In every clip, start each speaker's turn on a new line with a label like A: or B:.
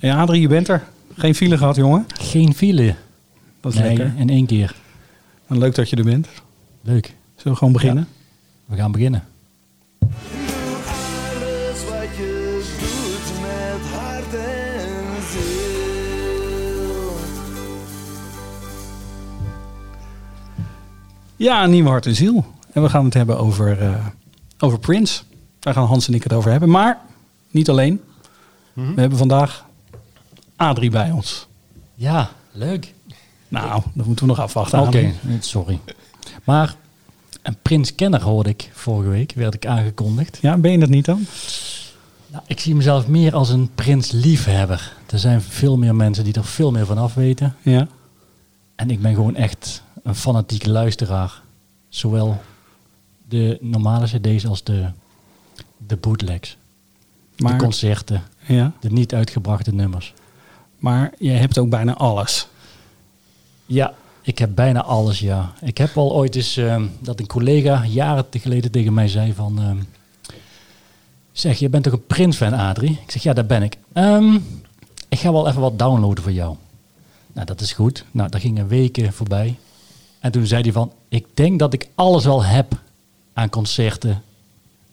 A: Ja, Adrie, je bent er. Geen file gehad, jongen.
B: Geen file.
A: Dat is
B: nee,
A: lekker.
B: in één keer.
A: En leuk dat je er bent.
B: Leuk.
A: Zullen we gewoon beginnen?
B: We gaan beginnen.
A: Ja, een nieuwe hart en ziel. En we gaan het hebben over, eh, over Prince. Daar gaan Hans en ik het over hebben. Maar niet alleen.
B: Mhm.
A: We hebben vandaag Adrie bij ons.
B: Ja, leuk.
A: Nou, dat moeten we nog afwachten.
B: Oké, sorry. Maar een Prins Kenner hoorde ik vorige week, werd ik aangekondigd.
A: Ja, ben je dat niet dan?
B: Nou, ik zie mezelf meer als een Prins liefhebber. Er zijn veel meer mensen die er veel meer van af weten.
A: Ja.
B: En ik ben gewoon echt een fanatieke luisteraar. Zowel de normale cd's als de, de bootlegs.
A: Maar,
B: de concerten,
A: ja.
B: de niet uitgebrachte nummers.
A: Maar je hebt ook bijna alles.
B: Ja, ik heb bijna alles, ja. Ik heb al ooit eens ehm, dat een collega jaren geleden tegen mij zei van... ehm, zeg, je bent toch een Prins-fan, Adrie? Ik zeg, ja, dat ben ik. Ehm, ik ga wel even wat downloaden voor jou. Nou, dat is goed. Nou, daar gingen weken voorbij. En toen zei hij van, ik denk dat ik alles wel heb aan concerten,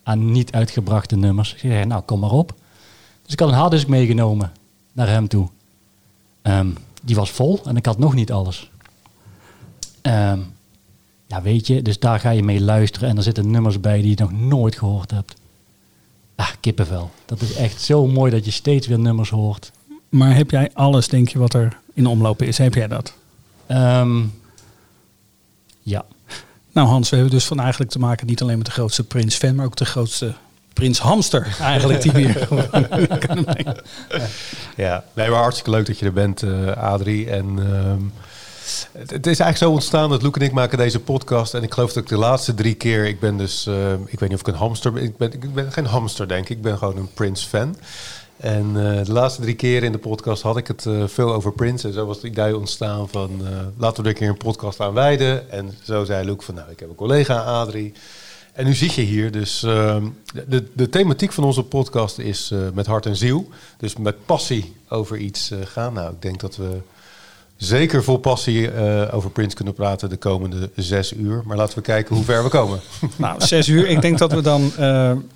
B: aan niet uitgebrachte nummers. Ik zeg, nou, kom maar op. Dus ik had een harddisk meegenomen naar hem toe. Ehm, die was vol en ik had nog niet alles. Ehm, ja, weet je, dus daar ga je mee luisteren en er zitten nummers bij die je nog nooit gehoord hebt. Ah, kippenvel. Dat is echt zo mooi dat je steeds weer nummers hoort.
A: Maar heb jij alles, denk je, wat er in omloop is? Heb jij dat?
B: Ehm, ja,
A: Nou Hans, we hebben dus van eigenlijk te maken niet alleen met de grootste Prins-fan, maar ook de grootste Prins-hamster eigenlijk die brengen.
C: Ja, nee, maar hartstikke leuk dat je er bent, eh, Adrie. En ehm, het, het is eigenlijk zo ontstaan dat Loek en ik maken deze podcast. En ik geloof dat ik de laatste drie keer, ik ben dus, eh, ik weet niet of ik een hamster ben. Ik ben, ik ben geen hamster, denk ik. Ik ben gewoon een Prince-fan. En eh, de laatste drie keer in de podcast had ik het eh, veel over Prince. En zo was het idee ontstaan van, eh, laten we er een keer een podcast aan wijden. En zo zei Loek van, nou, ik heb een collega, Adrie. En nu zit je hier, dus ehm, de, de thematiek van onze podcast is eh, met hart en ziel. Dus met passie over iets eh, gaan. Nou, ik denk dat we zeker vol passie eh, over Prince kunnen praten de komende zes uur. Maar laten we kijken hoe ver we komen.
A: Nou, zes uur. Ik denk dat we dan,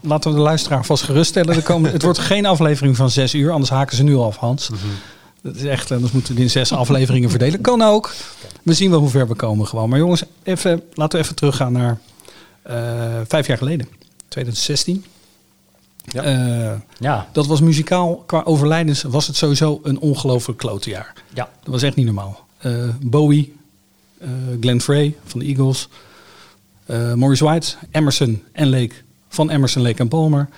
A: laten we de luisteraar vast geruststellen. De komende, het wordt geen aflevering van zes uur, anders haken ze nu al af, Hans. Dat is echt, anders moeten we die in zes afleveringen verdelen. Kan ook. We zien wel hoe ver we komen gewoon. Maar jongens, even, laten we even teruggaan naar vijf jaar geleden. 2016.
C: Ja.
A: Eh,
B: ja,
A: dat was muzikaal, qua overlijdens was het sowieso een ongelooflijk klote jaar.
B: ja.
A: Dat was echt niet normaal. Eh, Bowie, eh Glenn Frey van de Eagles, eh, Maurice White, Emerson en Lake van Emerson, Lake en Palmer,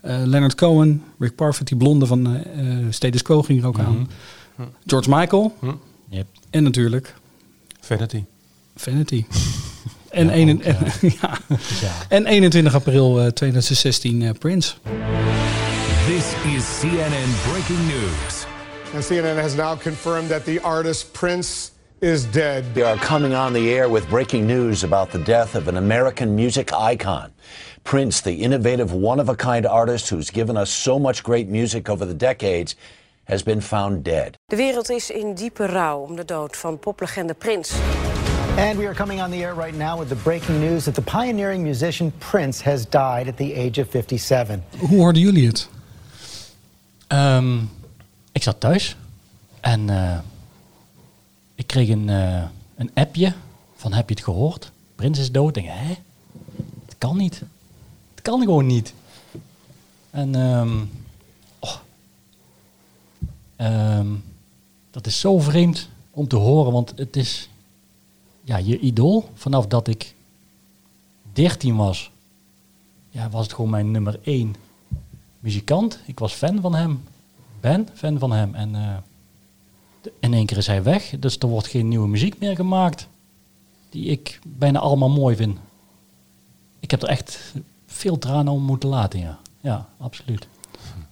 A: eh, Leonard Cohen, Rick Parfitt, die blonde van eh eh, Status Quo ging er ook aan, George Michael
B: Yep.
A: en natuurlijk
C: Vanity.
A: Vanity. En,
B: Ja,
A: een-
B: ook,
A: en, ja.
B: ja.
A: en 21 april eh, 2016 eh, Prince.
D: This is CNN breaking news.
E: And CNN has now confirmed that the artist Prince is dead.
F: We are coming on the air with breaking news about the death of an American music icon. Prince, the innovative, one of a kind artist who's given us so much great music over the decades, has been found dead.
G: De wereld is in diepe rouw om de dood van poplegende Prins.
H: And we are coming on the air right now with the breaking news that the pioneering musician Prince has died at the age of 57.
A: Hoe hoorden jullie het?
B: Ehm, ik zat thuis en eh, ik kreeg een, eh, een appje van heb je het gehoord? Prins is dood. Ik denk, hè? Het kan niet. Het kan gewoon niet. En ehm, oh. Ehm, dat is zo vreemd om te horen, want het is ja, je idool. Vanaf dat ik 13 was, ja, was het gewoon mijn nummer 1 muzikant. Ik was fan van hem. Ben fan van hem. En eh, in één keer is hij weg. Dus er wordt geen nieuwe muziek meer gemaakt. Die ik bijna allemaal mooi vind. Ik heb er echt veel tranen om moeten laten, ja. Ja, absoluut.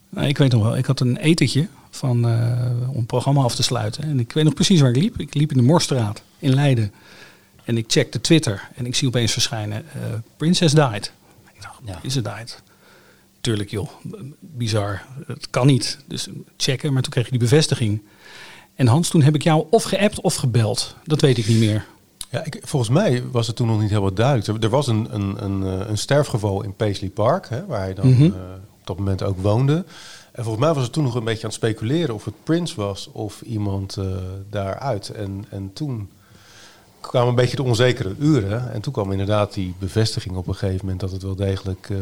A: Nou, ik weet nog wel, ik had een etentje van, eh, om het programma af te sluiten. En ik weet nog precies waar ik liep. Ik liep in de Morstraat in Leiden. En ik checkte Twitter en ik zie opeens verschijnen, eh Princess died. Ik dacht,
B: Ja.
A: Princess died. tuurlijk joh, bizar. Het kan niet. Dus checken, maar toen kreeg je die bevestiging. En Hans, toen heb ik jou of geappt of gebeld. Dat weet ik niet meer.
C: Ja, ik, volgens mij was het toen nog niet helemaal duidelijk. Er, er was een, een, een, eh, een sterfgeval in Paisley Park, hè, waar hij dan
A: Mhm.
C: eh, op dat moment ook woonde. En volgens mij was het toen nog een beetje aan het speculeren of het Prince was of iemand eh, daaruit. En, en toen kwamen een beetje de onzekere uren. En toen kwam inderdaad die bevestiging op een gegeven moment dat het wel degelijk eh,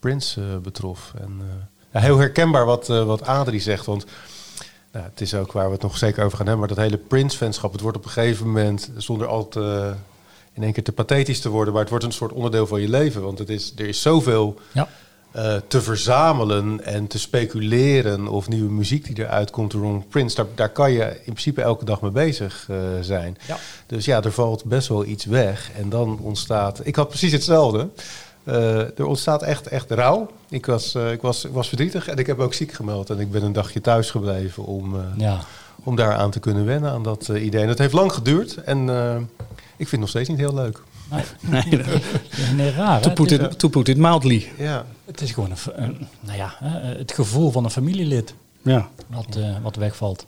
C: Prince eh, betrof. En, eh, ja, heel herkenbaar wat, wat Adrie zegt, want nou, het is ook waar we het nog zeker over gaan hebben. Maar dat hele Prince-fanschap, het wordt op een gegeven moment, zonder al te, in één keer te pathetisch te worden, maar het wordt een soort onderdeel van je leven. Want het is, er is zoveel
B: Ja.
C: Eh, te verzamelen en te speculeren of nieuwe muziek die eruit komt rond Prince. Daar, daar kan je in principe elke dag mee bezig eh, zijn.
B: Ja.
C: Dus ja, er valt best wel iets weg. En dan ontstaat... Ik had precies hetzelfde. Eh, er ontstaat echt, echt rouw. Ik was, ik, was, ik was verdrietig en ik heb ook ziek gemeld. En ik ben een dagje thuis gebleven om,
B: Ja.
C: om daar aan te kunnen wennen, aan dat idee. En dat heeft lang geduurd. En ik vind het nog steeds niet heel leuk.
A: Nee,
B: Nee, raar.
A: to put
B: Het is-
A: it, to put it mildly.
C: Ja,
B: Het is gewoon een, nou ja, hè, het gevoel van een familielid
A: Ja.
B: wat, eh, wat wegvalt.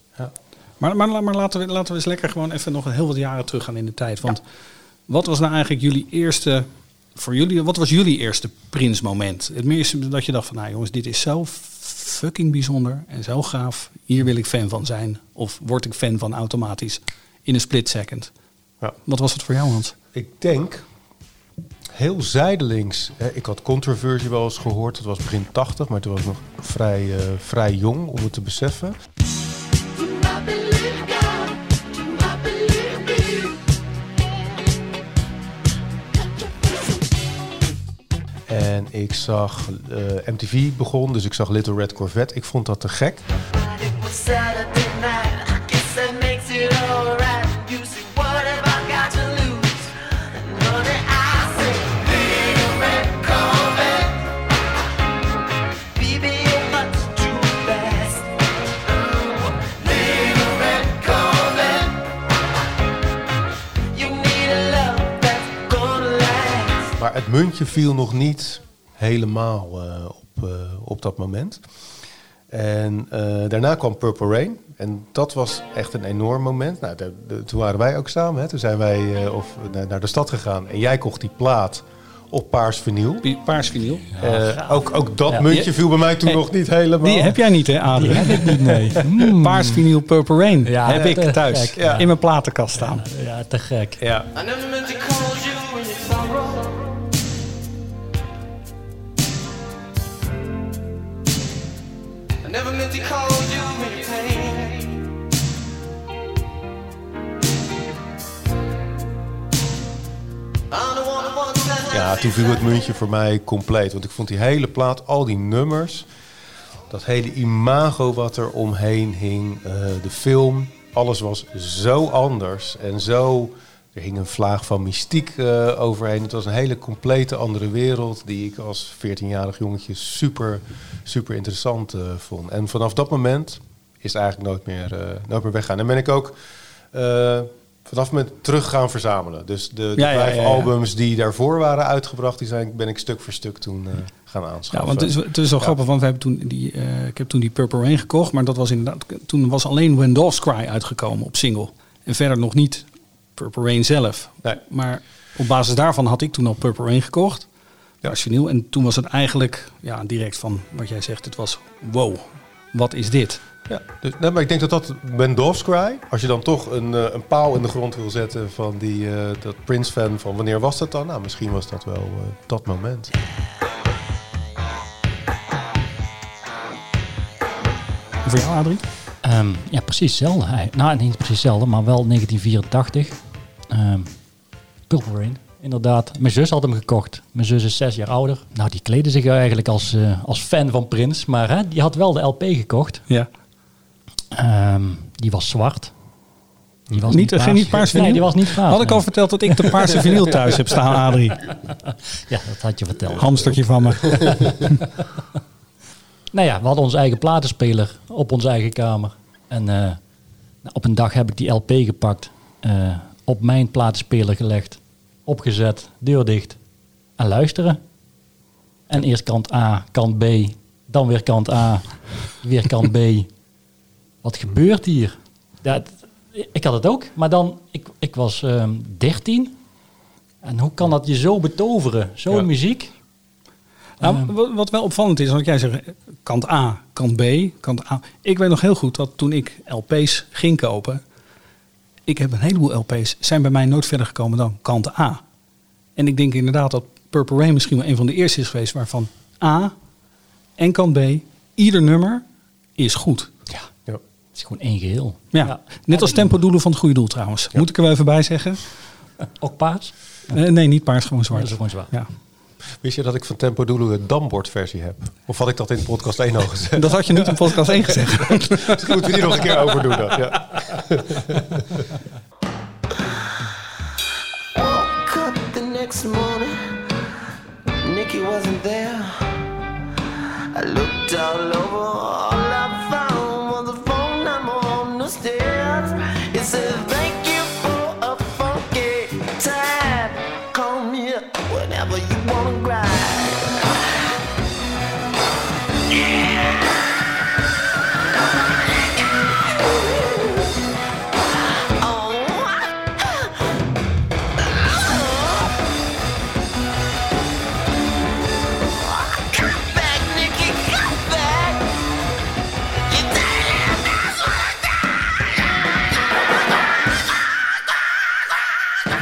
A: Maar, maar, maar laten, we, laten we eens lekker gewoon even nog heel wat jaren teruggaan in de tijd. Want wat was nou eigenlijk jullie eerste, voor jullie, wat was jullie eerste Prins-moment? Het meeste dat je dacht van, nou jongens, dit is zo fucking bijzonder en zo gaaf. Hier wil ik fan van zijn. Of word ik fan van automatisch in een split second.
C: Ja.
A: Wat was het voor jou, Hans?
C: Ik denk heel zijdelings. Ik had controversie wel eens gehoord. Dat was begin 80, maar toen was ik nog vrij, eh, vrij jong om het te beseffen. En ik zag eh, MTV begon, dus ik zag Little Red Corvette. Ik vond dat te gek. Muntje viel nog niet helemaal eh, op, eh, op dat moment. En eh, daarna kwam Purple Rain. En dat was echt een enorm moment. Nou, de- de- toen waren wij ook samen. Hè. Toen zijn wij eh, of, naar, naar de stad gegaan. En jij kocht die plaat op paars vinyl.
A: Paars vinyl.
C: Eh, ook, ook dat
A: Ja,
C: muntje
A: die-
C: viel bij mij toen
A: Hey,
C: nog niet helemaal.
A: Die heb jij niet, hè, Adrie?
B: heb ik niet, nee. Hmm.
A: Paars vinyl Purple Rain
B: Ja,
A: heb
B: ja,
A: ik thuis
B: gek, ja.
A: in mijn platenkast staan.
B: Ja, te gek.
C: Ja. Ja, toen viel het muntje voor mij compleet. Want ik vond die hele plaat, al die nummers, dat hele imago wat er omheen hing, eh, de film, alles was zo anders en zo. Er hing een vlaag van mystiek eh, overheen. Het was een hele complete andere wereld die ik als 14-jarig jongetje super, super interessant eh, vond. En vanaf dat moment is het eigenlijk nooit meer, eh, nooit meer weggaan. En ben ik ook vanaf het moment terug gaan verzamelen. Dus de, de
A: Ja, ja,
C: vijf
A: ja, ja.
C: albums die daarvoor waren uitgebracht, die zijn, ben ik stuk voor stuk toen gaan
A: Ja,
C: aanschaffen.
A: want het is, het is wel grappig, want we hebben toen die, ik heb toen die Purple Rain gekocht, maar dat was inderdaad, toen was alleen When Doves Cry uitgekomen op single. En verder nog niet Purple Rain zelf.
C: Nee.
A: Maar op basis daarvan had ik toen al Purple Rain gekocht,
C: Ja.
A: vinyl. En toen was het eigenlijk ja, direct van wat jij zegt, het was wow, wat is dit?
C: Ja, dus, nee, maar ik denk dat dat Ben Dove's Cry, als je dan toch een, eh, een paal in de grond wil zetten van die, eh, dat Prince-fan van wanneer was dat dan? Nou, misschien was dat wel eh, dat moment.
A: En voor jou, Adrie?
B: Ehm, ja, precies hetzelfde. Nou, niet precies hetzelfde, maar wel 1984. Ehm Purple inderdaad. Mijn zus had hem gekocht. Mijn zus is zes jaar ouder. Nou, die kleedde zich eigenlijk als, eh, als fan van Prince. Maar hè, die had wel de LP gekocht.
A: Ja.
B: Ehm, die was zwart. Die was
A: Niet, geen niet paars vinyl?
B: Nee, die was niet paars.
A: Had ik al verteld dat ik de paarse vinyl thuis heb staan, Adrie?
B: Ja, dat had je verteld.
A: Hamstertje van me.
B: Nou ja, we hadden onze eigen platenspeler op onze eigen kamer. En eh, nou, op een dag heb ik die LP gepakt, eh, op mijn platenspeler gelegd, opgezet, deur dicht en luisteren. En eerst kant A, kant B, dan weer kant A, weer kant B. Wat gebeurt hier? Ja, t- ik had het ook, maar dan, ik, ik was ehm 13. En hoe kan dat je zo betoveren? Zo'n
C: Ja.
B: muziek?
A: Nou,
B: Ehm.
A: wat- wat wel opvallend is, want jij zegt eh, kant A, kant B, kant A. Ik weet nog heel goed dat toen ik LP's ging kopen, ik heb een heleboel LP's, zijn bij mij nooit verder gekomen dan kant A. En ik denk inderdaad dat Purple Rain misschien wel een van de eerste is geweest waarvan A en kant B, ieder nummer is goed.
B: Ja,
C: Ja.
B: het is gewoon één geheel.
A: Ja, net als tempo doelen van het goede doel trouwens. Moet ik er wel even bij zeggen?
B: Ook paars?
A: Eh, nee, niet paars, gewoon
B: Dat
A: zwart.
B: is gewoon zwaar.
A: Ja.
C: Wist je dat ik van Tempo Dulu een dambordversie heb? Of had ik dat in podcast 1 al gezegd?
A: Dat had je niet in podcast 1 gezegd.
C: Misschien moeten we die nog een keer overdoen dan. Ja.
I: Next morning, Nikki wasn't there. I looked all over, all I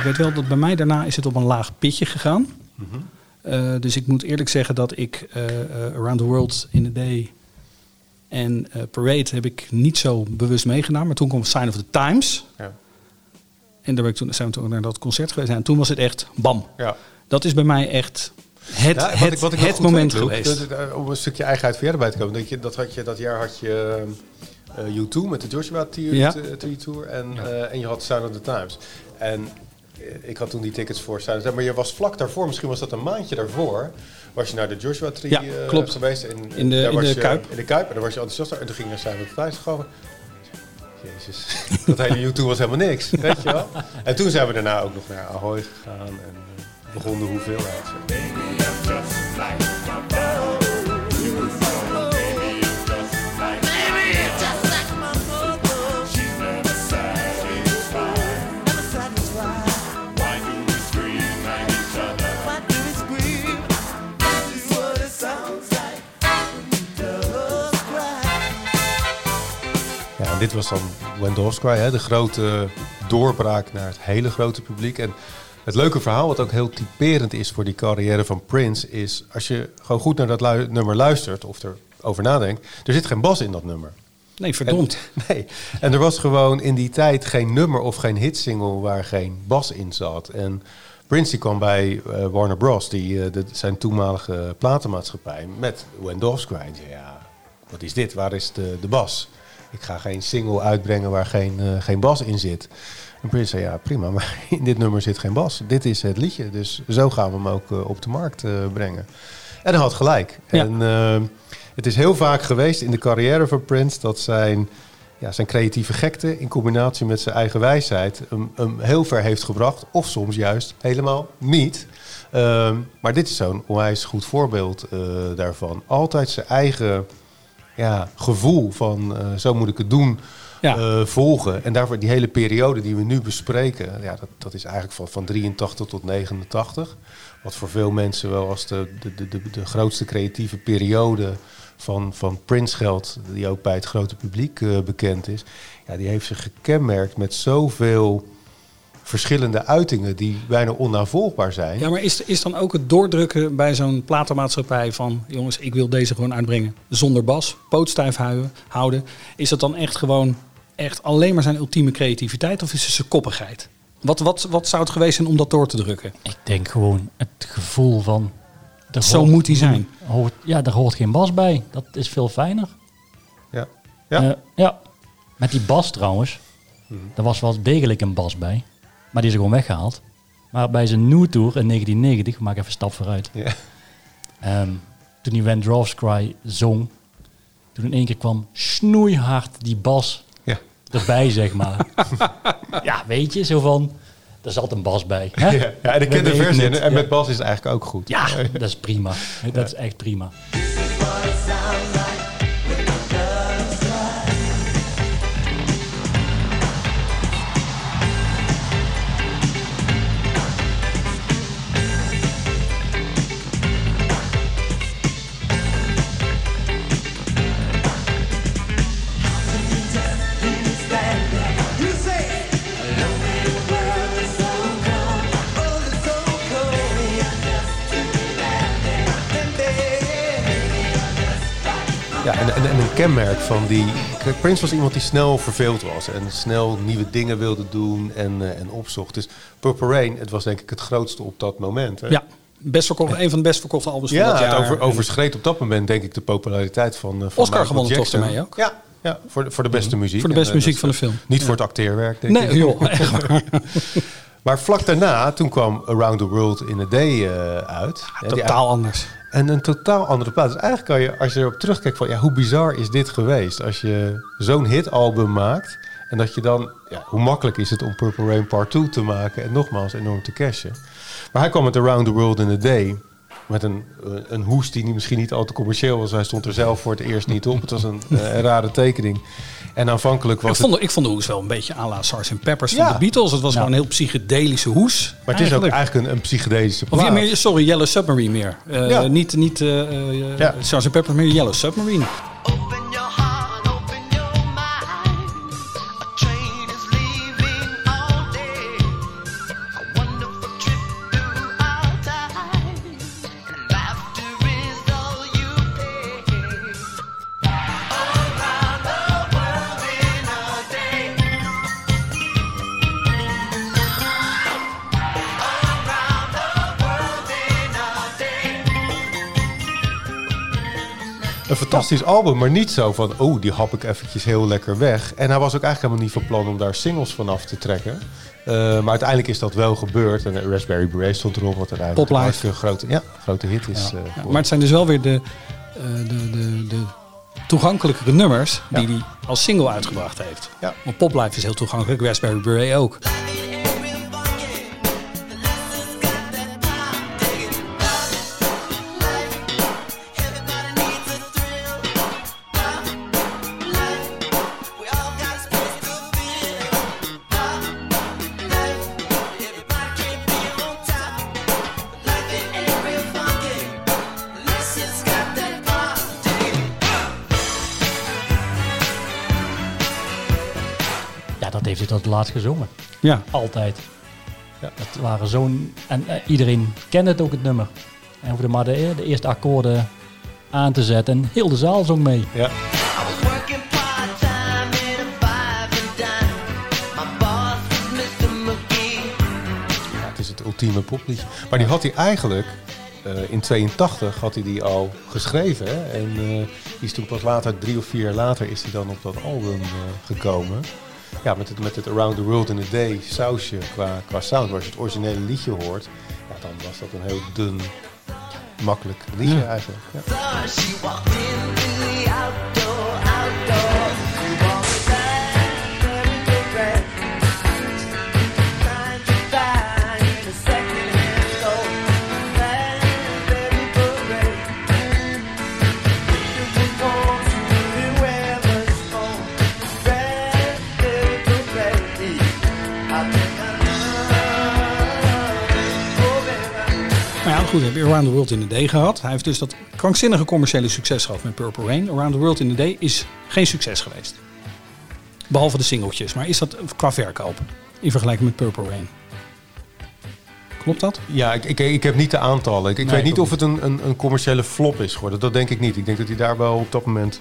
A: weet wel dat bij mij daarna is het op een laag pitje gegaan. Eh, dus ik moet eerlijk zeggen dat ik eh, eh, Around the World in a Day en Parade heb ik niet zo bewust meegedaan. Maar toen kwam Sign of the Times.
C: Ja.
A: En daar ben ik toen, zijn we toen naar dat concert geweest. En toen was het echt bam.
C: Ja.
A: Dat is bij mij echt het,
C: Ja,
A: het,
C: ik-
A: het moment geweest.
C: dat- om een stukje eigenheid voor jou erbij te komen. Dat, je, dat, had je, dat jaar had je eh, U2 met de Joshua. Tree Tour. En, en je had Sound of the Times. En ik had toen die tickets voor Times. Maar je was vlak daarvoor, misschien was dat een maandje daarvoor... was je naar de Joshua Tree
A: Ja,
C: eh,
A: klopt.
C: geweest. En,
A: In de-
C: daar
A: in
C: was
A: de
C: je-
A: Kuip.
C: In de Kuip. En daar was je enthousiast. En toen ging je naar Times gekomen. Jezus, dat hele U2 was helemaal niks, weet je wel. En toen zijn we daarna ook nog naar Ahoy gegaan en eh, begon de hoeveelheid. En dit was dan Cry, hè, de grote doorbraak naar het hele grote publiek. En het leuke verhaal, wat ook heel typerend is voor die carrière van Prince, is als je gewoon goed naar dat lu- nummer luistert of erover nadenkt, er zit geen bas in dat nummer.
A: Nee, verdomd.
C: En, nee, en er was gewoon in die tijd geen nummer of geen hitsingle waar geen bas in zat. En Prince die kwam bij eh, Warner Bros, die, eh, de, zijn toenmalige platenmaatschappij, met zei, ja, wat is dit? Waar is de, de bas? Ik ga geen single uitbrengen waar geen, eh, geen bas in zit. En Prince zei, ja prima, maar in dit nummer zit geen bas. Dit is het liedje, dus zo gaan we hem ook eh, op de markt eh, brengen. En hij had gelijk.
A: Ja.
C: En het is heel vaak geweest in de carrière van Prince dat zijn, ja, zijn creatieve gekte in combinatie met zijn eigen wijsheid hem, hem heel ver heeft gebracht. Of soms juist helemaal niet. Ehm, maar dit is zo'n onwijs goed voorbeeld daarvan. Altijd zijn eigen ja, gevoel van eh, zo moet ik het doen
A: Ja.
C: eh, volgen. En daarvoor die hele periode die we nu bespreken, ja, dat, dat is eigenlijk van, van 83 tot 89. Wat voor veel mensen wel als de, de, de, de, de grootste creatieve periode van, van Prince geldt, die ook bij het grote publiek eh, bekend is. Ja, die heeft zich gekenmerkt met zoveel verschillende uitingen die bijna onnavolgbaar zijn.
A: Ja, maar is, is dan ook het doordrukken bij zo'n platenmaatschappij van... jongens, ik wil deze gewoon uitbrengen zonder bas, pootstijf huilen, houden. Is dat dan echt gewoon echt alleen maar zijn ultieme creativiteit of is het zijn koppigheid? Wat, wat, wat zou het geweest zijn om dat door te drukken?
B: Ik denk gewoon het gevoel van...
A: Zo
B: hoort-
A: moet hij zijn.
B: Hoort, ja, daar hoort geen bas bij. Dat is veel fijner.
C: Ja. Ja.
B: Eh, ja. Met die bas trouwens. Er was wel degelijk een bas bij. Maar die is er gewoon weggehaald. Maar bij zijn New Tour in 1990, we maken even een stap vooruit.
C: Ja.
B: Ehm, toen hij When Doves Cry zong. Toen in één keer kwam snoeihard die bas
C: Ja.
B: erbij, zeg maar. ja, weet je, zo van... er zat een bas bij. Hè?
C: Ja, ja, en ik ken de versie. En, en
B: ja.
C: met Bas is het eigenlijk ook goed.
B: Ja, dat is prima. Dat is echt prima.
C: Ja, en, en, en een kenmerk van die... Kijk, Prince was iemand die snel verveeld was. En snel nieuwe dingen wilde doen en, eh, en opzocht. Dus Purple Rain, het was denk ik het grootste op dat moment. Hè?
A: Ja, best verkocht, een van de best verkochte albums van
C: Ja,
A: dat
C: het
A: jaar.
C: over, overschreed op dat moment denk ik de populariteit van, eh, van
A: Oscar gewonnen toch daarmee ook?
C: Ja, ja voor, de, voor de beste muziek.
A: Voor de beste
C: En, eh,
A: muziek
C: dat
A: van de film.
C: Niet
A: Ja.
C: voor het acteerwerk, denk ik.
A: Nee, joh, echt waar.
C: Maar vlak daarna, toen kwam Around the World in a Day uit. Ja, die
A: Totaal anders.
C: En een totaal andere plaat. Dus eigenlijk kan je, als je erop terugkijkt van... Ja, hoe bizar is dit geweest? Als je zo'n hitalbum maakt... en dat je dan... Ja, hoe makkelijk is het om Purple Rain Part 2 te maken... en nogmaals enorm te cashen. Maar hij kwam met Around the World in a Day... met een, eh, een hoes die niet- misschien niet al te commercieel was. Hij stond er zelf voor het eerst niet op. Het was een, eh, een rare tekening. En aanvankelijk was
A: Ik
C: het...
A: vond, ik vond de hoes wel een beetje à la Sgt. Peppers
C: Ja.
A: van de Beatles. Het was
B: Ja.
A: gewoon een heel psychedelische hoes.
C: Maar het is ook
A: eigenlijk.
C: een, een psychedelische
A: Of
C: plaat.
A: ja, meer, sorry, Yellow Submarine meer. Eh,
C: Ja.
A: Niet, niet eh eh,
C: Ja.
A: Sgt. Peppers, meer Yellow Submarine.
I: Open
C: Een fantastisch album, maar niet zo van... oh, die hap ik eventjes heel lekker weg. En hij was ook eigenlijk helemaal niet van plan om daar singles van af te trekken. Eh, maar uiteindelijk is dat wel gebeurd. En Raspberry Beret stond erop, wat uiteindelijk een grote, ja, grote hit is.
A: Ja.
C: eh,
A: maar het zijn dus wel weer de, eh, de, de, de toegankelijkere nummers die hij als single uitgebracht heeft.
C: Ja.
A: Want Poplife is heel toegankelijk, Raspberry Beret ook.
B: Laatst gezongen.
A: Ja.
B: Altijd. Ja. Dat waren zo'n... En eh, iedereen kende het ook, het nummer. En hoefde maar de, de eerste akkoorden aan te zetten. En heel de zaal zong mee.
C: Ja. Het het ultieme popliedje. Maar die had hij eigenlijk... eh, in 82 had hij die al geschreven. Hè? En eh, die is toen pas later, drie of vier jaar later, is hij dan op dat album eh, gekomen. Ja, met het, met het Around the World in a Day sausje qua, qua sound. Waar je het originele liedje hoort, ja, dan was dat een heel dun, makkelijk liedje eigenlijk. Ja.
A: Goed, heb je Around the World in a Day gehad. Hij heeft dus dat krankzinnige commerciële succes gehad met Purple Rain. Around the World in a Day is geen succes geweest. Behalve de singeltjes. Maar is dat qua verkoop in vergelijking met Purple Rain? Klopt dat?
C: Ja, ik, ik, ik heb niet de aantallen. Ik, ik
A: Nee,
C: weet niet
A: ik
C: of het een, een, een commerciële flop is geworden. Dat denk ik niet. Ik denk dat hij daar wel op dat moment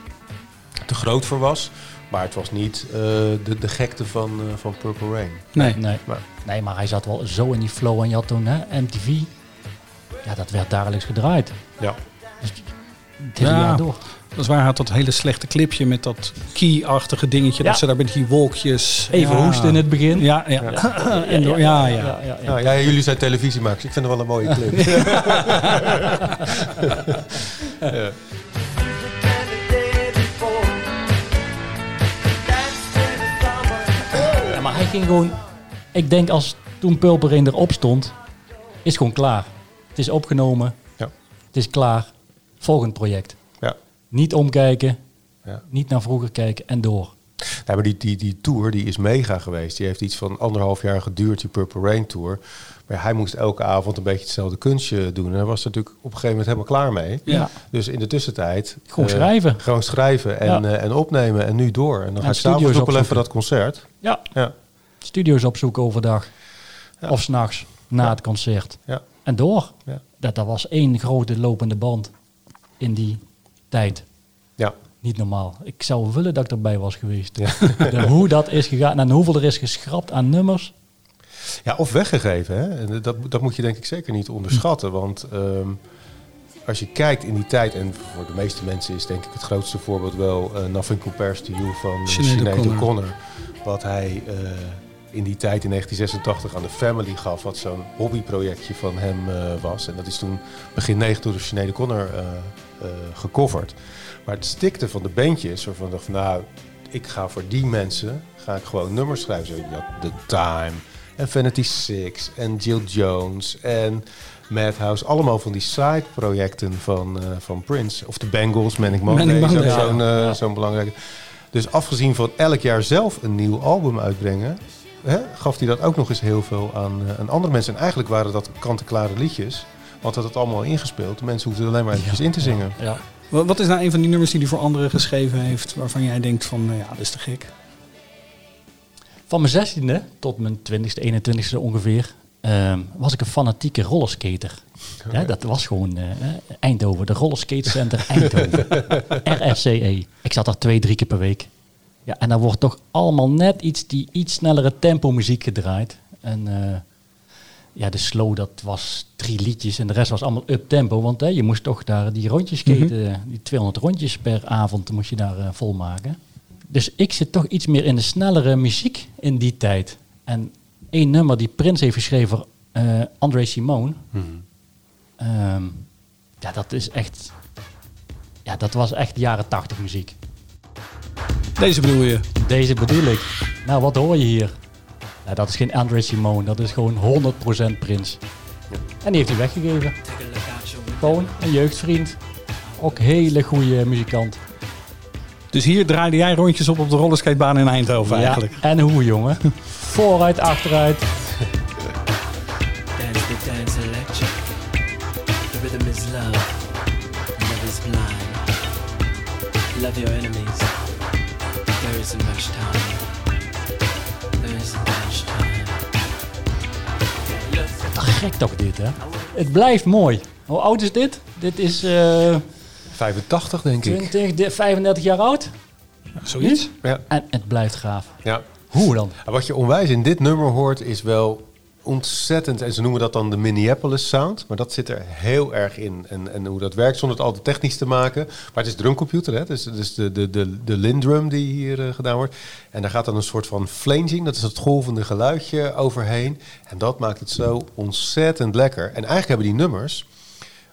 C: te groot voor was. Maar het was niet eh, de, de gekte van, eh, van Purple Rain.
A: Nee.
B: Nee.
C: Maar-
B: nee, maar hij zat wel zo in die flow. En je had toen hè, MTV. Ja, dat werd dagelijks gedraaid.
C: Ja.
B: Het hele jaar door.
A: Dat is waar, hij had dat hele slechte clipje met dat key-achtige dingetje.
B: Ja.
A: Dat ze daar met die wolkjes...
B: Even
A: ja.
B: hoesten in het begin.
A: Ja, ja. en door, ja, ja.
B: ja,
C: Nou, ja, jullie zijn televisiemakers. Ik vind het wel een mooie clip. ja.
B: Ja, maar hij ging gewoon... Ik denk als toen Rain erop stond, is gewoon klaar. Het is opgenomen.
C: Ja.
B: Het is klaar. Volgend project.
C: Ja.
B: Niet omkijken.
C: Ja.
B: Niet naar vroeger kijken en door.
C: Ja, maar die, die, die tour die is mega geweest. Die heeft iets van anderhalf jaar geduurd, die Purple Rain Tour. Maar hij moest elke avond een beetje hetzelfde kunstje doen. En hij was er natuurlijk op een gegeven moment helemaal klaar mee.
B: Ja.
C: Dus in de tussentijd...
B: Gewoon
C: eh,
B: schrijven.
C: Gewoon schrijven en,
B: Ja.
C: eh, en opnemen en nu door. En dan
B: Ja,
C: ga ik s'avonds nog wel even dat concert.
B: Ja.
C: Ja.
B: Studio's opzoeken overdag. Of s'nachts na het concert.
C: Ja.
B: En door.
C: Ja.
B: Dat, dat was één grote lopende band in die tijd.
C: Ja.
B: Niet normaal. Ik zou willen dat ik erbij was geweest. De, hoe dat is gegaan en hoeveel er is geschrapt aan nummers.
C: Ja, of weggegeven. Hè? En dat, dat moet je denk ik zeker niet onderschatten. Want ehm, als je kijkt in die tijd, en voor de meeste mensen is denk ik het grootste voorbeeld wel eh, Nothing Compares to You van
A: Sinead. O'Connor.
C: Wat hij eh, in die tijd in 1986 aan de Family gaf, wat zo'n hobbyprojectje van hem eh, was. En dat is toen begin 90 door Sinead O'Connor eh eh, gecoverd. Maar het stikte van de bandjes, waarvan ik dacht nou, ik ga voor die mensen, ga ik gewoon nummers schrijven. Zo, The Time en Vanity Six en Jill Jones en Madhouse. Allemaal van die side projecten van, van Prince. Of de Bengals, Manic Monday,
A: Manic Monday,
C: zo-
A: ja.
C: zo'n zo'n belangrijke. Dus afgezien van elk jaar zelf een nieuw album uitbrengen, hè, gaf hij dat ook nog eens heel veel aan, eh, aan andere mensen. En eigenlijk waren dat kant-en-klare liedjes. Want dat had het allemaal ingespeeld. De mensen hoefden er alleen maar eventjes in te zingen.
B: Ja.
A: Wat, wat is nou een van die nummers die hij voor anderen geschreven heeft, waarvan jij denkt van, nou ja, dat is te gek?
B: Van mijn zestiende tot mijn twintigste, 21ste ongeveer, ehm, was ik een fanatieke rollerskater. Ja, dat was gewoon eh, Eindhoven, de Rollerskate Center Eindhoven. RSCE. Ik zat daar twee, drie keer per week. Ja, en dan wordt toch allemaal net iets, die iets snellere tempo muziek gedraaid. En eh, ja, de slow, dat was drie liedjes en de rest was allemaal up tempo. Want hè, je moest toch daar die rondjes skaten, eh, die 200 rondjes per avond moest je daar eh, volmaken. Dus ik zit toch iets meer in de snellere muziek in die tijd. En één nummer die Prins heeft geschreven voor eh, André Simone. Ehm, ja, dat is echt... Ja, dat was echt jaren 80 muziek.
A: Deze bedoel je?
B: Deze bedoel ik. Nou, wat hoor je hier? Ja, dat is geen André Simone, dat is gewoon 100% Prins. En die heeft hij weggegeven. Gewoon een jeugdvriend. Ook hele goede muzikant.
A: Dus hier draaide jij rondjes op op de rollerskatebaan in Eindhoven eigenlijk.
B: Ja, en hoe jongen? Vooruit, achteruit. Gek toch dit, hè? Het blijft mooi. Hoe oud is dit? Dit is eh
C: 85 denk ik.
B: 20, de- 35 jaar oud.
A: Zoiets.
C: Ja.
B: En het blijft gaaf.
C: Ja.
B: Hoe dan?
C: Wat je onwijs in dit nummer hoort is wel ontzettend, en ze noemen dat dan de Minneapolis sound, maar dat zit er heel erg in. En, en hoe dat werkt zonder het al te technisch te maken. Maar het is drumcomputer, hè? Dus, dus de, de, de, de Lindrum die hier eh, gedaan wordt. En daar gaat dan een soort van flanging, dat is het golvende geluidje overheen. En dat maakt het zo ontzettend lekker. En eigenlijk hebben die nummers,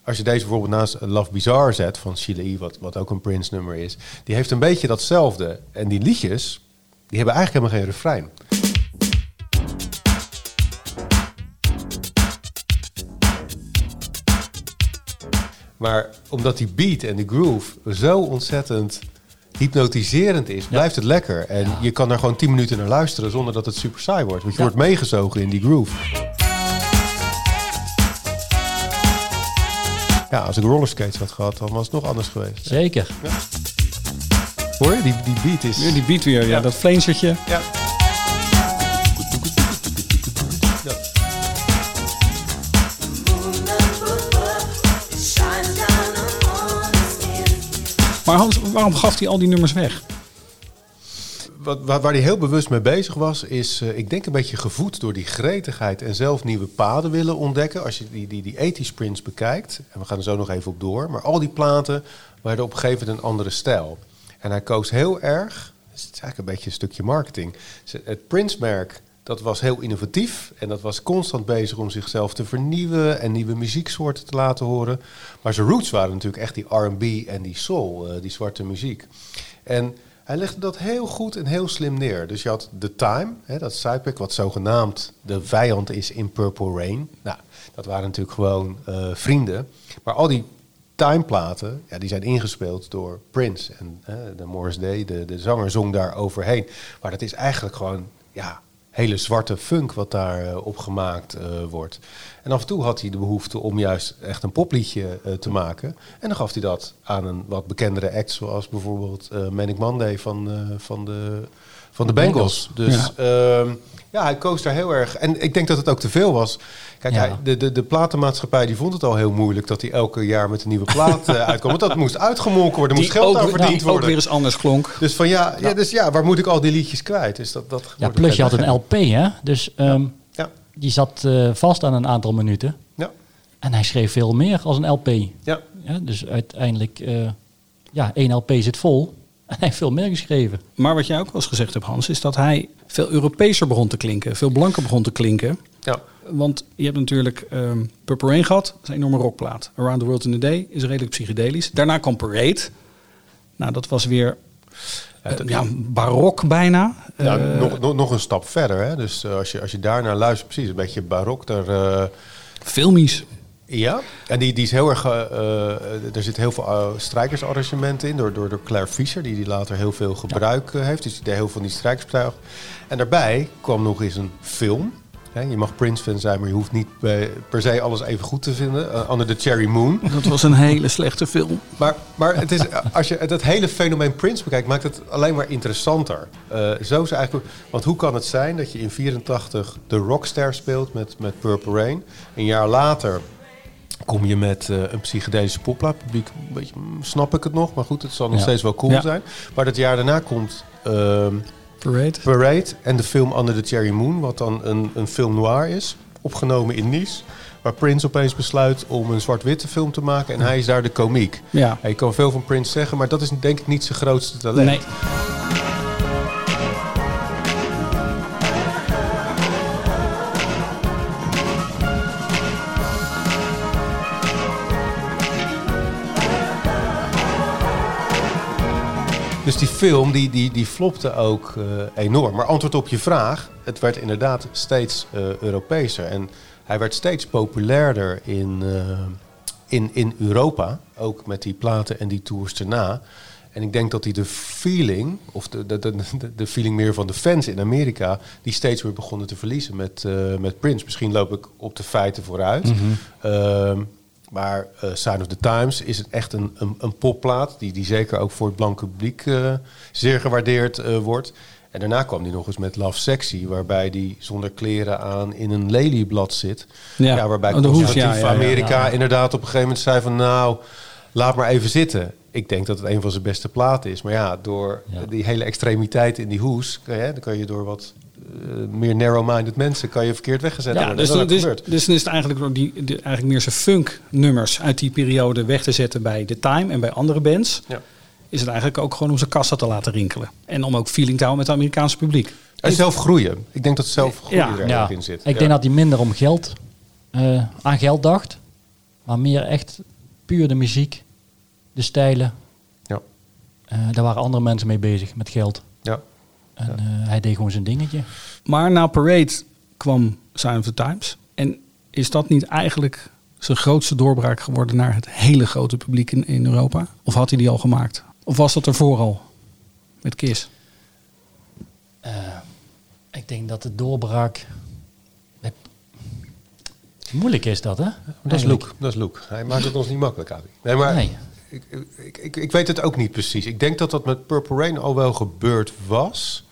C: als je deze bijvoorbeeld naast Love Bizarre zet van Sheila E., wat, wat ook een Prince nummer is, die heeft een beetje datzelfde. En die liedjes, die hebben eigenlijk helemaal geen refrein. Maar omdat die beat en die groove zo ontzettend hypnotiserend is, blijft het lekker. En je kan er gewoon 10 minuten naar luisteren zonder dat het super saai wordt. Want je
B: Ja.
C: wordt meegezogen in die groove. Ja, als ik rollerskates had gehad, dan was het nog anders geweest.
B: Zeker.
C: Hoor je? Die, die beat is...
A: Die beat weer, ja, dat flamertje.
C: Ja.
A: Maar Hans, waarom gaf hij al die nummers weg?
C: Wat, waar, hij heel bewust mee bezig was, is, eh, ik denk een beetje gevoed door die gretigheid en zelf nieuwe paden willen ontdekken. Als je die, die, die 80 prints bekijkt, en we gaan er zo nog even op door, maar al die platen werden op een gegeven moment een andere stijl. En hij koos heel erg, het is eigenlijk een beetje een stukje marketing. Het Prince-merk, dat was heel innovatief en dat was constant bezig om zichzelf te vernieuwen en nieuwe muzieksoorten te laten horen. Maar zijn roots waren natuurlijk echt die R&B en die soul, eh, die zwarte muziek. En Hij legde dat heel goed en heel slim neer. Dus je had The Time, hè, dat sidepack, wat zogenaamd de vijand is in Purple Rain. Nou, dat waren natuurlijk gewoon eh, vrienden. Maar al die Time-platen, ja, die zijn ingespeeld door Prince. En eh, de Morris Day, de, de zanger, zong daar overheen. Maar dat is eigenlijk gewoon, ja, hele zwarte funk wat daar eh, op gemaakt eh, wordt. En af en toe had hij de behoefte om juist echt een popliedje eh, te maken. En dan gaf hij dat aan een wat bekendere act, zoals bijvoorbeeld Manic Monday van, van, de, van de Bengals. Dus ja. ja, hij koos daar heel erg. En ik denk dat het ook te veel was. Kijk,
B: Ja.
C: hij, de, de, de platenmaatschappij die vond het al heel moeilijk dat hij elke jaar met een nieuwe plaat eh, uitkwam. Want dat moest uitgemolken worden, er moest
A: Die
C: geld
A: ook,
C: aan verdiend
A: die ook
C: worden.
A: weer eens anders klonk.
C: Dus van ja, ja. dus ja, waar moet ik al die liedjes kwijt? Dus dat, dat
B: Ja, plus je had een LP, hè? Dus ehm,
C: Ja.
B: die zat eh, vast aan een aantal minuten.
C: Ja.
B: En hij schreef veel meer als een LP.
C: Ja.
B: Ja, dus uiteindelijk, eh, ja, één LP zit vol. En hij heeft veel meer geschreven.
A: Maar wat jij ook wel eens gezegd hebt, Hans, is dat hij veel Europeeser begon te klinken. Veel blanker begon te klinken.
C: Ja.
A: Want je hebt natuurlijk ehm Purple Rain gehad. Dat is een enorme rockplaat. Around the World in a Day is redelijk psychedelisch. Daarna kwam Parade. Nou, dat was weer eh, ja, barok bijna.
C: Ja,
A: Eh,
C: nog, nog, nog een stap verder. Hè? Dus eh, als, je, als je daarnaar luistert, precies, een beetje barok. Daar, eh,
A: Filmisch.
C: Ja, en die, die is heel erg... eh, eh, er zit heel veel uh, strijkersarrangementen in door, door, door Claire Fischer... die, die later heel veel gebruik eh, heeft. Dus die deed heel veel van die strijkersbetuigingen. En daarbij kwam nog eens een film... Je mag Prince-fan zijn, maar je hoeft niet per se alles even goed te vinden. Eh, Under the Cherry Moon.
A: Dat was een hele slechte film.
C: Maar, maar het is, als je dat hele fenomeen Prince bekijkt, maakt het alleen maar interessanter. Eh, zo is eigenlijk, want hoe kan het zijn dat je in 84 de rockstar speelt met, met Purple Rain? Een jaar later kom je met eh, een psychedelische popplaat. Publiek, een beetje, mm, snap ik het nog, maar goed, het zal nog
A: Ja.
C: steeds wel cool
A: Ja.
C: zijn. Maar dat jaar daarna komt ehm,
A: Parade.
C: Parade en de film Under the Cherry Moon, wat dan een, een film noir is, opgenomen in Nice. Waar Prince opeens besluit om een zwart-witte film te maken en hij is daar de komiek.
A: Ja.
C: Ja, je kan veel van Prince zeggen, maar dat is denk ik niet zijn grootste talent.
A: Nee.
C: Dus die film die, die, die flopte ook eh, enorm. Maar antwoord op je vraag, het werd inderdaad steeds Europeeser. En hij werd steeds populairder in, eh, in, in Europa. Ook met die platen en die tours erna. En ik denk dat hij de feeling, of de, de, de, feeling meer van de fans in Amerika, die steeds meer begonnen te verliezen met, eh, met Prince. Misschien loop ik op de feiten vooruit. Ehm, maar eh Sign of the Times is het echt een, een, een popplaat die, die zeker ook voor het blanke publiek eh, zeer gewaardeerd eh, wordt. En daarna kwam hij nog eens met Love Sexy, waarbij hij zonder kleren aan in een lelieblad zit.
A: Ja.
C: Ja, waarbij
A: Oh,
C: conservatief
A: ja, ja, ja.
C: Amerika inderdaad op een gegeven moment zei van nou, laat maar even zitten. Ik denk dat het een van zijn beste platen is. Maar ja, door die hele extremiteit in die hoes, dan kan je door wat meer narrow-minded mensen kan je verkeerd weggezet
A: Ja,
C: worden.
A: dus,
C: dat
A: dan,
C: is
A: dus, dus dan is het eigenlijk, door die, de, eigenlijk meer zijn funk-nummers uit die periode weg te zetten bij The Time en bij andere bands.
C: Ja.
A: Is het eigenlijk ook gewoon om zijn kassa te laten rinkelen. En om ook feeling te houden met het Amerikaanse publiek.
C: En zelf groeien. Ik denk dat zelf groeien
A: Ja.
C: er
B: Ja,
C: erg in zit.
B: ik
C: Ja.
B: denk dat hij minder om geld, eh, aan geld dacht. Maar meer echt puur de muziek, de stijlen.
C: Ja.
B: Eh, daar waren andere mensen mee bezig met geld.
C: Ja.
B: Eh, hij deed gewoon zijn dingetje.
A: Maar na Parade kwam Sign of the Times. En is dat niet eigenlijk zijn grootste doorbraak geworden naar het hele grote publiek in, in Europa? Of had hij die al gemaakt? Of was dat ervoor al? Met Kiss?
B: Eh, ik denk dat de doorbraak... met- Moeilijk is dat, hè?
C: Dat is. Luke. Dat is Luke. Hij maakt het ons niet makkelijk, Adi. Nee, maar
B: Nee.
C: Ik, ik, ik, ik weet het ook niet precies. Ik denk dat dat met Purple Rain al wel gebeurd was.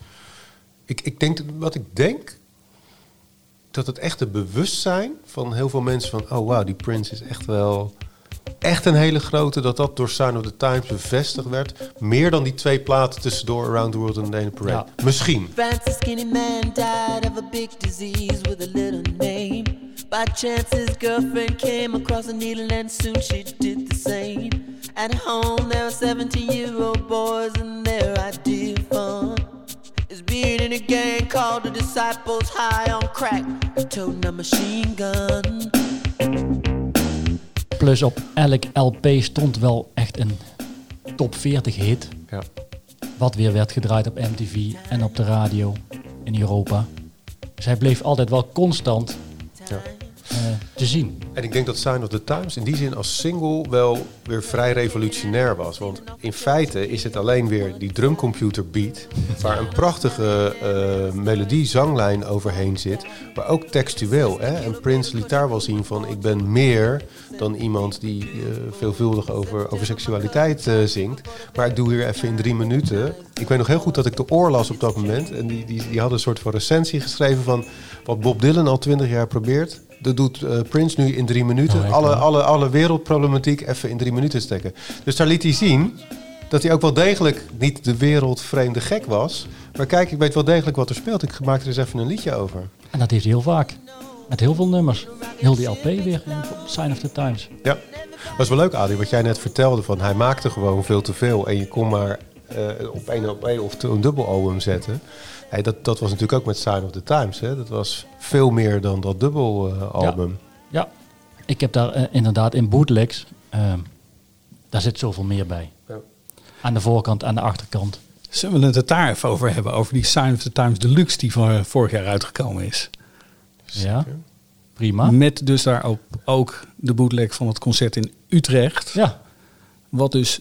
C: Ik, ik denk, dat- wat ik denk, dat het echte bewustzijn van heel veel mensen van... oh wauw, die Prince is echt wel echt een hele grote... dat dat door Sign of the Times bevestigd werd. Meer dan die twee platen tussendoor Around the World and the Parade. Misschien.
J: Francis skinny man died of a big disease with a little name. By chance his girlfriend came across a needle and soon she did the same. At home there were 17 year old boys and their idea of fun being in a gang called the Disciples High on Crack, toting a machine gun.
B: Plus op elk LP stond wel echt een top 40 hit.
C: Ja.
B: Wat weer werd gedraaid op MTV en op de radio in Europa. Dus hij bleef altijd wel constant
C: Ja.
B: Eh, te zien.
C: En ik denk dat Sign of the Times in die zin als single wel weer vrij revolutionair was. Want in feite is het alleen weer die drumcomputer beat... waar een prachtige eh, melodie, zanglijn overheen zit. Maar ook textueel. Hè? En Prince liet daar wel zien van... ik ben meer dan iemand die eh, veelvuldig over, over seksualiteit zingt. Maar ik doe hier even in drie minuten. Ik weet nog heel goed dat ik de oor las op dat moment. En die, die, die hadden een soort van recensie geschreven van... wat Bob Dylan al twintig jaar probeert... Dat doet eh, Prince nu in drie minuten.
B: Oh,
C: alle, alle, alle wereldproblematiek even in drie minuten steken. Dus daar liet hij zien dat hij ook wel degelijk niet de wereldvreemde gek was. Maar kijk, ik weet wel degelijk wat er speelt. Ik maak er eens even een liedje over.
B: En dat heeft hij heel vaak. Met heel veel nummers. Heel die LP weer in Sign of the Times.
C: Ja, was wel leuk, Adi, wat jij net vertelde. Van hij maakte gewoon veel te veel. En je kon maar eh, op één op één of een dubbel album zetten. Hey, dat, dat was natuurlijk ook met Sign of the Times. Hè? Dat was veel meer dan dat dubbel eh, album.
B: Ja, ik heb daar eh, inderdaad in bootlegs, ehm, daar zit zoveel meer bij.
C: Ja.
B: Aan de voorkant, aan de achterkant.
A: Zullen we het het daar even over hebben? Over die Sign of the Times Deluxe die voor, vorig jaar uitgekomen is.
B: Ja, prima.
A: Met dus daar ook, ook de bootleg van het concert in Utrecht.
B: Ja,
A: Wat, dus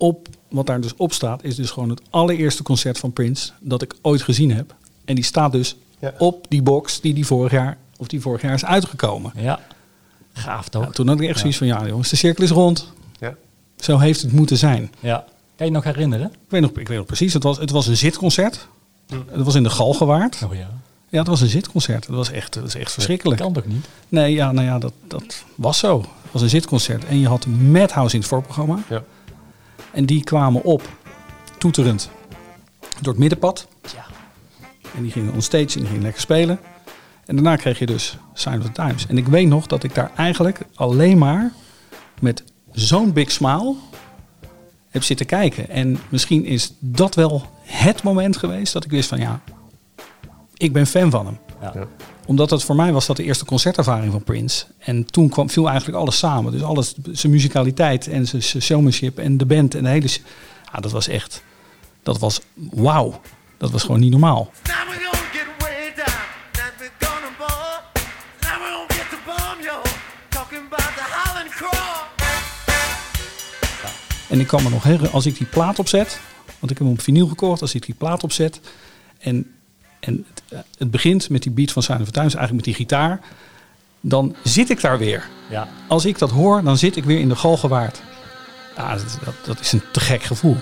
A: op, wat daar dus op staat, is dus gewoon het allereerste concert van Prince dat ik ooit gezien heb. En die staat dus
C: Ja.
A: op die box die, die vorig jaar of die vorig jaar is uitgekomen.
B: ja. Gaaf toch?
A: Nou, toen had ik echt zoiets van, ja jongens, de cirkel is rond.
C: Ja.
A: Zo heeft het moeten zijn.
B: Ja. Kan je je nog herinneren?
A: Ik weet nog, ik weet nog precies, het was, het was een zitconcert. Het was in de Galgenwaard.
B: Oh ja.
A: Ja, het was een zitconcert. Het was echt, het was echt verschrikkelijk.
B: Kan toch niet?
A: Nee, ja, nou ja, dat, dat was zo. Het was een zitconcert. En je had Madhouse in het voorprogramma.
C: Ja.
A: En die kwamen op, toeterend, door het middenpad.
B: Ja.
A: En die gingen onstage en die gingen lekker spelen. En daarna kreeg je dus Sign of the Times. En ik weet nog dat ik daar eigenlijk alleen maar met zo'n big smile heb zitten kijken. En misschien is dat wel het moment geweest dat ik wist van ja, ik ben fan van hem.
B: Ja.
A: Omdat dat voor mij was dat de eerste concertervaring van Prince. En toen kwam, viel eigenlijk alles samen. Dus alles, zijn muzikaliteit en zijn showmanship en de band en de hele... Ja, dat was echt, dat was wauw. Dat was gewoon niet normaal. En ik kan me nog herinneren, als ik die plaat opzet, want ik heb hem op vinyl gekocht, als ik die plaat opzet en, en het, eh, het begint met die beat van of the Times, eigenlijk met die gitaar, dan zit ik daar weer.
B: Ja.
A: Als ik dat hoor, dan zit ik weer in de Galgenwaard. Ja, dat, dat, dat is een te gek gevoel.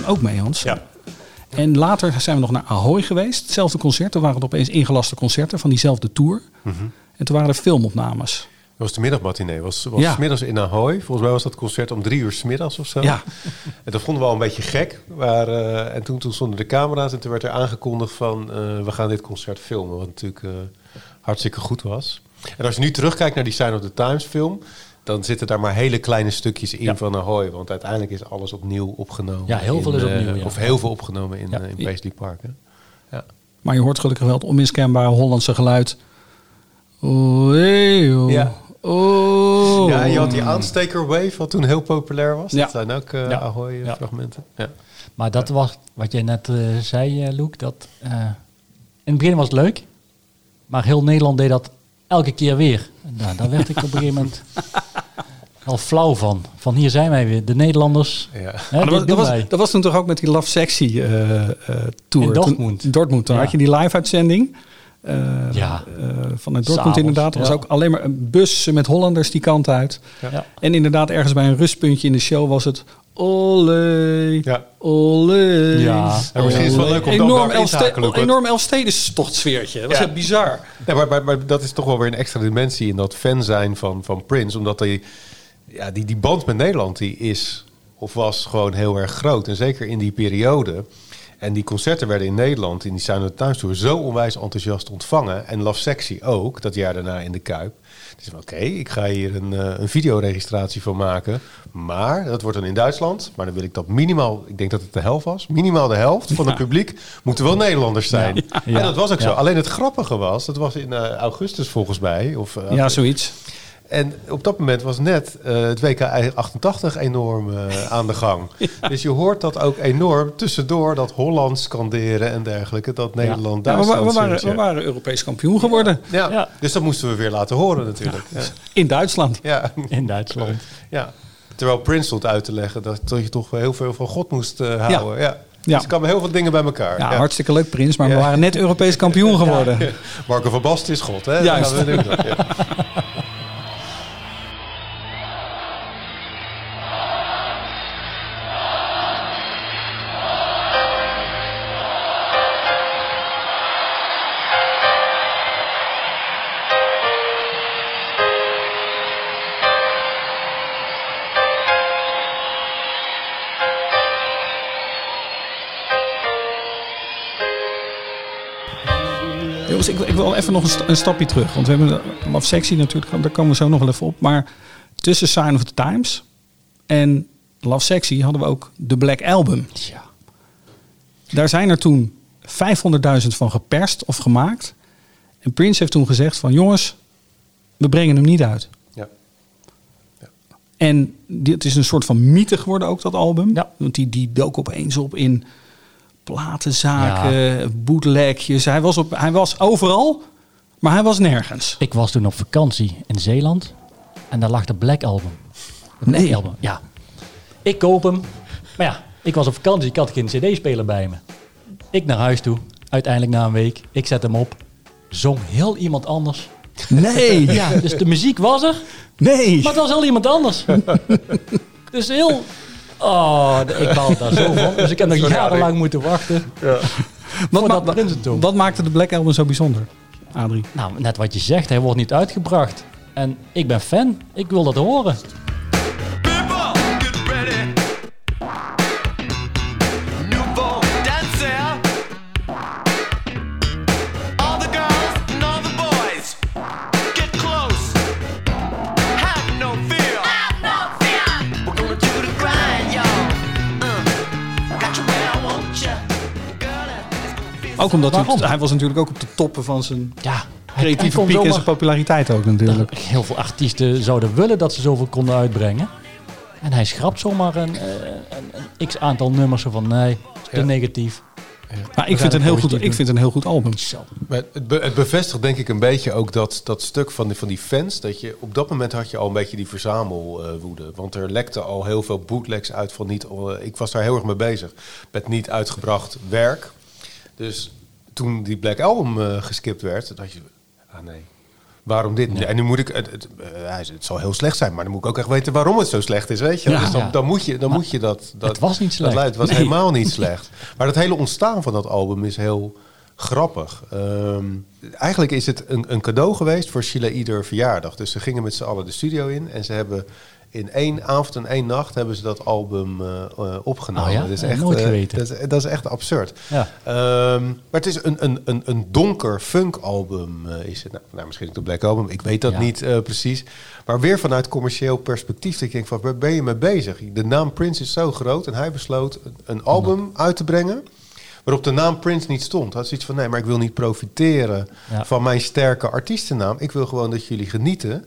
A: Toen ook mee, Hans?
C: Ja.
A: En later zijn we nog naar Ahoy geweest. Hetzelfde concert. Toen waren het opeens ingelaste concerten van diezelfde tour. En toen waren er filmopnames.
C: Dat was de middagmatinee. Was, was
A: Ja.
C: middags in Ahoy. Volgens mij was dat concert om drie uur 's middags of zo.
A: Ja.
C: En dat vonden we al een beetje gek. Maar, eh, en toen, toen stonden de camera's en toen werd er aangekondigd van... eh, we gaan dit concert filmen. Wat natuurlijk eh, hartstikke goed was. En als je nu terugkijkt naar die Sign of the Times film... dan zitten daar maar hele kleine stukjes in
B: Ja.
C: van Ahoy. Want uiteindelijk is alles opnieuw opgenomen.
B: Ja, heel veel
C: in,
B: is
C: eh,
B: opnieuw, ja.
C: Of heel veel opgenomen in,
B: Ja.
C: eh, in Paisley Park. Hè? Ja.
A: Maar je hoort gelukkig wel het onmiskenbare Hollandse geluid. Oh, hey, oh.
C: Ja.
A: Oh.
C: Ja, en je had die aansteker wave, wat toen heel populair was.
A: Ja.
C: Dat zijn ook eh
B: Ja.
C: Ahoy
B: Ja.
C: fragmenten. Ja.
B: Maar dat was wat jij net zei, Luc. Dat, eh, in het begin was het leuk. Maar heel Nederland deed dat elke keer weer. Nou, daar werd ik op een gegeven moment al flauw van. Van hier zijn wij weer, de Nederlanders.
C: Ja.
B: Hè,
A: dat, was, dat, was, dat was toen toch ook met die Love Sexy eh, eh, tour.
B: In Dortmund.
A: Toen, Dortmund.
B: Ja.
A: had je die live uitzending. eh,
B: Ja.
A: vanuit Dortmund
B: S'avonds,
A: inderdaad. Er was ook alleen maar een bus met Hollanders die kant uit.
B: Ja.
A: En inderdaad, ergens bij een rustpuntje in de show was het... Olé,
C: Ja.
A: olé.
B: Ja.
C: Ja, misschien is het wel leuk om dan
A: enorm
C: in te want-
A: Enorm Elfstedenstocht sfeertje. Dat was
C: Ja.
A: echt bizar.
C: Ja, maar, maar, maar dat is toch wel weer een extra dimensie in dat fan zijn van, van Prince. Omdat die, ja, die, die band met Nederland die is of was gewoon heel erg groot. En zeker in die periode. En die concerten werden in Nederland, in die Sound Times Tour, zo onwijs enthousiast ontvangen. En Love Sexy ook, dat jaar daarna in de Kuip. Dus oké, ik ga hier een, eh, een videoregistratie van maken. Maar dat wordt dan in Duitsland. Maar dan wil ik dat minimaal, ik denk dat het de helft was. Minimaal de helft van het publiek moeten wel Nederlanders zijn.
B: Ja.
C: En dat was ook zo. Alleen het grappige was, dat was in eh, augustus volgens mij. Of, eh,
A: Ja, zoiets.
C: En op dat moment was net eh, het WK 88 enorm eh, aan de gang. Dus je hoort dat ook enorm tussendoor, dat Holland scanderen en dergelijke. Dat Nederland
A: Ja, we,
C: Duitsland
A: wa- we waren, we waren Europees kampioen geworden.
C: ja.
B: Ja.
C: Dus dat moesten we weer laten horen natuurlijk. Ja.
A: In Duitsland.
C: Ja.
B: In Duitsland.
C: Ja. Terwijl Prince stond uit te leggen dat, dat je toch wel heel veel van God moest eh, houden. Ja.
A: Ja.
C: Dus er kwamen heel veel dingen bij elkaar.
A: Ja,
C: Ja.
A: hartstikke leuk, Prins. Maar we waren net Europees kampioen geworden.
C: Marco van Basten is God, hè?
A: Juist.
C: Dat
A: nog een, sta- een stapje terug. Want we hebben Love Sexy natuurlijk, daar komen we zo nog wel even op. Maar tussen Sign of the Times en Love Sexy hadden we ook de Black Album.
B: Ja.
A: Daar zijn er toen 500.000 van geperst of gemaakt. En Prince heeft toen gezegd van jongens, we brengen hem niet uit.
C: Ja.
A: En dit is een soort van mythe geworden ook, dat album.
B: Ja.
A: Want die, die dook opeens op in platenzaken, bootlegjes. Hij was, op, hij was overal, maar hij was nergens.
B: Ik was toen op vakantie in Zeeland. En daar lag de Black Album. De Black
A: Nee.
B: Album, ja. Ik koop hem. Maar ja, ik was op vakantie. Ik had geen cd-speler bij me. Ik naar huis toe. Uiteindelijk na een week. Ik zet hem op. Zong heel iemand anders.
A: Nee,
B: Ja, dus de muziek was er.
A: nee.
B: Maar het was heel iemand anders. dus heel... Oh, ik baal daar zo van. Dus ik heb nog jarenlang moeten wachten.
A: Wat,
B: voordat
A: ma- wat maakte de Black Album zo bijzonder, Adrie?
B: Nou, net wat je zegt. Hij wordt niet uitgebracht. En ik ben fan. Ik wil dat horen.
A: Ook omdat hij,
B: Waarom?
A: hij was natuurlijk ook op de toppen van zijn
B: Ja,
A: creatieve piek en zijn populariteit ook natuurlijk.
B: Heel veel artiesten zouden willen dat ze zoveel konden uitbrengen. En hij schrapt zomaar een, eh, een, een x aantal nummers van nee, te
C: Ja.
B: negatief.
A: Maar ik vind,
B: het
A: een heel goed, ik vind een heel goed album.
C: Maar het, be- het bevestigt denk ik een beetje ook dat, dat stuk van die, van die fans. Dat je op dat moment had je al een beetje die verzamelwoede. want er lekte al heel veel bootlegs uit van niet. eh, ik was daar heel erg mee bezig. Met niet uitgebracht werk. Dus toen die Black Album eh, geskipt werd, dacht je. Ah nee. Waarom dit? En nu moet ik. Het, het, eh, het zal heel slecht zijn, maar dan moet ik ook echt weten waarom het zo slecht is. Weet je?
A: Ja.
C: dus dan,
B: Ja.
C: dan moet je, dan moet je dat, dat.
B: het was niet slecht.
C: Dat, luidt. het was
A: Nee.
C: helemaal niet slecht. Maar het hele ontstaan van dat album is heel grappig. Ehm, eigenlijk is het een, een cadeau geweest voor Sheila ieder verjaardag. Dus ze gingen met z'n allen de studio in en ze hebben in één avond en één nacht hebben ze dat album eh, eh, opgenomen.
B: Oh ja?
C: Dat is echt,
B: nooit
C: eh, dat, is, dat is echt absurd.
B: Ja.
C: Ehm, maar het is een, een, een, een donker funk album. is het. Nou, nou, misschien ook de Black Album. Ik weet dat
B: Ja.
C: niet precies. Maar weer vanuit commercieel perspectief. Dat ik denk van, waar ben je mee bezig? De naam Prince is zo groot. En hij besloot een, album uit te brengen. Waarop de naam Prince niet stond. Hij had zoiets van, nee, maar ik wil niet profiteren
B: Ja.
C: van mijn sterke artiestennaam. Ik wil gewoon dat jullie genieten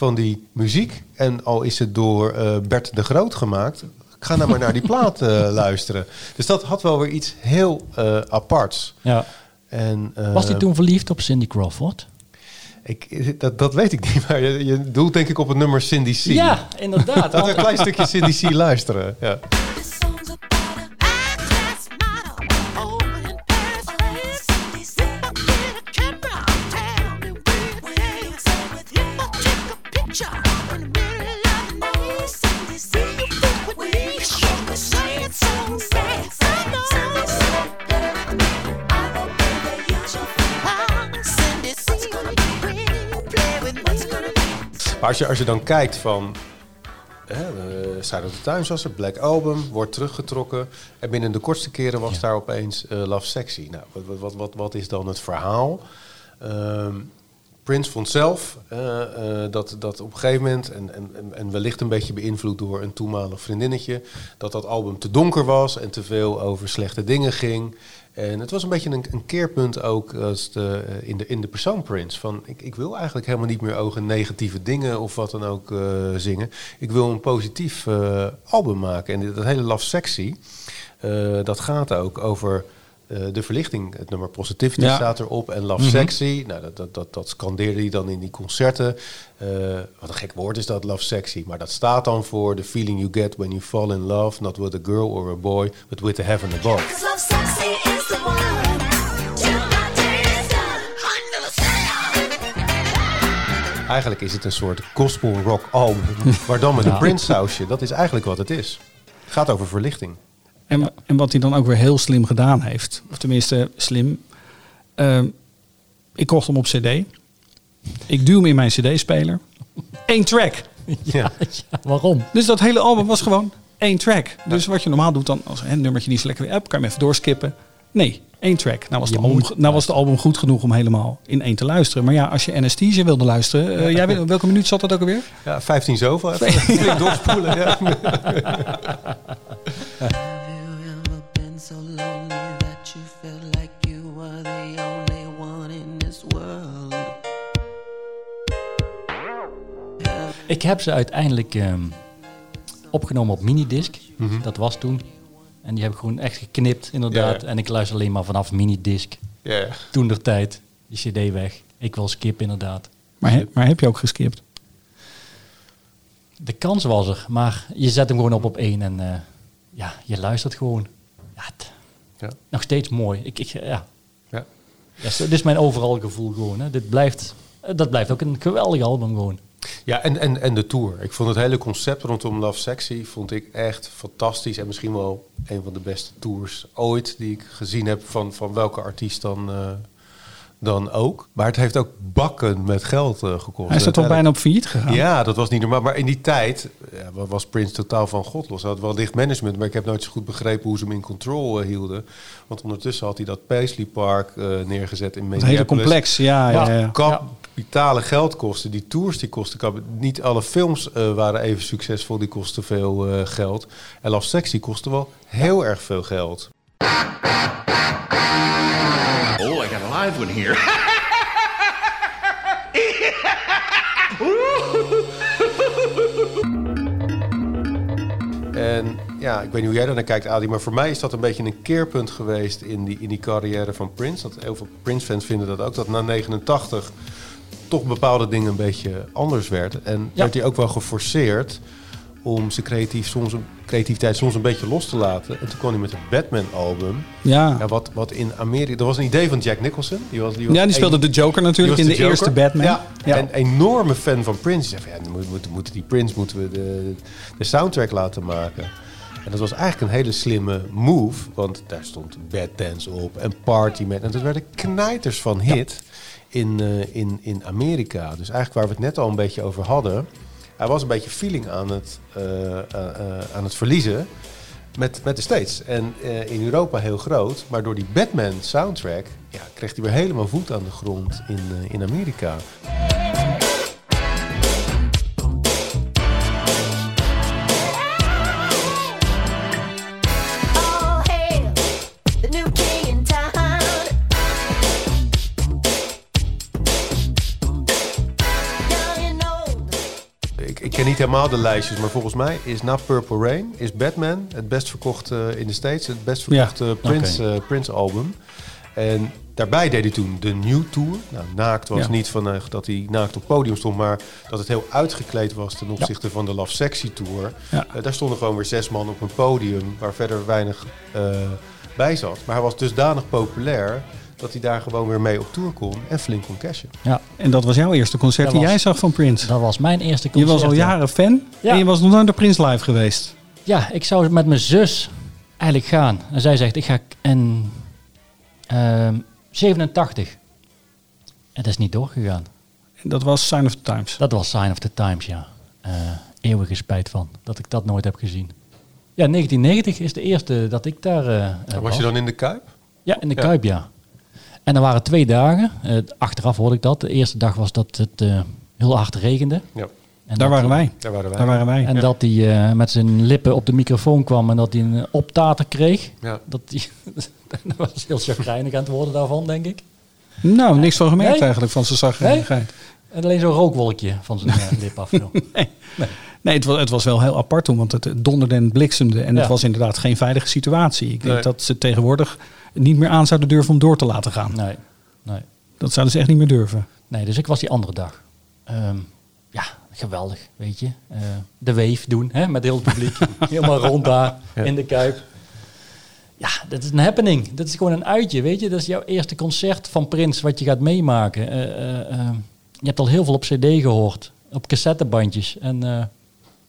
C: van die muziek. En al is het door eh, Bert de Groot gemaakt. Ga nou maar naar die plaat eh, luisteren. Dus dat had wel weer iets heel eh, aparts.
B: Ja.
C: En, eh,
B: Was hij toen verliefd op Cindy Crawford?
C: Ik, dat, dat weet ik niet, maar je, je doelt denk ik op het nummer Cindy C.
B: Ja, inderdaad.
C: Laten we een klein stukje Cindy C luisteren. Ja. Maar als je, als je dan kijkt van... Hè, uh, Side of the Times was er, Black Album, wordt teruggetrokken. En binnen de kortste keren was daar opeens eh, Love Sexy. Nou, wat, wat, wat, wat is dan het verhaal? Ehm, Prince vond zelf eh, eh, dat, dat op een gegeven moment, en, en, en wellicht een beetje beïnvloed door een toenmalig vriendinnetje, dat dat album te donker was en te veel over slechte dingen ging. En het was een beetje een, een keerpunt ook als de, eh, in, de, in de persoon Prince. Van ik, ik wil eigenlijk helemaal niet meer over negatieve dingen of wat dan ook zingen. Ik wil een positief album maken. En dat hele Love Sexy, dat gaat ook over eh, de verlichting, het nummer Positivity
A: Ja.
C: staat erop en Love
A: Mhm.
C: Sexy. Nou, dat, dat, dat, dat scandeerde hij dan in die concerten. Eh, wat een gek woord is dat, Love Sexy. Maar dat staat dan voor the feeling you get when you fall in love, not with a girl or a boy, but with the heaven above. Eigenlijk is het een soort gospel rock album, maar dan met een
A: Ja.
C: Prince sausje. Dat is eigenlijk wat het is. Het gaat over verlichting.
A: En, en wat hij dan ook weer heel slim gedaan heeft, of tenminste slim. ehm, ik kocht hem op CD. Ik duw hem in mijn CD-speler. Eén track.
C: Ja.
B: waarom?
A: Dus dat hele album was gewoon één track. Dus wat je normaal doet dan, als een nummertje niet zo lekker weer up, kan je hem even doorskippen. Nee, één track. Nou was, de album, nou was de album goed genoeg om helemaal in één te luisteren. Maar ja, als je Anesthesia wilde luisteren, eh, jij weet, welke minuut zat dat ook alweer?
C: Ja, 15 zoveel. Even doorspoelen. Ja.
J: world.
B: Ik heb ze uiteindelijk ehm, opgenomen op minidisc.
C: Mhm.
B: Dat was toen. En die heb ik gewoon echt geknipt, inderdaad.
C: Ja.
B: En ik luister alleen maar vanaf minidisc.
C: Ja.
B: Toen der tijd, die cd weg. Ik wil skip, inderdaad.
A: Maar, he- maar heb je ook geskipt?
B: De kans was er, maar je zet hem gewoon op op één en eh, ja, je luistert gewoon. Ja,
C: Ja.
B: Nog steeds mooi. Ik, ik, ja.
C: Ja.
B: Ja, zo- dit is mijn overal gevoel gewoon. Hè. Dit blijft, eh, dat blijft ook een geweldig album gewoon.
C: Ja, en, en, en de tour. Ik vond het hele concept rondom Love Sexy vond ik echt fantastisch. En misschien wel een van de beste tours ooit die ik gezien heb van, van welke artiest dan, eh, dan ook. Maar het heeft ook bakken met geld eh, gekost.
A: Hij is er toch bijna op failliet gegaan?
C: Ja, dat was niet normaal. Maar in die tijd ja, wa- was Prince totaal van God los. Hij had wel dicht management, maar ik heb nooit zo goed begrepen hoe ze hem in control eh, hielden. Want ondertussen had hij dat Paisley Park eh, neergezet in Minneapolis.
A: hele complex, ja. ja, ja.
C: Kapitale geldkosten. Die tours die kosten Niet alle films waren even succesvol. Die kosten veel geld. En Love Sexy kostte wel heel erg veel geld.
K: Live one here.
C: En ja, ik weet niet hoe jij daar naar kijkt, Adi, maar voor mij is dat een beetje een keerpunt geweest in die, in die carrière van Prince. Dat heel veel Prince-fans vinden dat ook, dat na 89 toch bepaalde dingen een beetje anders werd. En werd hij ook wel geforceerd om zijn creatief soms creativiteit soms een beetje los te laten. En toen kwam hij met het Batman-album.
A: Ja.
C: wat, wat in Amerika... Dat was een idee van Jack Nicholson. Die, was, die, was
A: Ja, die speelde
C: een-
A: de Joker natuurlijk in de eerste Batman.
C: Ja,
A: Ja.
C: En een enorme fan van Prince. Die zei van, ja, dan moet- moet- moeten die Prince moeten we de, de soundtrack laten maken. En dat was eigenlijk een hele slimme move. Want daar stond Bad Dance op en Party Man. En dat werden knijters van hit in, eh, in, in Amerika. Dus eigenlijk waar we het net al een beetje over hadden. Hij was een beetje feeling aan het, eh, eh, eh, aan het verliezen met, met de States. En in Europa heel groot. Maar door die Batman soundtrack ja, kreeg hij weer helemaal voet aan de grond in, in Amerika. Ken niet helemaal de lijstjes, maar volgens mij is na Purple Rain is Batman het best verkochte in de States, het best verkochte
A: Ja,
C: Prince, eh, Prince album. En daarbij deed hij toen de New Tour. Nou, naakt was
A: Ja.
C: niet van eh, dat hij naakt op het podium stond, maar dat het heel uitgekleed was ten opzichte van de Love Sexy Tour. Eh, daar stonden gewoon weer zes man op een podium waar verder weinig eh, bij zat. Maar hij was dusdanig populair dat hij daar gewoon weer mee op tour kon en flink kon cashen.
B: Ja.
A: En dat was jouw eerste concert
B: Dat
A: die
B: was-
A: jij zag van Prince.
B: Dat was mijn eerste
A: Je
B: concert.
A: was al
B: ja.
A: jaren fan
B: Ja.
A: en je was nog nooit naar Prince live geweest.
B: Ja, ik zou met mijn zus eigenlijk gaan. En zij zegt, ik ga in ehm 87. En dat is niet doorgegaan.
A: Dat was Sign of the Times.
B: Dat was Sign of the Times, ja. Eh, eeuwige spijt van dat ik dat nooit heb gezien. Ja, 1990 is de eerste dat ik daar eh, eh,
C: was je dan in de Kuip?
B: Ja, in de
C: Ja.
B: Kuip, ja. En er waren twee dagen. Eh, achteraf hoorde ik dat. De eerste dag was dat het eh, heel hard regende.
C: Ja.
B: En
A: Daar waren
B: hij-
A: wij.
C: Daar waren wij.
A: Daar waren wij.
B: En
A: Ja.
B: dat hij eh, met zijn lippen op de microfoon kwam en dat hij een optater kreeg.
C: Ja.
B: Dat, die, dat was heel chagrijnig aan het worden daarvan, denk ik.
A: Nou, niks van gemerkt
B: Nee?
A: eigenlijk van zijn zagrijnigheid.
B: En alleen zo'n rookwolkje van zijn lip af. joh.
A: Nee, het was, het was wel heel apart toen, want het donderde en bliksemde. En
B: Ja.
A: het was inderdaad geen veilige situatie. Ik denk
C: Nee.
A: dat ze tegenwoordig niet meer aan zouden durven om door te laten gaan.
B: Nee, nee.
A: Dat zouden ze echt niet meer durven.
B: Nee, dus ik was die andere dag. Ehm, ja, geweldig, weet je. Eh, de wave doen, hè, met heel het publiek. Helemaal rond daar,
C: Ja.
B: in de Kuip. Ja, dat is een happening. Dat is gewoon een uitje, weet je. Dat is jouw eerste concert van Prins wat je gaat meemaken. Eh, eh, je hebt al heel veel op cd gehoord. Op cassettebandjes. En eh,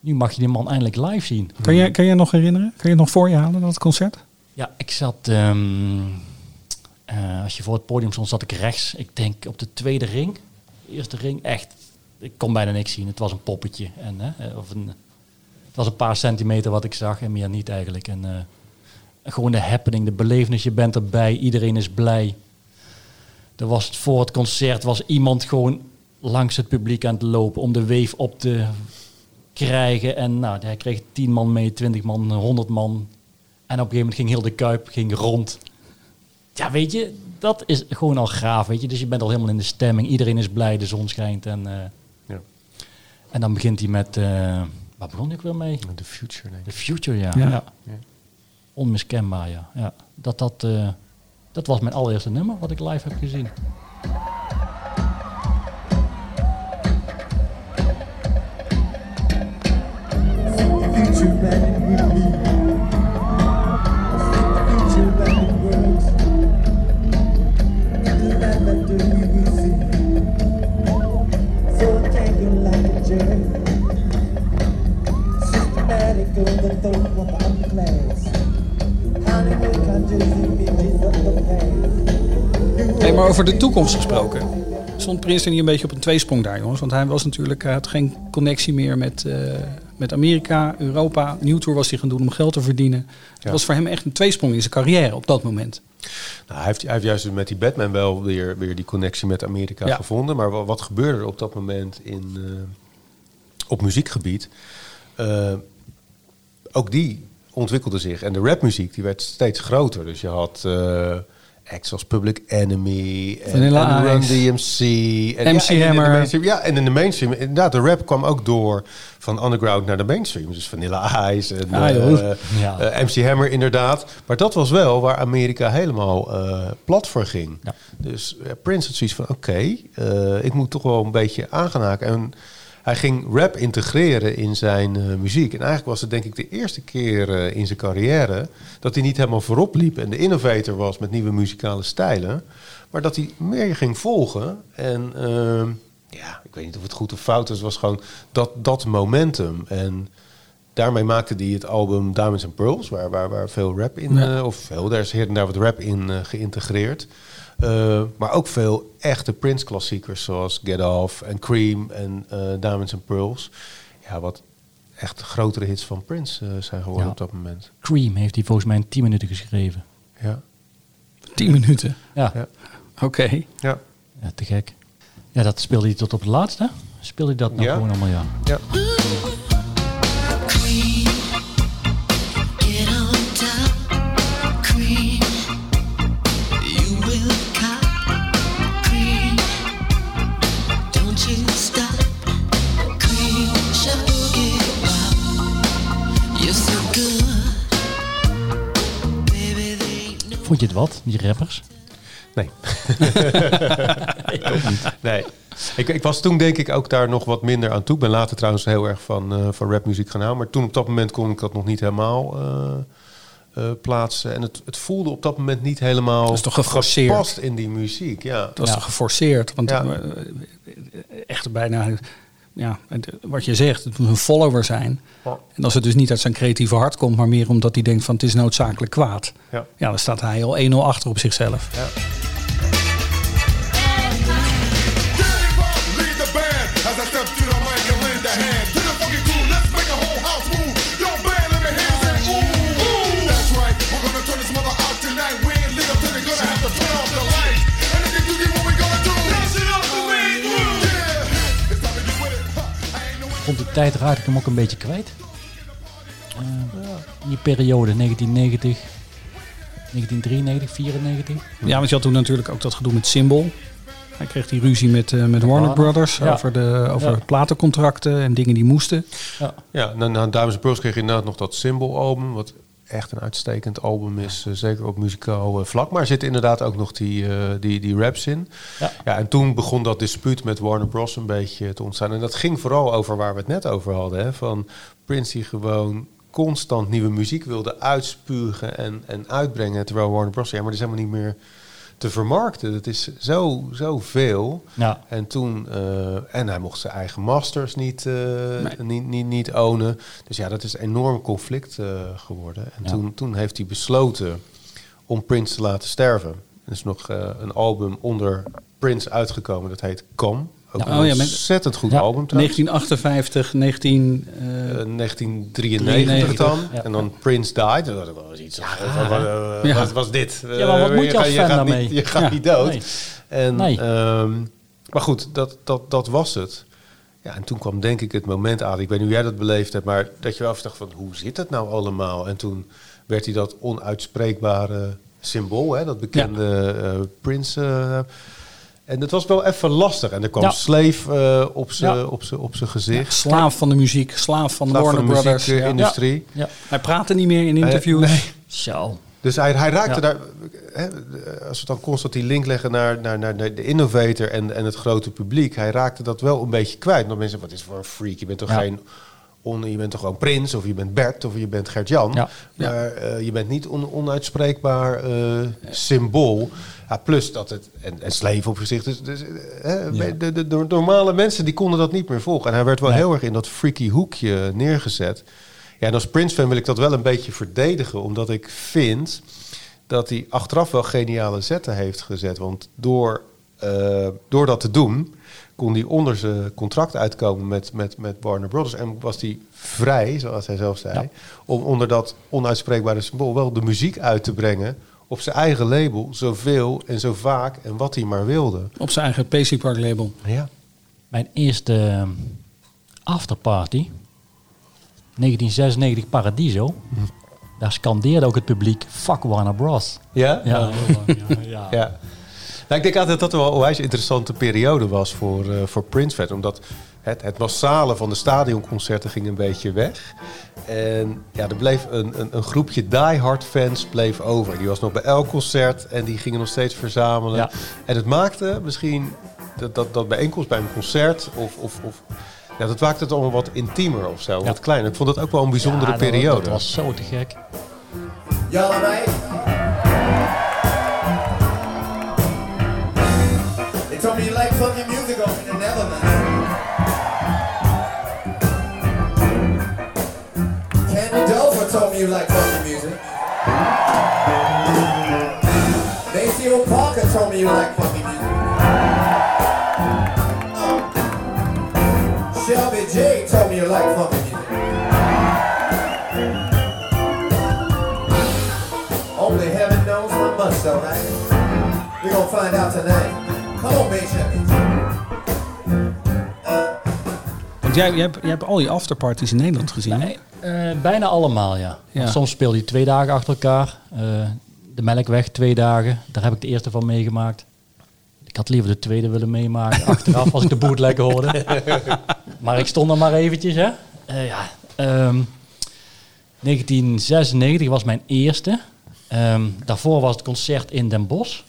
B: nu mag je die man eindelijk live zien.
A: Kan je, kan je nog herinneren? Kan je het nog voor je halen, dat concert?
B: Ja, ik zat... ehm, eh, als je voor het podium stond, zat ik rechts. Ik denk op de tweede ring. De eerste ring, echt. Ik kon bijna niks zien. Het was een poppetje. En, hè, eh, of een, het was een paar centimeter wat ik zag en meer niet eigenlijk. En eh, gewoon de happening, de belevenis. Je bent erbij, iedereen is blij. Er was voor het concert was iemand gewoon langs het publiek aan het lopen om de wave op te krijgen. En nou, hij kreeg 10 man mee, 20 man, 100 man. En op een gegeven moment ging heel de kuip ging rond. Ja, weet je, dat is gewoon al gaaf, weet je. Dus je bent al helemaal in de stemming. Iedereen is blij, de zon schijnt. En, eh,
C: Ja.
B: en dan begint hij met... eh waar begon ik weer mee?
C: The Future, denk ik.
B: The Future, ja.
A: Ja.
B: ja.
C: Ja.
B: Onmiskenbaar, ja. ja. Dat, dat, eh, dat was mijn allereerste nummer wat ik live heb gezien.
A: Hey, maar over de toekomst gesproken. Stond Prins er niet een beetje op een tweesprong daar, jongens? Want hij was natuurlijk, had geen connectie meer met, eh, met Amerika, Europa. Nieuwtour was hij gaan doen om geld te verdienen. Het
C: Ja.
A: was voor hem echt een tweesprong in zijn carrière op dat moment.
C: Nou, hij, heeft, hij heeft juist met die Batman wel weer, weer die connectie met Amerika
A: Ja.
C: gevonden. Maar wat, wat gebeurde er op dat moment in, eh, op muziekgebied? Eh, ook die ontwikkelde zich. En de rapmuziek die werd steeds groter. Dus je had eh acts als Public Enemy en,
A: Vanilla
C: en Run. DMC. En,
A: MC
C: ja, en in de
A: Hammer.
C: ja, en in de mainstream. Inderdaad, de rap kwam ook door van underground naar de mainstream. Dus Vanilla Ice en
A: Ah,
C: eh.
B: Ja.
C: eh, MC Hammer inderdaad. Maar dat was wel waar Amerika helemaal eh, plat voor ging.
B: Ja.
C: Dus eh, Prince had zoiets van, oké, eh, ik moet toch wel een beetje aangenaken. En hij ging rap integreren in zijn eh, muziek. En eigenlijk was het denk ik de eerste keer eh, in zijn carrière... dat hij niet helemaal voorop liep en de innovator was met nieuwe muzikale stijlen. Maar dat hij meer ging volgen. En ehm, ja, ik weet niet of het goed of fout. Het was gewoon dat, dat momentum. En daarmee maakte hij het album Diamonds and Pearls, waar, waar, waar veel rap in,
A: Ja.
C: eh, of veel, daar is hier en daar wat rap in eh, geïntegreerd. Eh, maar ook veel echte Prince-klassiekers zoals Get Off en Cream en eh, Diamonds and Pearls. Ja, wat echt grotere hits van Prince zijn geworden
B: Ja.
C: op dat moment.
B: Cream heeft hij volgens mij in 10 minuten geschreven.
C: Ja,
A: Tien minuten.
B: Ja,
C: ja,
A: Oké.
C: ja.
B: ja te gek. Ja, dat speelde hij tot op het laatste. Speelde hij dat nou
C: Ja.
B: gewoon allemaal, ja.
C: ja.
B: Vond je het wat, die rappers?
C: Nee. nee. Ik, ik was toen denk ik ook daar nog wat minder aan toe. Ik ben later trouwens heel erg van, eh, van rapmuziek gaan houden. Maar toen op dat moment kon ik dat nog niet helemaal eh, eh, plaatsen. En het, het voelde op dat moment niet helemaal
A: Dat is toch geforceerd?
C: gepast in die muziek. Ja.
A: Dat was
B: Ja.
A: toch geforceerd? Want
C: Ja.
A: echt bijna, ja, wat je zegt, het moet een follower zijn.
C: Ja.
A: En als het dus niet uit zijn creatieve hart komt, maar meer omdat hij denkt van het is noodzakelijk kwaad.
C: Ja.
A: Ja, dan staat hij al 1-0 achter op zichzelf.
C: Ja.
B: Tijd raakte ik hem ook een beetje kwijt. Eh, in die periode 1990, 1993, 94.
A: Ja, want je had toen natuurlijk ook dat gedoe met Symbol. Hij kreeg die ruzie met, eh, met Warner
B: Warner,
A: Brothers
B: ja.
A: over, de, over
B: Ja.
A: platencontracten en dingen die moesten.
B: Ja.
C: Ja, na, na Dames en Pearls kreeg je inderdaad nog dat Symbol-album, wat echt een uitstekend album is, eh, zeker op muzikaal eh, vlak. Maar er zitten inderdaad ook nog die, eh, die, die raps in.
B: Ja.
C: en toen begon dat dispuut met Warner Bros. een beetje te ontstaan. En dat ging vooral over waar we het net over hadden. Hè, van Prince die gewoon constant nieuwe muziek wilde uitspugen en, en uitbrengen. Terwijl Warner Bros. ja, maar dat is helemaal niet meer te vermarkten. Het is zo, zo veel.
B: Ja.
C: En toen, eh, en hij mocht zijn eigen masters niet, eh, niet, niet, niet ownen. Dus ja, dat is een enorm conflict eh, geworden. En
B: Ja.
C: toen, toen heeft hij besloten om Prince te laten sterven. Er is nog eh, een album onder Prince uitgekomen, dat heet Come. Ook
A: Oh ja,
C: ontzettend goed
A: Ja,
C: album trouwens.
A: 1958, 19...
C: Eh, 1993
A: 93,
C: dan.
A: ja.
C: En dan Prince Died. Dat was iets. wat, wat, eh,
A: Ja.
C: wat was dit?
B: Ja, maar wat
C: Eh,
B: moet je als fan
C: gaat
B: daarmee?
C: Niet, je gaat niet dood.
B: Nee.
C: En,
B: Nee.
C: ehm, maar goed, dat, dat, dat was het. Ja, en toen kwam denk ik het moment aan. Ik weet niet hoe jij dat beleefd hebt, maar dat je wel afdacht van hoe zit het nou allemaal? En toen werd hij dat onuitspreekbare symbool, hè, dat bekende eh, Prince. En het was wel even lastig. En er kwam
A: Ja.
C: Slave eh, op zijn
A: Ja.
C: op op gezicht.
A: Slaaf van de muziek, slaaf van de Warner
C: van de
A: Brothers.
C: muziekindustrie.
A: Ja. Hij praatte niet meer in interviews.
C: nee.
B: Zo.
C: Dus hij, hij raakte daar, hè, als we dan constant die link leggen naar, naar, naar, de innovator en, en het grote publiek, hij raakte dat wel een beetje kwijt. Want mensen, wat is voor een freak? Je bent toch geen, on, je bent toch gewoon Prins of je bent Bert of je bent Gert-Jan.
B: Ja.
C: Maar eh, je bent niet on, onuitspreekbaar eh, symbool. Ja, plus dat het, en, en sleef op gezicht. Dus, dus, eh, de, de, de normale mensen die konden dat niet meer volgen. En hij werd wel
B: Nee.
C: heel erg in dat freaky hoekje neergezet. Ja, en als Prince-fan wil ik dat wel een beetje verdedigen, omdat ik vind dat hij achteraf wel geniale zetten heeft gezet. Want door, door dat te doen, kon hij onder zijn contract uitkomen met, met, met Warner Brothers. En was hij vrij, zoals hij zelf zei,
B: Ja.
C: om onder dat onuitspreekbare symbool wel de muziek uit te brengen op zijn eigen label, zoveel en zo vaak en wat hij maar wilde.
A: Op zijn eigen PC Park label.
C: Ja.
B: Mijn eerste ehm, afterparty, 1996 Paradiso. Daar scandeerde ook het publiek, fuck Warner Bros.
C: Ja,
B: ja. Ja.
C: Nou, ik denk altijd dat het wel een onwijs interessante periode was voor, eh, voor Prince fans. Omdat het, het massale van de stadionconcerten ging een beetje weg. En ja, er bleef een, een, een groepje diehard fans bleef over. Die was nog bij elk concert en die gingen nog steeds verzamelen.
B: Ja.
C: En het maakte misschien dat, dat, dat bijeenkomst bij een concert of... of, of ja, dat maakte het allemaal wat intiemer of zo, wat kleiner. Ik vond het ook wel een bijzondere
B: Ja, dat-
C: periode.
B: Dat was zo te gek.
L: Alright? You like funky music. Maceo Parker told me you like funky music. Shelby J told me you like funky music. Only heaven knows how much, though, right? We're gonna find out tonight. Come on, Major.
A: Want jij, jij, hebt, jij hebt al die afterparties in Nederland gezien. hè?
B: Eh, bijna allemaal, ja.
A: Ja.
B: Soms speelde je twee dagen achter elkaar. Eh, de Melkweg twee dagen. Daar heb ik de eerste van meegemaakt. Ik had liever de tweede willen meemaken achteraf als ik de bootleg hoorde. maar ik stond er maar eventjes, hè. Eh, ja, ehm, 1996 was mijn eerste. Ehm, daarvoor was het concert in Den Bosch.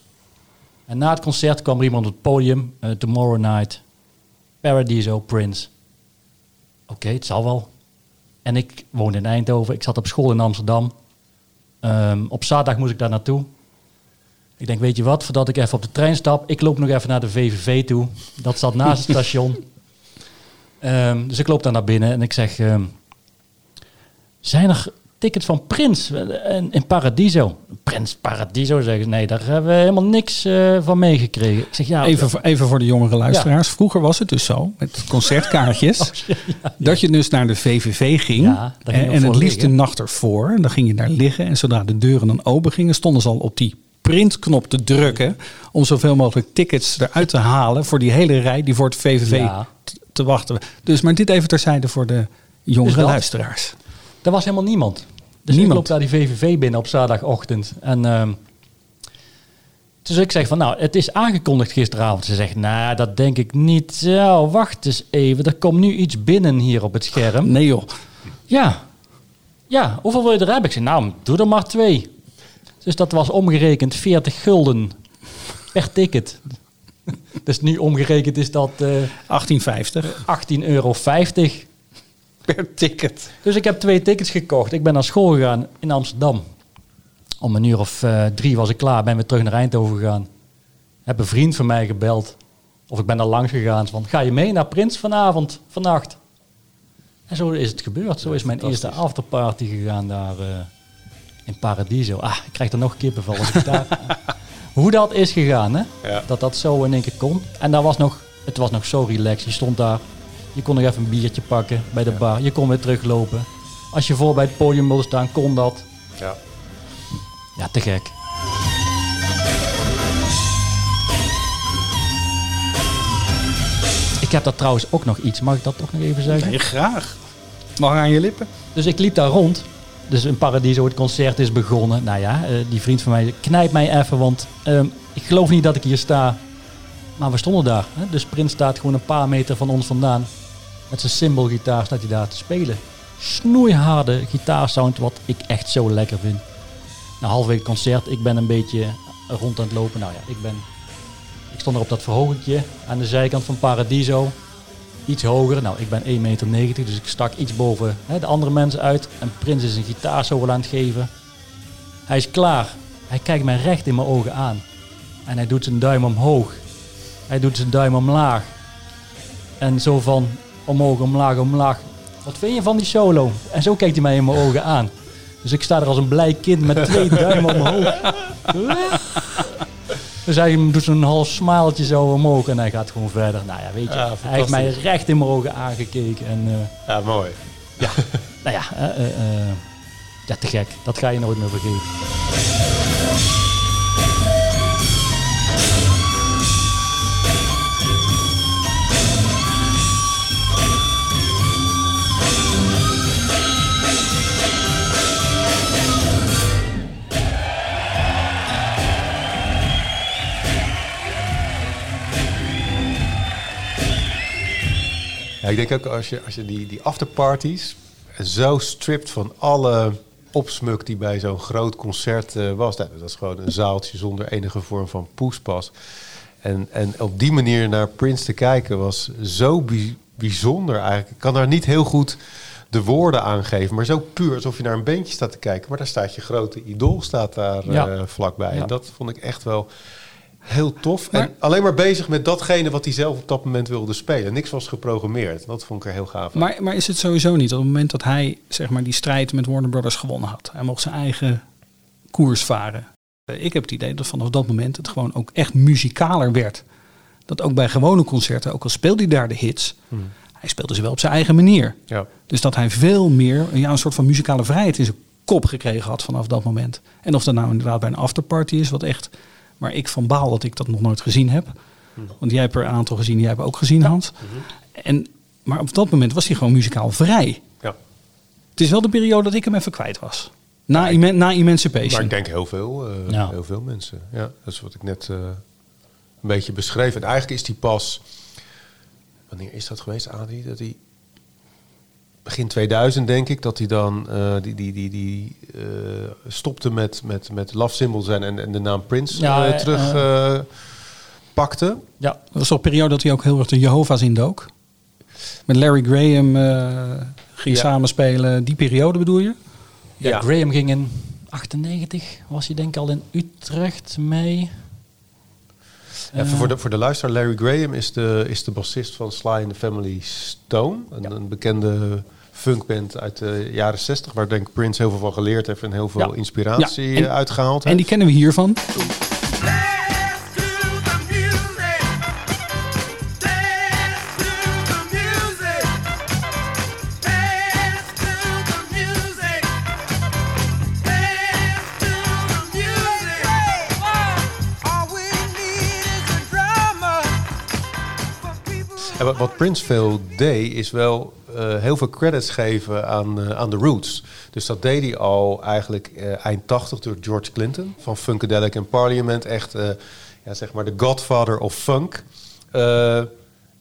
B: En na het concert kwam er iemand op het podium. Tomorrow Night, Paradiso, Prince. Oké, het zal wel. En ik woonde in Eindhoven. Ik zat op school in Amsterdam. Ehm, op zaterdag moest ik daar naartoe. Ik denk, weet je wat, voordat ik even op de trein stap, ik loop nog even naar de VVV toe. Dat zat naast het station. Ehm, dus ik loop daar naar binnen en ik zeg, ehm, zijn er tickets van Prins in, in Paradiso? Prins Paradiso, zeggen ze. Nee, daar hebben we helemaal niks eh, van meegekregen. Ik zeg, ja,
A: Even, voor- even voor de jongere luisteraars. Vroeger was het dus zo, met concertkaartjes, dat je dus naar de VVV ging. En, het liefst de nacht ervoor. En dan ging je daar liggen. En zodra de deuren dan open gingen, stonden ze al op die printknop te drukken. Om zoveel mogelijk tickets eruit te halen voor die hele rij die voor het VVV te wachten. Dus maar dit even terzijde voor de jongere
B: Dus
A: luisteraars.
B: Er was helemaal niemand. Dus
A: Niemand.
B: ik loop daar die VVV binnen op zaterdagochtend. En ehm, dus ik zeg van, nou, het is aangekondigd gisteravond. Ze zegt, nou, dat denk ik niet. Ja, wacht eens even. Er komt nu iets binnen hier op het scherm.
A: Nee joh.
B: Ja. Ja, hoeveel wil je er hebben? Ik zeg, nou, doe er maar twee. Dus dat was omgerekend 40 gulden per ticket. Dus nu omgerekend is dat... eh
A: 1850.
B: 18,50 euro.
A: Per ticket.
B: Dus ik heb twee tickets gekocht. Ik ben naar school gegaan in Amsterdam. Om een uur of eh, drie was ik klaar. Ben weer terug naar Eindhoven gegaan. Heb een vriend van mij gebeld. Of ik ben daar langs gegaan. Van, ga je mee naar Prins vanavond, vannacht? En zo is het gebeurd. Zo is mijn eerste afterparty gegaan daar eh, in Paradiso. Ah, ik krijg er nog kippenvel als ik daar... Hoe dat is gegaan, hè?
C: Ja.
B: Dat dat zo in één keer kon. En daar was nog, het was nog zo relaxed. Je stond daar, je kon nog even een biertje pakken bij de bar. Je kon weer teruglopen. Als je voor bij het podium wilde staan, kon dat.
C: Ja.
B: Ja, te gek. Ik heb daar trouwens ook nog iets. Mag ik dat toch nog even zeggen?
A: Nee, graag. Mag aan je lippen.
B: Dus ik liep daar rond. Dus in Paradiso, het concert is begonnen. Nou ja, eh, die vriend van mij knijpt mij even, want ehm, ik geloof niet dat ik hier sta. Maar we stonden daar. Hè? Dus Prins staat gewoon een paar meter van ons vandaan. Met zijn symbolgitaar staat hij daar te spelen. Snoeiharde gitaarsound, wat ik echt zo lekker vind. Na halverwege het concert, ik ben een beetje rond aan het lopen. Nou ja, ik ben... Ik stond er op dat verhogentje aan de zijkant van Paradiso iets hoger. Nou, ik ben 1,90 meter, dus ik stak iets boven hè, de andere mensen uit. En Prins is een gitaarsolo aan het geven. Hij is klaar. Hij kijkt mij recht in mijn ogen aan. En hij doet zijn duim omhoog. Hij doet zijn duim omlaag. En zo van omhoog, omlaag, omlaag. Wat vind je van die solo? En zo kijkt hij mij in mijn ogen aan. Dus ik sta er als een blij kind met twee duimen omhoog. Dus hij doet zo'n half smaaltje zo omhoog en hij gaat gewoon verder. Nou ja, weet je,
C: Ja,
B: hij heeft mij recht in mijn ogen aangekeken. En eh,
C: Ja, mooi.
B: ja, nou ja, eh, eh, ja, te gek. Dat ga je nooit meer vergeten.
C: Ja, ik denk ook als je, als je die, die afterparties zo stript van alle opsmuk die bij zo'n groot concert eh, was. Nou, dat is gewoon een zaaltje zonder enige vorm van poespas. En, en op die manier naar Prince te kijken was zo bi- bijzonder eigenlijk. Ik kan daar niet heel goed de woorden aangeven, maar zo puur alsof je naar een bandje staat te kijken. Maar daar staat je grote idool staat daar
B: Ja.
C: eh, vlakbij.
B: Ja.
C: En dat vond ik echt wel heel tof. en alleen maar bezig met datgene wat hij zelf op dat moment wilde spelen. Niks was geprogrammeerd. Dat vond ik er heel gaaf. aan.
A: Maar, maar is het sowieso niet op het moment dat hij zeg maar, die strijd met Warner Brothers gewonnen had? Hij mocht zijn eigen koers varen. Eh, Ik heb het idee dat vanaf dat moment het gewoon ook echt muzikaler werd. Dat ook bij gewone concerten, ook al speelde hij daar de hits,
C: Hmm.
A: hij speelde ze wel op zijn eigen manier.
C: Ja.
A: Dus dat hij veel meer ja, een soort van muzikale vrijheid in zijn kop gekregen had vanaf dat moment. En of dat nou inderdaad bij een afterparty is, wat echt. Maar ik van baal dat ik dat nog nooit gezien heb. Want jij hebt er een aantal gezien, jij hebt ook gezien, Hans. En, maar op dat moment was hij gewoon muzikaal vrij.
C: Ja.
A: Het is wel de periode dat ik hem even kwijt was. Na, Eman- na Emancipation.
C: Maar ik denk heel veel, eh,
A: Ja.
C: heel veel mensen. Ja, dat is wat ik net eh, een beetje beschreef. En eigenlijk is die pas... Wanneer is dat geweest, Adrie? Dat hij... Begin 2000 denk ik, dat hij dan eh, die, die, die, die, eh, stopte met, met, met Love Symbol zijn en, en de naam Prince
A: Ja,
C: eh, terug pakte.
B: Ja.
A: Dat was toch een periode dat hij ook heel erg de Jehovah's indook? Met Larry Graham eh, ging
B: Ja.
A: samenspelen. Die periode bedoel je?
B: Ja,
C: Ja.
B: Graham ging in 98, was hij denk ik al in Utrecht mee.
C: Even
B: Eh,
C: voor, de, voor de luisteraar, Larry Graham is de, is de bassist van Sly and the Family Stone. Een, een bekende funkband uit de jaren 60, waar denk ik Prince heel veel van geleerd heeft en heel veel
A: Ja.
C: inspiratie
A: Ja, en-
C: eh, uitgehaald
A: En
C: heeft.
A: die kennen we hiervan.
C: Wat, Prince veel deed, is wel eh, heel veel credits geven aan, eh, aan de roots. Dus dat deed hij al eigenlijk eh, eind 80 door George Clinton van Funkadelic en Parliament. Echt, ja, zeg maar, de godfather of funk.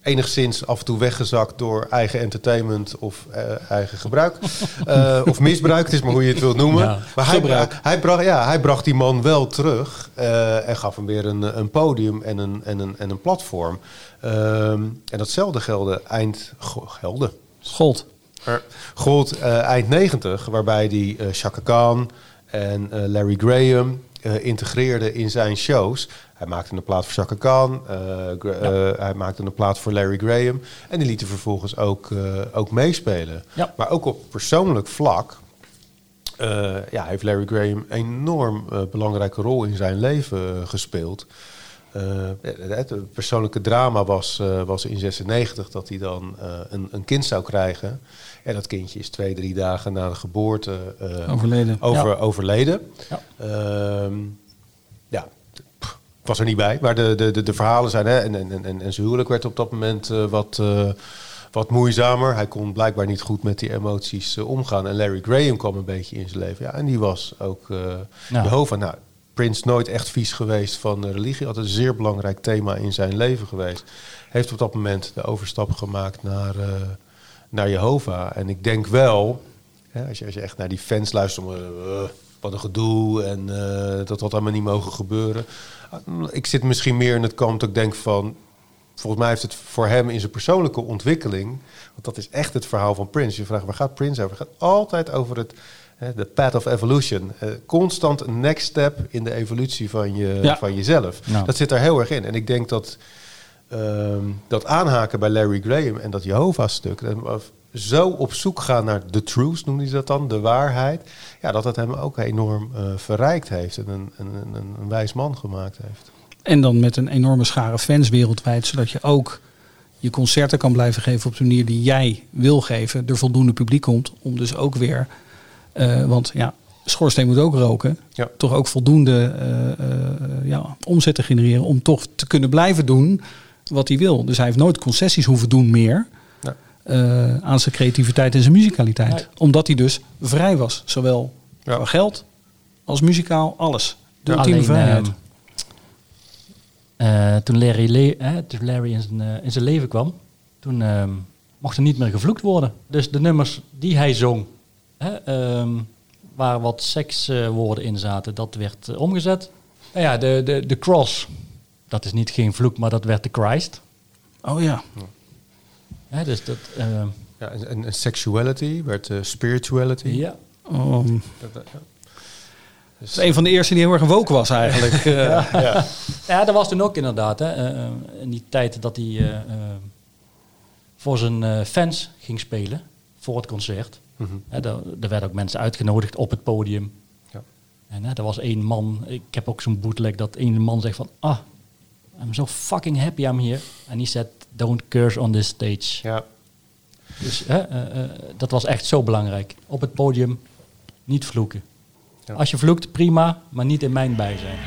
C: Enigszins af en toe weggezakt door eigen entertainment of eh, eigen gebruik. Eh, of misbruik, het is maar hoe je het wilt noemen.
B: Ja,
C: maar hij,
B: gebruik.
C: hij, bracht, ja, hij bracht die man wel terug eh, en gaf hem weer een, een podium en een, en een, en een platform. Ehm, en datzelfde gelde eind... Gelde?
A: Gold.
C: Gold eind 90, waarbij hij eh Chaka Khan en Larry Graham integreerde in zijn shows. Hij maakte een plaat voor Chaka Khan, eh, eh, hij maakte een plaat voor Larry Graham. En die lieten vervolgens ook, eh, ook meespelen.
B: Ja.
C: Maar ook op persoonlijk vlak ja, heeft Larry Graham een enorm belangrijke rol in zijn leven gespeeld. Het, persoonlijke drama was, was in 96 dat hij dan een, een kind zou krijgen. En dat kindje is twee, drie dagen na de geboorte
A: Overleden.
C: Over,
B: Ja.
C: overleden.
B: Ja.
C: Ehm, was er niet bij. Maar de, de, de, de verhalen zijn... Hè, en, en, en, en zijn huwelijk werd op dat moment eh, wat, eh, wat moeizamer. Hij kon blijkbaar niet goed met die emoties eh, omgaan. En Larry Graham kwam een beetje in zijn leven. Ja, en die was ook
B: Ja.
C: Jehovah. Nou, Prince nooit echt vies geweest van religie. Altijd een zeer belangrijk thema in zijn leven geweest. Heeft op dat moment de overstap gemaakt naar, naar Jehovah. En ik denk wel, hè, als, je, als je echt naar die fans luistert... wat een gedoe en dat had allemaal niet mogen gebeuren. Ik zit misschien meer in het kamp dat ik denk van... Volgens mij heeft het voor hem in zijn persoonlijke ontwikkeling... want dat is echt het verhaal van Prince. Je vraagt, waar gaat Prince over? Het gaat altijd over het de path of evolution. Eh, constant een next step in de evolutie van, je,
A: Ja.
C: van jezelf.
B: Nou.
C: Dat zit er heel erg in. En ik denk dat ehm, dat aanhaken bij Larry Graham en dat Jehovah-stuk... zo op zoek gaan naar de truth, noemde hij dat dan, de waarheid... ja, dat het hem ook enorm eh, verrijkt heeft en een, een, een, een wijs man gemaakt heeft.
A: En dan met een enorme schare fans wereldwijd, zodat je ook je concerten kan blijven geven op de manier die jij wil geven. Er voldoende publiek komt om dus ook weer, eh, want ja, schoorsteen moet ook roken.
C: Ja.
A: Toch ook voldoende eh, ja, omzet te genereren om toch te kunnen blijven doen wat hij wil. Dus hij heeft nooit concessies hoeven doen meer Eh, aan zijn creativiteit en zijn muzikaliteit.
B: Nee.
A: Omdat hij dus vrij was, zowel
C: Ja.
A: qua geld als muzikaal, alles. De ultieme
B: alleen,
A: vrijheid.
B: ehm, eh, toen Larry, le- toen Larry in, zijn, eh, in zijn leven kwam, toen ehm, mocht er niet meer gevloekt worden. Dus de nummers die hij zong, hè, ehm, waar wat sekswoorden in zaten, dat werd eh, omgezet. Nou ja, de, de, de cross, dat is niet geen vloek, maar dat werd de Christ.
A: oh ja.
B: Hè, dus dat, ehm,
C: Ja, en, en, en sexuality werd eh, spirituality.
B: ja.
C: Dat- dat- ja.
A: Dat is een van de eerste die heel erg woke was eigenlijk. Eh,
C: Ja.
B: Ja, dat was toen ook inderdaad. Hè, eh, eh, in die tijd dat hij eh, eh, voor zijn eh, fans ging spelen. Voor het concert. Hè, daar, er werden ook mensen uitgenodigd op het podium.
C: Ja.
B: En hè, er was één man. Ik heb ook zo'n bootleg dat één man zegt van... Ah, I'm so fucking happy I'm here. En die said, don't curse on this stage.
C: Ja.
B: Dus hè, eh, eh, dat was echt zo belangrijk. Op het podium niet vloeken.
C: Ja.
B: Als je vloekt, prima, maar niet in mijn bijzijn.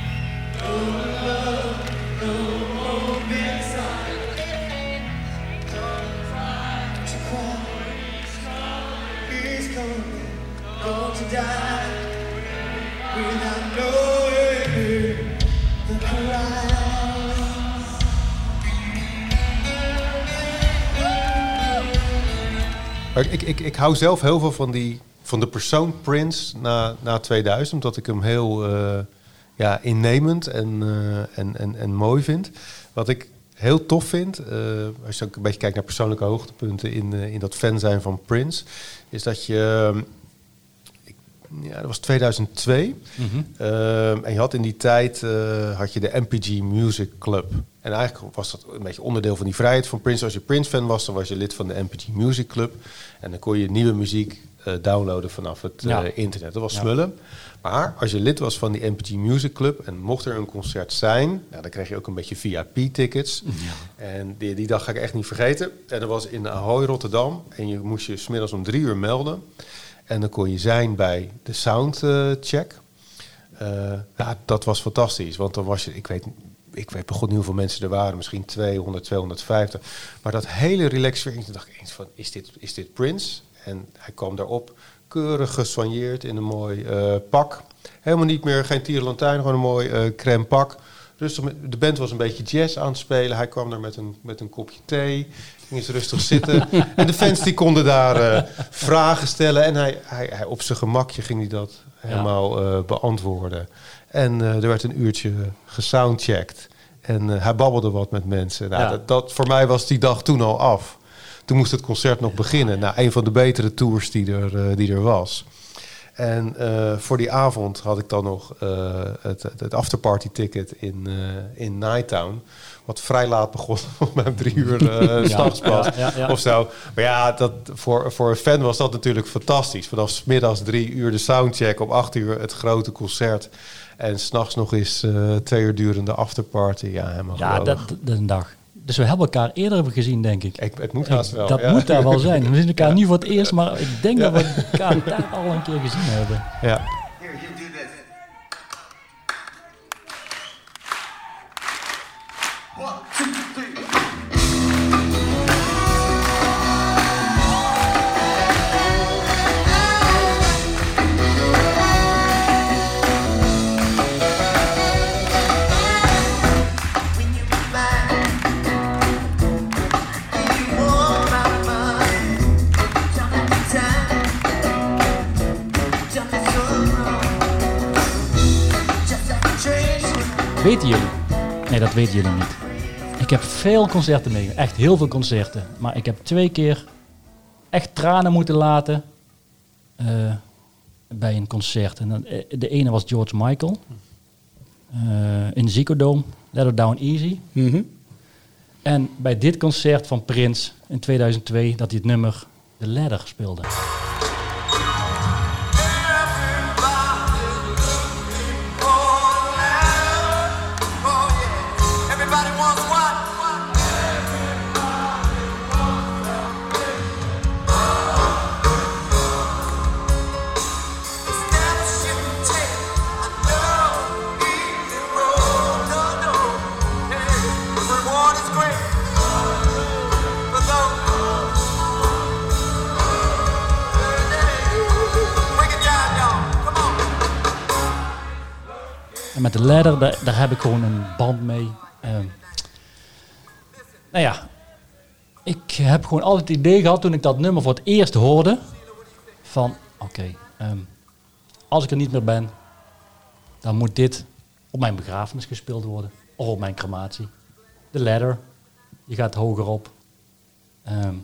C: Ik, ik, ik hou zelf heel veel van, die, van de persoon Prince na, na 2000, omdat ik hem heel eh, ja, innemend en, eh, en, en, en mooi vind. Wat ik heel tof vind, eh, als je ook een beetje kijkt naar persoonlijke hoogtepunten in, in dat fan zijn van Prince, is dat je. Ja, dat was 2002. Ehm, en je had in die tijd eh, had je de MPG Music Club. En eigenlijk was dat een beetje onderdeel van die vrijheid van Prince. Als je Prince-fan was, dan was je lid van de MPG Music Club. En dan kon je nieuwe muziek eh, downloaden vanaf het
B: Ja.
C: eh, internet. Dat was
B: Ja.
C: smullen. Maar als je lid was van die MPG Music Club en mocht er een concert zijn, nou, dan kreeg je ook een beetje VIP-tickets. En die, die dag ga ik echt niet vergeten. En dat was in Ahoy, Rotterdam. En je moest je smiddags om drie uur melden. En dan kon je zijn bij de soundcheck. Eh dat was fantastisch. Want dan was je, ik weet ik weet begon niet hoeveel mensen er waren, misschien 200, 250. Maar dat hele relaxed dacht ik eens van, is dit, is dit Prince? En hij kwam daarop, keurig gesoigneerd in een mooi eh, pak. Helemaal niet meer, geen tierenlantijn, gewoon een mooi eh crème pak. Rustig, de band was een beetje jazz aan het spelen. Hij kwam daar met een, met een kopje thee. Ging eens rustig zitten. en de fans die konden daar eh, vragen stellen. En hij, hij, hij, op zijn gemakje ging hij dat helemaal eh, beantwoorden. En eh, er werd een uurtje gesoundcheckt. En hij babbelde wat met mensen. Nou,
B: Ja.
C: dat, dat, voor mij was die dag toen al af. Toen moest het concert nog beginnen. Nou, een van de betere tours die er, die er was. En voor die avond had ik dan nog het, het, afterparty ticket in, eh, in Nighttown. Wat vrij laat begon, om om drie uur
B: Ja,
C: s'nachts pas of zo. Maar ja, dat, voor, voor een fan was dat natuurlijk fantastisch. Vanaf middags drie uur de soundcheck, op acht uur het grote concert. En s'nachts nog eens eh, twee uur durende afterparty. Ja, helemaal
B: Ja, dat, is een dag. Dus we hebben elkaar eerder gezien, denk ik.
C: Ik, het moet haast wel.
B: Dat
C: ja.
B: moet daar wel zijn. We zien elkaar niet voor het eerst, maar ik denk dat we elkaar daar al een keer gezien hebben.
C: Ja.
B: Weten jullie? Nee, dat weten jullie niet. Ik heb veel concerten meegemaakt. Echt heel veel concerten. Maar ik heb twee keer echt tranen moeten laten eh, bij een concert. En dan, eh, de ene was George Michael. eh, in Ziggo Dome. Let It Down Easy. En bij dit concert van Prince in 2002 dat hij het nummer The Ladder speelde. Met de ladder, daar, heb ik gewoon een band mee. Ehm, nou ja, ik heb gewoon altijd het idee gehad toen ik dat nummer voor het eerst hoorde. Van, oké, ehm, als ik er niet meer ben, dan moet dit op mijn begrafenis gespeeld worden. Of op mijn crematie. De ladder, je gaat hoger op. Ehm,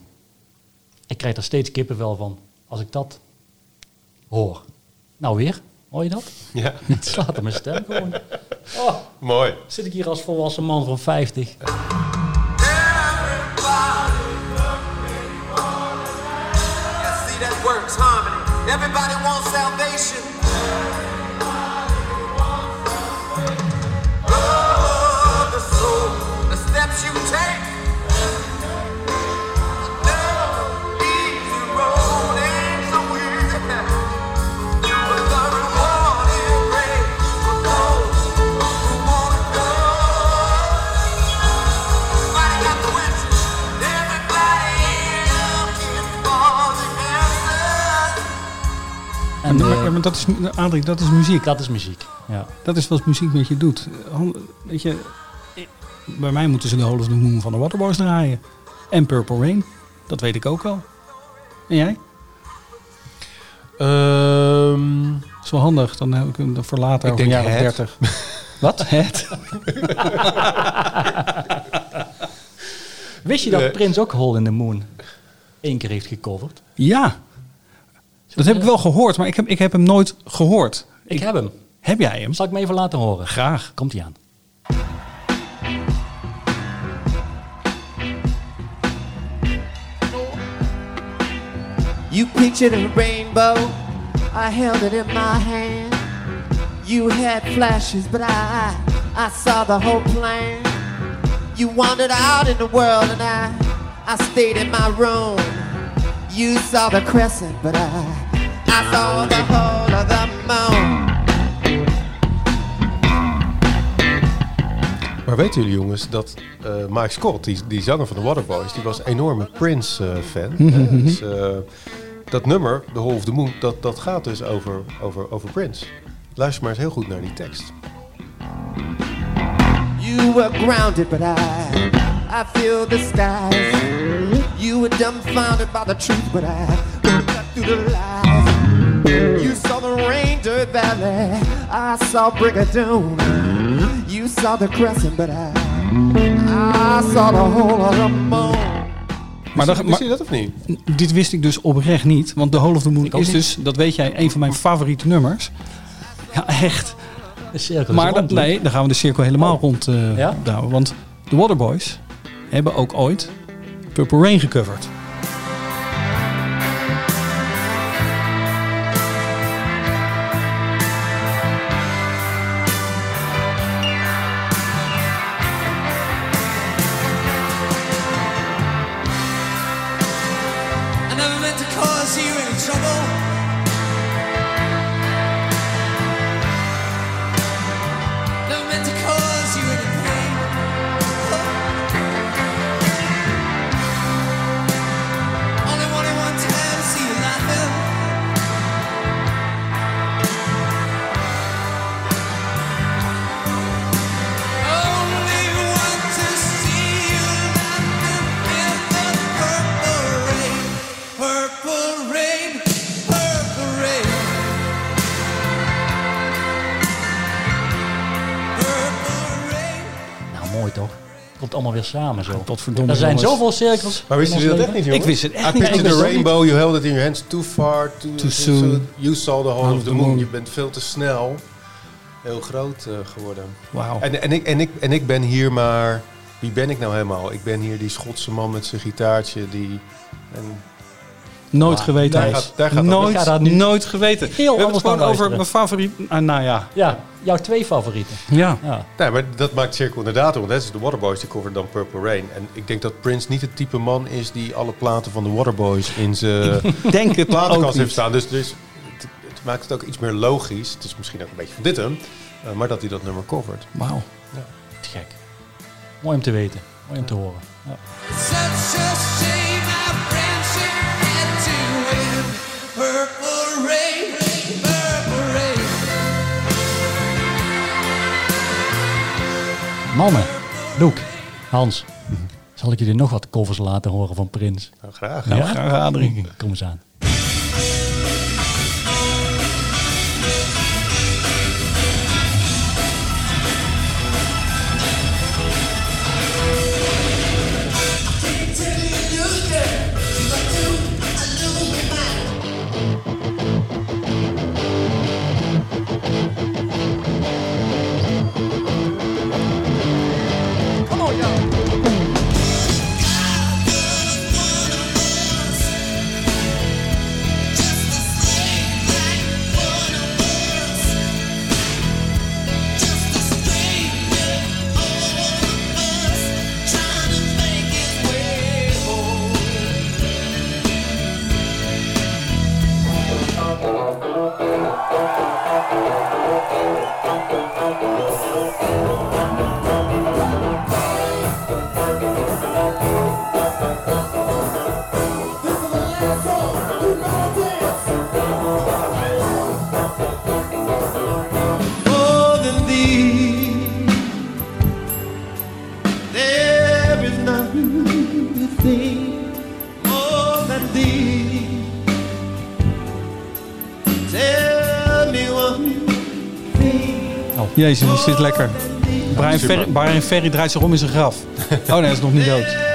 B: ik krijg er steeds kippenvel van als ik dat hoor. Nou weer, hoor je dat?
C: Ja.
B: Het slaat op mijn stem gewoon. Oh,
C: Mooi.
B: zit ik hier als volwassen man van 50.
I: Yeah, see that works, harmony. Everybody wants salvation.
B: En,
A: maar,
B: eh,
A: ja, maar dat is, Adrie, dat is muziek.
B: Dat is muziek, ja.
A: Dat is wat muziek met je doet. Weet je, bij mij moeten ze de Hole of the Moon van de Waterboys draaien. En Purple Rain. Dat weet ik ook wel. En jij?
C: Ehm,
A: Dat is wel handig. Dan heb ik hem voor later
C: Ik
A: over een
C: denk
A: jaar of
C: het.
A: 30. Wat? Het?
B: Wist je dat
C: Nee.
B: Prins ook Hole in the Moon één keer heeft gecoverd?
A: Ja. Dat heb ik wel gehoord, maar ik heb, ik heb hem nooit gehoord.
B: Ik, heb hem.
A: Heb jij hem?
B: Zal ik me even laten horen?
A: Graag.
B: Komt hij aan.
J: You pictured a rainbow, I held it in my hand. You had flashes, but I, I saw the whole plan. You wandered out in the world, and I, I stayed in my room. You saw the crescent, but I, I saw the whole of the moon.
C: Maar weten jullie jongens dat eh, Mike Scott, die, die zanger van de Waterboys, die was een enorme Prince-fan.
A: Mhm.
C: dus, eh, dat nummer, The Hole of the Moon, dat, dat gaat dus over, over, over Prince. Luister maar eens heel goed naar die tekst.
L: You were grounded, but I, I feel the skies. You were dumbfounded by the truth, but I cut through the lies. You saw the rain dirt valley, I saw brick of doom. You saw the crescent, but I, I saw the whole of the moon.
A: Maar, dat,
C: Wist je dat of niet?
A: dit wist ik dus oprecht niet. Want The Hole of the Moon is
B: niet.
A: dus, dat weet jij, een van mijn favoriete nummers. Ja, echt.
B: De cirkel
A: Maar
B: rond,
A: nee, dan gaan we de cirkel helemaal rond eh
B: Ja?
A: Want de Waterboys hebben ook ooit Purple Rain gecoverd.
B: Samen zo.
A: Tot verdomme
B: Er zijn
A: jongens.
B: zoveel cirkels.
C: Maar jullie
B: ons
C: dat echt niet, jongens?
A: Ik wist het echt
C: I
A: niet.
B: wist
C: the rainbow, you held it in your hands too far, too,
A: Too soon.
C: You saw the whole of the moon.
A: moon.
C: Je bent veel te snel, heel groot eh, geworden.
A: Wauw.
C: En, en, ik, en, ik, en ik ben hier maar... Wie ben ik nou helemaal? Ik ben hier die Schotse man met zijn gitaartje die... En
A: Nooit geweten.
C: daar gaat- daar gaat dat.
A: nooit,
B: Ik ga daar nu
A: nooit geweten.
B: heel
A: We hebben het gewoon over mijn favoriet. Ah, nou ja.
B: Ja, jouw twee favorieten.
A: Ja.
B: Ja.
C: Nee, maar dat maakt Cirkel inderdaad, want dat is de Waterboys, die coveren dan Purple Rain. En ik denk dat Prince niet het type man is die alle platen van de Waterboys in zijn
A: Denk het ook
C: platenkast heeft staan. Dus, dus het, het maakt het ook iets meer logisch. Het is misschien ook een beetje van dit hem, eh, maar dat hij dat nummer covert.
A: Wauw.
B: Te gek. Mooi om te weten. Mooi om te horen. Ja. Mannen, Loek, Hans. Zal ik jullie nog wat covers laten horen van Prins?
C: Nou, graag.
A: Nou, graag Adrie.
B: Kom eens aan.
A: Jezus, die zit lekker. Brian. Ferry, Brian Ferry draait zich om in zijn graf. Oh nee, hij is nog niet dood.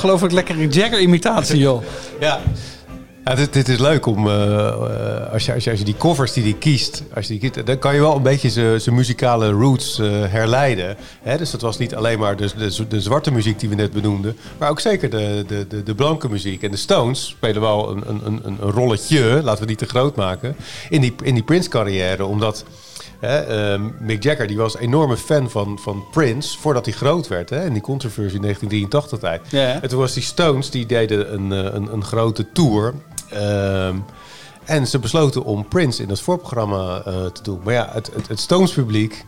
A: Ongelooflijk lekkere Jagger-imitatie, joh.
C: Ja. Dit, is leuk om, eh, eh, als, je, als, je, als je die covers die hij kiest, als die kiest, dan kan je wel een beetje zijn muzikale roots eh, herleiden. Hè? Dus dat was niet alleen maar de, de, zwarte muziek die we net benoemden, maar ook zeker de, de, de, blanke muziek. En de Stones spelen wel een, een, een, een rolletje, laten we niet te groot maken, in die, in die Prince-carrière. Omdat hè, ehm, Mick Jagger die was een enorme fan van, van Prince voordat hij groot werd. Hè, in die controversie in 1983 tijd.
A: Ja.
C: En toen was die Stones, die deden een, eh, een, een grote tour. Ehm, en ze besloten om Prince in dat voorprogramma eh, te doen. Maar ja, het, het, het Stones publiek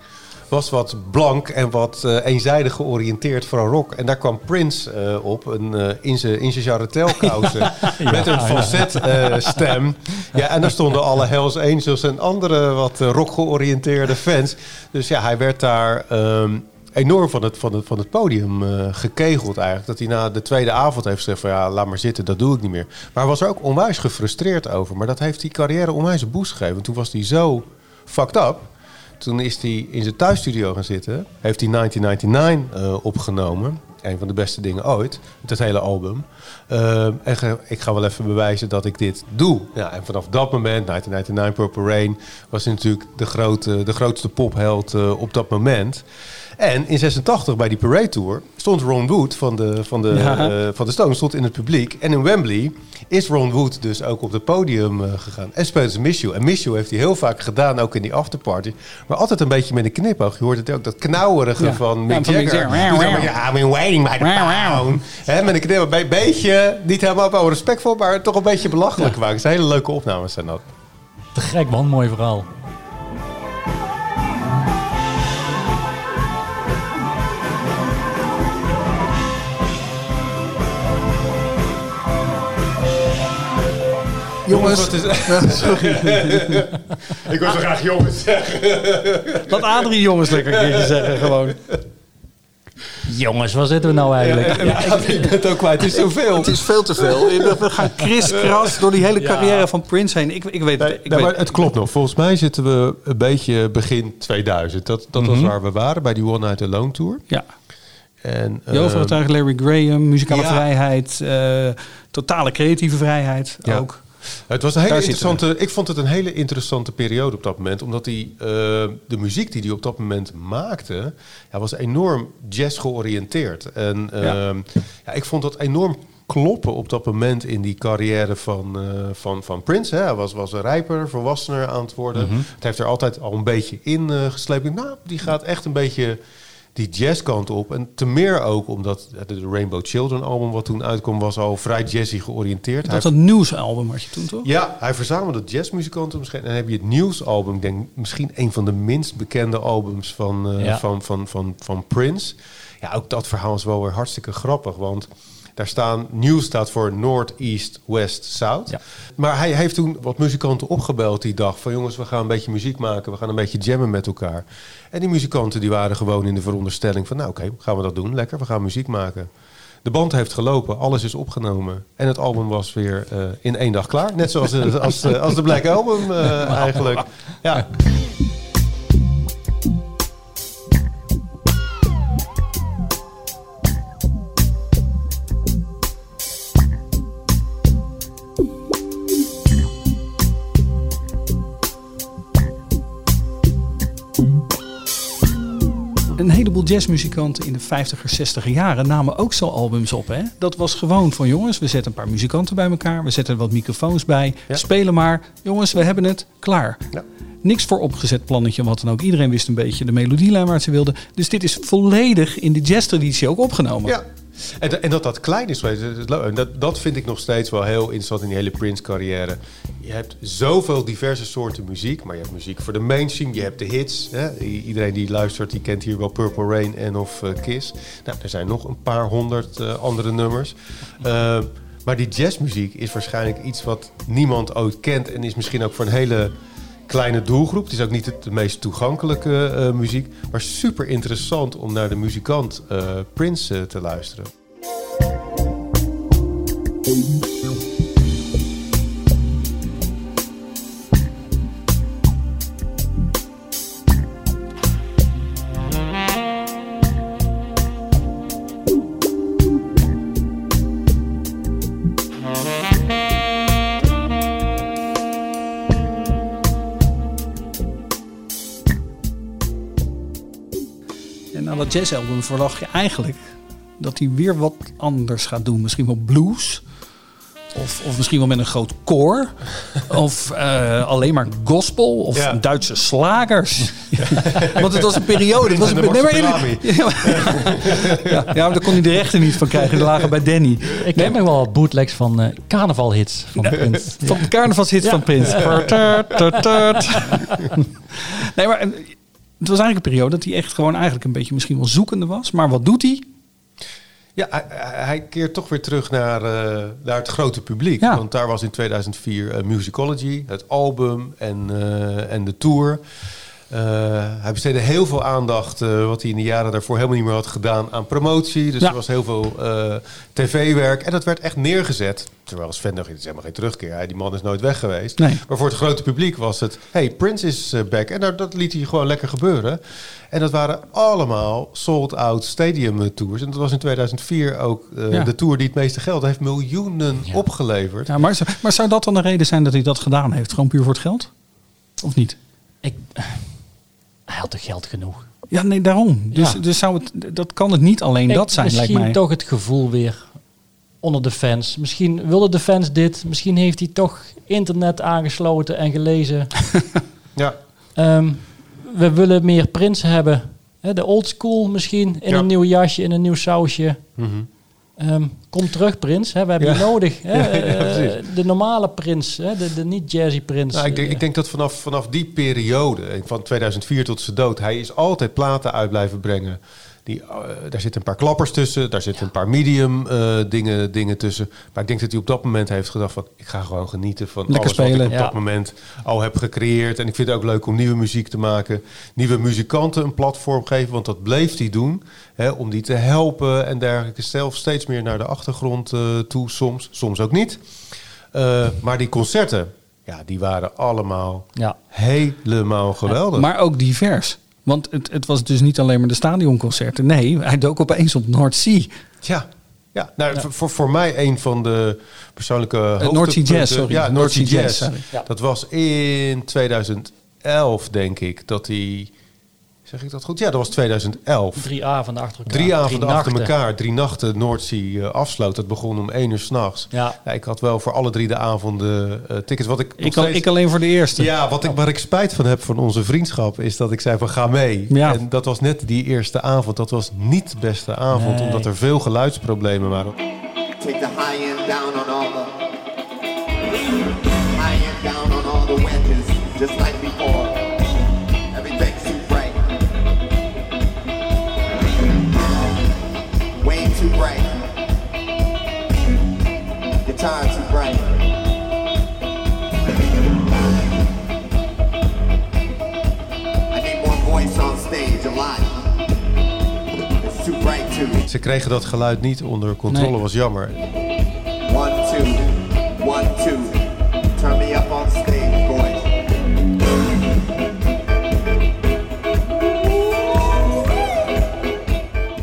C: was wat blank en wat eh, eenzijdig georiënteerd voor een rock. En daar kwam Prince eh, op, een, eh, in zijn in zijn jarretelkousen, met een falset stem. Ja, en daar stonden alle Hells Angels en andere wat rock georiënteerde fans. Dus ja, hij werd daar ehm, enorm van het, van het, van het podium gekegeld eigenlijk. Dat hij na de tweede avond heeft gezegd van ja, laat maar zitten, dat doe ik niet meer. Maar hij was er ook onwijs gefrustreerd over. Maar dat heeft die carrière onwijs een boost gegeven. Want toen was hij zo fucked up. Toen is hij in zijn thuisstudio gaan zitten. Heeft hij 1999 eh, opgenomen. Een van de beste dingen ooit. Het hele album. Eh, en ik ga wel even bewijzen dat ik dit doe. Ja, en vanaf dat moment, 1999 Purple Rain... was hij natuurlijk de, grote, de grootste popheld eh, op dat moment. En in 86 bij die Parade Tour stond Ron Wood van de, van, de,
A: Ja.
C: eh, van de Stones stond in het publiek. En in Wembley is Ron Wood dus ook op het podium eh, gegaan. En speelde ze Miss You. En Miss You heeft hij heel vaak gedaan, ook in die afterparty. Maar altijd een beetje met een knipoog. Je hoort het ook, dat knauwerige
A: Ja.
C: van
A: Ja,
C: Mick
A: van Mick
C: Jagger. Maar, Ja, I've been waiting by the pound. Hè, met een knipoog. Een beetje, niet helemaal wel respectvol, maar toch een beetje belachelijk maken. Het zijn hele leuke opnames zijn dat.
B: Te gek man, mooi verhaal.
A: Jongens.
C: Wat is- ik wil zo graag jongens zeggen.
A: Laat Adrie jongens lekker een keertje zeggen gewoon.
B: Jongens, waar zitten we nou eigenlijk?
C: Ja, ik ben het ook kwijt. Het is zoveel.
A: Het is veel te veel. We gaan kriskras door die hele carrière van Prince heen. Ik, ik weet het.
C: Nee,
A: Ik
C: nee,
A: weet,
C: maar het klopt nog. Volgens mij zitten we een beetje begin 2000. Dat, dat was
A: Mhm.
C: waar we waren bij die One Night Alone Tour.
A: Ja.
C: En,
A: Je overtuigd Larry Graham, muzikale
C: ja.
A: vrijheid, eh, totale creatieve vrijheid
C: Ja.
A: ook.
C: Het was een hele
A: Daar
C: interessante. Ik vond het een hele interessante periode op dat moment, omdat hij eh, de muziek die hij op dat moment maakte, ja, was enorm jazz georiënteerd. En
A: Ja.
C: ehm, ja, ik vond dat enorm kloppen op dat moment in die carrière van, eh, van, van Prince. Hè. Hij was, was een rijper, volwassener aan het worden.
B: Mhm.
C: Het heeft er altijd al een beetje in eh, dacht, Nou, die gaat echt een beetje die jazzkant op. En te meer ook omdat de Rainbow Children album wat toen uitkwam was al vrij jazzy georiënteerd.
A: Dat
C: Hij-
A: een nieuwsalbum had je toen toch?
C: ja, hij verzamelde jazzmuzikanten misschien. En dan heb je het nieuwsalbum, ik denk misschien een van de minst bekende albums van, eh,
B: Ja.
C: van, van, van, van Prince. Ja, ook dat verhaal is wel weer hartstikke grappig, want daar staan, nieuws staat voor North, East, West, South.
B: Ja.
C: Maar hij heeft toen wat muzikanten opgebeld die dag van jongens, we gaan een beetje muziek maken, we gaan een beetje jammen met elkaar. En die muzikanten die waren gewoon in de veronderstelling van nou oké, gaan we dat doen, lekker, we gaan muziek maken. De band heeft gelopen, alles is opgenomen. En het album was weer eh, in één dag klaar. Net zoals als de Black Album eh, eigenlijk. Ja.
A: Een heleboel jazzmuzikanten in de 50er, 60er jaren namen ook zo albums op. Hè? Dat was gewoon van jongens, we zetten een paar muzikanten bij elkaar. We zetten wat microfoons bij.
C: Ja.
A: Spelen maar. Jongens, we hebben het klaar.
C: Ja.
A: Niks voor opgezet plannetje, wat dan ook. Iedereen wist een beetje de melodielijn waar ze wilden. Dus dit is volledig in de jazztraditie ook opgenomen.
C: Ja. En, en dat dat klein is, dat dat, vind ik nog steeds wel heel interessant in die hele Prince-carrière. Je hebt zoveel diverse soorten muziek, maar je hebt muziek voor de mainstream, je hebt de hits. Hè? Iedereen die luistert, die kent hier wel Purple Rain en of eh, Kiss. Nou, er zijn nog een paar honderd eh, andere nummers. Eh, maar die jazzmuziek is waarschijnlijk iets wat niemand ooit kent en is misschien ook voor een hele kleine doelgroep. Het is ook niet de meest toegankelijke eh, muziek, maar super interessant om naar de muzikant eh, Prince eh, te luisteren.
A: Jazzalbum verwacht je eigenlijk dat hij weer wat anders gaat doen. Misschien wel blues. Of, of misschien wel met een groot koor. Of eh, alleen maar gospel. Of
C: Ja.
A: Duitse slagers. Want het was een periode. Het was een,
C: En de
A: nee, maar-
C: marsupilami.
A: ja, ja, maar daar kon hij de rechten niet van krijgen. Die lagen bij Danny.
B: Ik ken nog wel wat bootlegs van eh, carnavalhits van Prins.
A: Van de carnavalshits
B: Ja.
A: van Prins. Nee, maar en, het was eigenlijk een periode dat hij echt gewoon eigenlijk een beetje misschien wel zoekende was. Maar wat doet hij?
C: Ja, hij, keert toch weer terug naar, eh, naar het grote publiek.
A: Ja.
C: Want daar was in 2004 eh, Musicology, het album en, eh, en de tour. Eh, hij besteedde heel veel aandacht, eh, wat hij in de jaren daarvoor helemaal niet meer had gedaan, aan promotie. Dus
A: Ja.
C: er was heel veel eh, tv-werk. En dat werd echt neergezet. Terwijl als fan dacht je, het is helemaal geen terugkeer. Hij- Die man is nooit weg geweest.
A: Nee.
C: Maar voor het grote publiek was het, hey, Prince is back. En dat, dat liet hij gewoon lekker gebeuren. En dat waren allemaal sold-out stadium tours. En dat was in 2004 ook eh,
A: Ja.
C: de tour die het meeste geld heeft miljoenen opgeleverd.
A: Ja, maar, maar zou dat dan een reden zijn dat hij dat gedaan heeft? Gewoon puur voor het geld? Of niet?
B: Ik, hij had toch geld genoeg?
A: Ja, nee, daarom. Dus,
B: Ja.
A: dus zou het, dat kan het niet alleen
B: Ik-
A: dat zijn, lijkt
B: misschien
A: mij.
B: toch het gevoel weer onder de fans. Misschien wilden de fans dit. Misschien heeft hij toch internet aangesloten en gelezen.
C: Ja.
B: Ehm, we willen meer Prins hebben. Hè, de old school misschien. In
C: Ja.
B: een nieuw jasje, in een nieuw sausje.
C: Mhm.
B: Ehm, kom terug, Prins. Hè, we hebben
C: Ja.
B: je nodig. Hè?
C: Ja, ja,
B: Eh, de normale Prins. Hè? De, de niet jazzy Prins.
C: Nou, ik, denk,
B: Eh,
C: ik denk dat vanaf, vanaf die periode, van 2004 tot zijn dood, hij is altijd platen uit blijven brengen. Die, eh, daar zitten een paar klappers tussen, daar zitten een paar medium eh, dingen, dingen tussen. Maar ik denk dat hij op dat moment heeft gedacht van, ik ga gewoon genieten van
A: Lekker
C: alles wat
A: spelen.
C: ik op
A: Ja.
C: dat moment al heb gecreëerd. En ik vind het ook leuk om nieuwe muziek te maken, nieuwe muzikanten een platform geven, want dat bleef hij doen. Hè, om die te helpen en dergelijke. Zelf steeds meer naar de achtergrond eh, toe, soms, soms ook niet. Eh, maar die concerten, ja, die waren allemaal
B: Ja.
C: helemaal geweldig.
A: Maar ook divers. Want het, het was dus niet alleen maar de stadionconcerten. Nee, hij dook opeens op North Sea.
C: Ja, ja. Nou, Voor, voor, voor mij een van de persoonlijke
A: North Sea
C: hoogtepunten-
A: Jazz, sorry.
C: Ja,
A: North
C: Sea
A: Sea
C: Jazz.
A: Jazz. Ja.
C: Dat was in 2011, denk ik, dat hij... Zeg ik dat goed? Ja, dat was 2011.
B: Drie avonden achter elkaar.
C: Drie avonden achter
B: nachten.
C: elkaar, drie nachten Noordzee eh, afsloot. Dat begon om één uur s'nachts.
B: Ja.
C: Ja, ik had wel voor alle drie de avonden eh, tickets. Wat ik,
A: Ik, al,
C: steeds-
A: ik alleen voor de eerste.
C: Ja, wat ik, waar ik spijt van heb van onze vriendschap is dat ik zei van ga mee.
A: Ja.
C: En dat was net die eerste avond. Dat was niet de beste avond,
B: Nee.
C: omdat er veel geluidsproblemen waren.
L: Take the high end down on all the high end down on all the wedges, just like too bright too.
C: Ze kregen dat geluid niet onder controle,
A: Nee.
C: was jammer.
L: One, two, one, two. Turn me up on stage, boys.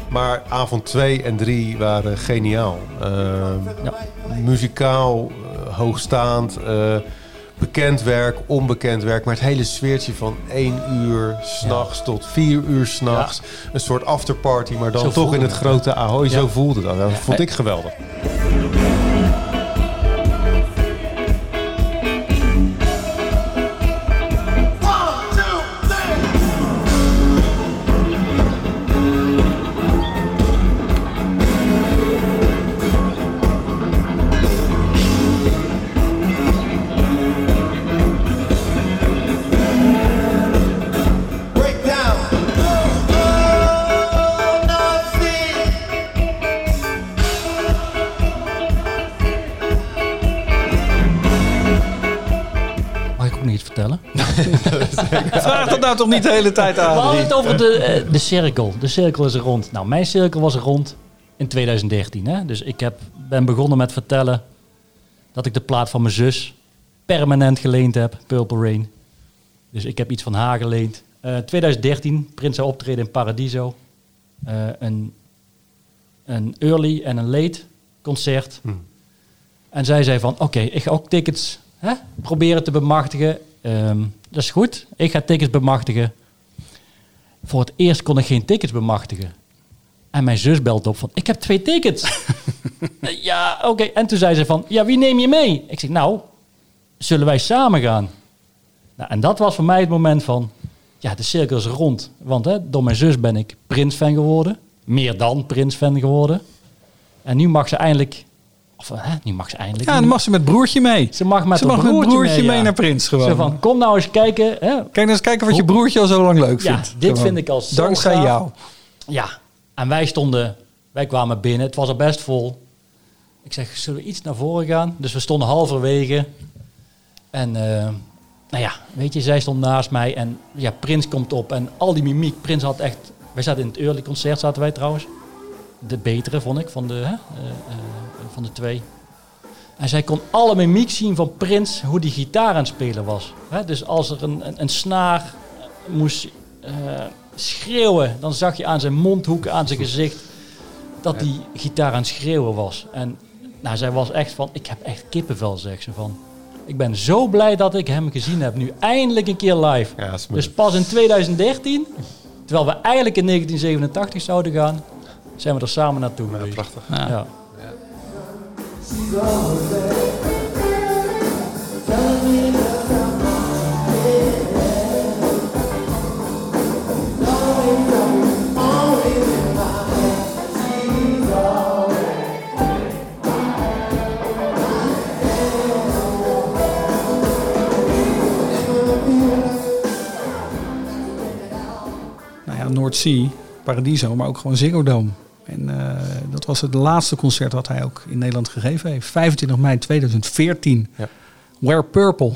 C: Maar avond 2 en 3 waren geniaal. Ehm, Muzikaal, eh, hoogstaand, eh, bekend werk, onbekend werk. Maar het hele sfeertje van 1 uur s'nachts tot 4 uur s'nachts. Een soort afterparty, maar dan
B: Zo
C: toch in het
B: het.
C: grote Ahoy. Zo voelde dat. Dat vond ik geweldig.
A: Nou toch niet de hele tijd
B: We
A: aan.
B: hadden het over de, eh, de cirkel. De cirkel is rond. Nou, mijn cirkel was rond in 2013. Hè? Dus ik heb, ben begonnen met vertellen dat ik de plaat van mijn zus permanent geleend heb, Purple Rain. Dus ik heb iets van haar geleend. Eh 2013, Prins zou optreden in Paradiso. Eh, een, een early en een late concert. En zij zei van, oké, ik ga ook tickets hè, proberen te bemachtigen. Ehm, dat is goed, ik ga tickets bemachtigen. Voor het eerst kon ik geen tickets bemachtigen. En mijn zus belt op van, ik heb twee tickets. Eh, ja, oké. En toen zei ze van, ja, wie neem je mee? Ik zeg, nou, zullen wij samen gaan? Nou, en dat was voor mij het moment van, ja, de cirkel is rond. Want hè, door mijn zus ben ik Prins-fan geworden. Meer dan Prins-fan geworden. En nu mag ze eindelijk... Of hè, nu mag ze eindelijk...
A: Ja, dan mag ze met broertje mee.
B: Ze mag met
A: Ze met
B: broertje,
A: mee
B: ja.
A: naar Prins gewoon.
B: Zo van, kom nou eens kijken. Hè.
A: Kijk nou eens kijken wat je broertje al zo lang leuk
B: Ja,
A: vindt.
B: dit
A: Gewoon.
B: vind ik al zo
A: Dankzij
B: gaaf.
A: jou.
B: Ja, en wij stonden, wij kwamen binnen, het was al best vol. Ik zeg, zullen we iets naar voren gaan? Dus we stonden halverwege. En eh, nou ja, weet je, zij stond naast mij en ja, Prins komt op en al die mimiek. Prins had echt, wij zaten in het early concert, zaten wij trouwens. De betere, vond ik, van de, hè, eh, eh, van de twee. En zij kon alle mimiek zien van Prins, hoe die gitaar aan het spelen was. Hè, dus als er een, een, een snaar moest eh, schreeuwen, dan zag je aan zijn mondhoeken, aan zijn gezicht, dat die gitaar aan het schreeuwen was. En nou, zij was echt van, ik heb echt kippenvel, zegt ze van. Ik ben zo blij dat ik hem gezien heb. Nu eindelijk een keer live. dus pas in 2013, terwijl we eigenlijk in 1987 zouden gaan, zijn we er samen naartoe geweest.
C: prachtig.
B: Ja.
A: Nou ja, Noordzee, Paradiso, maar ook gewoon Ziggo Dome. En eh, dat was het laatste concert wat hij ook in Nederland gegeven heeft. 25 mei 2014.
C: Ja.
A: Where Purple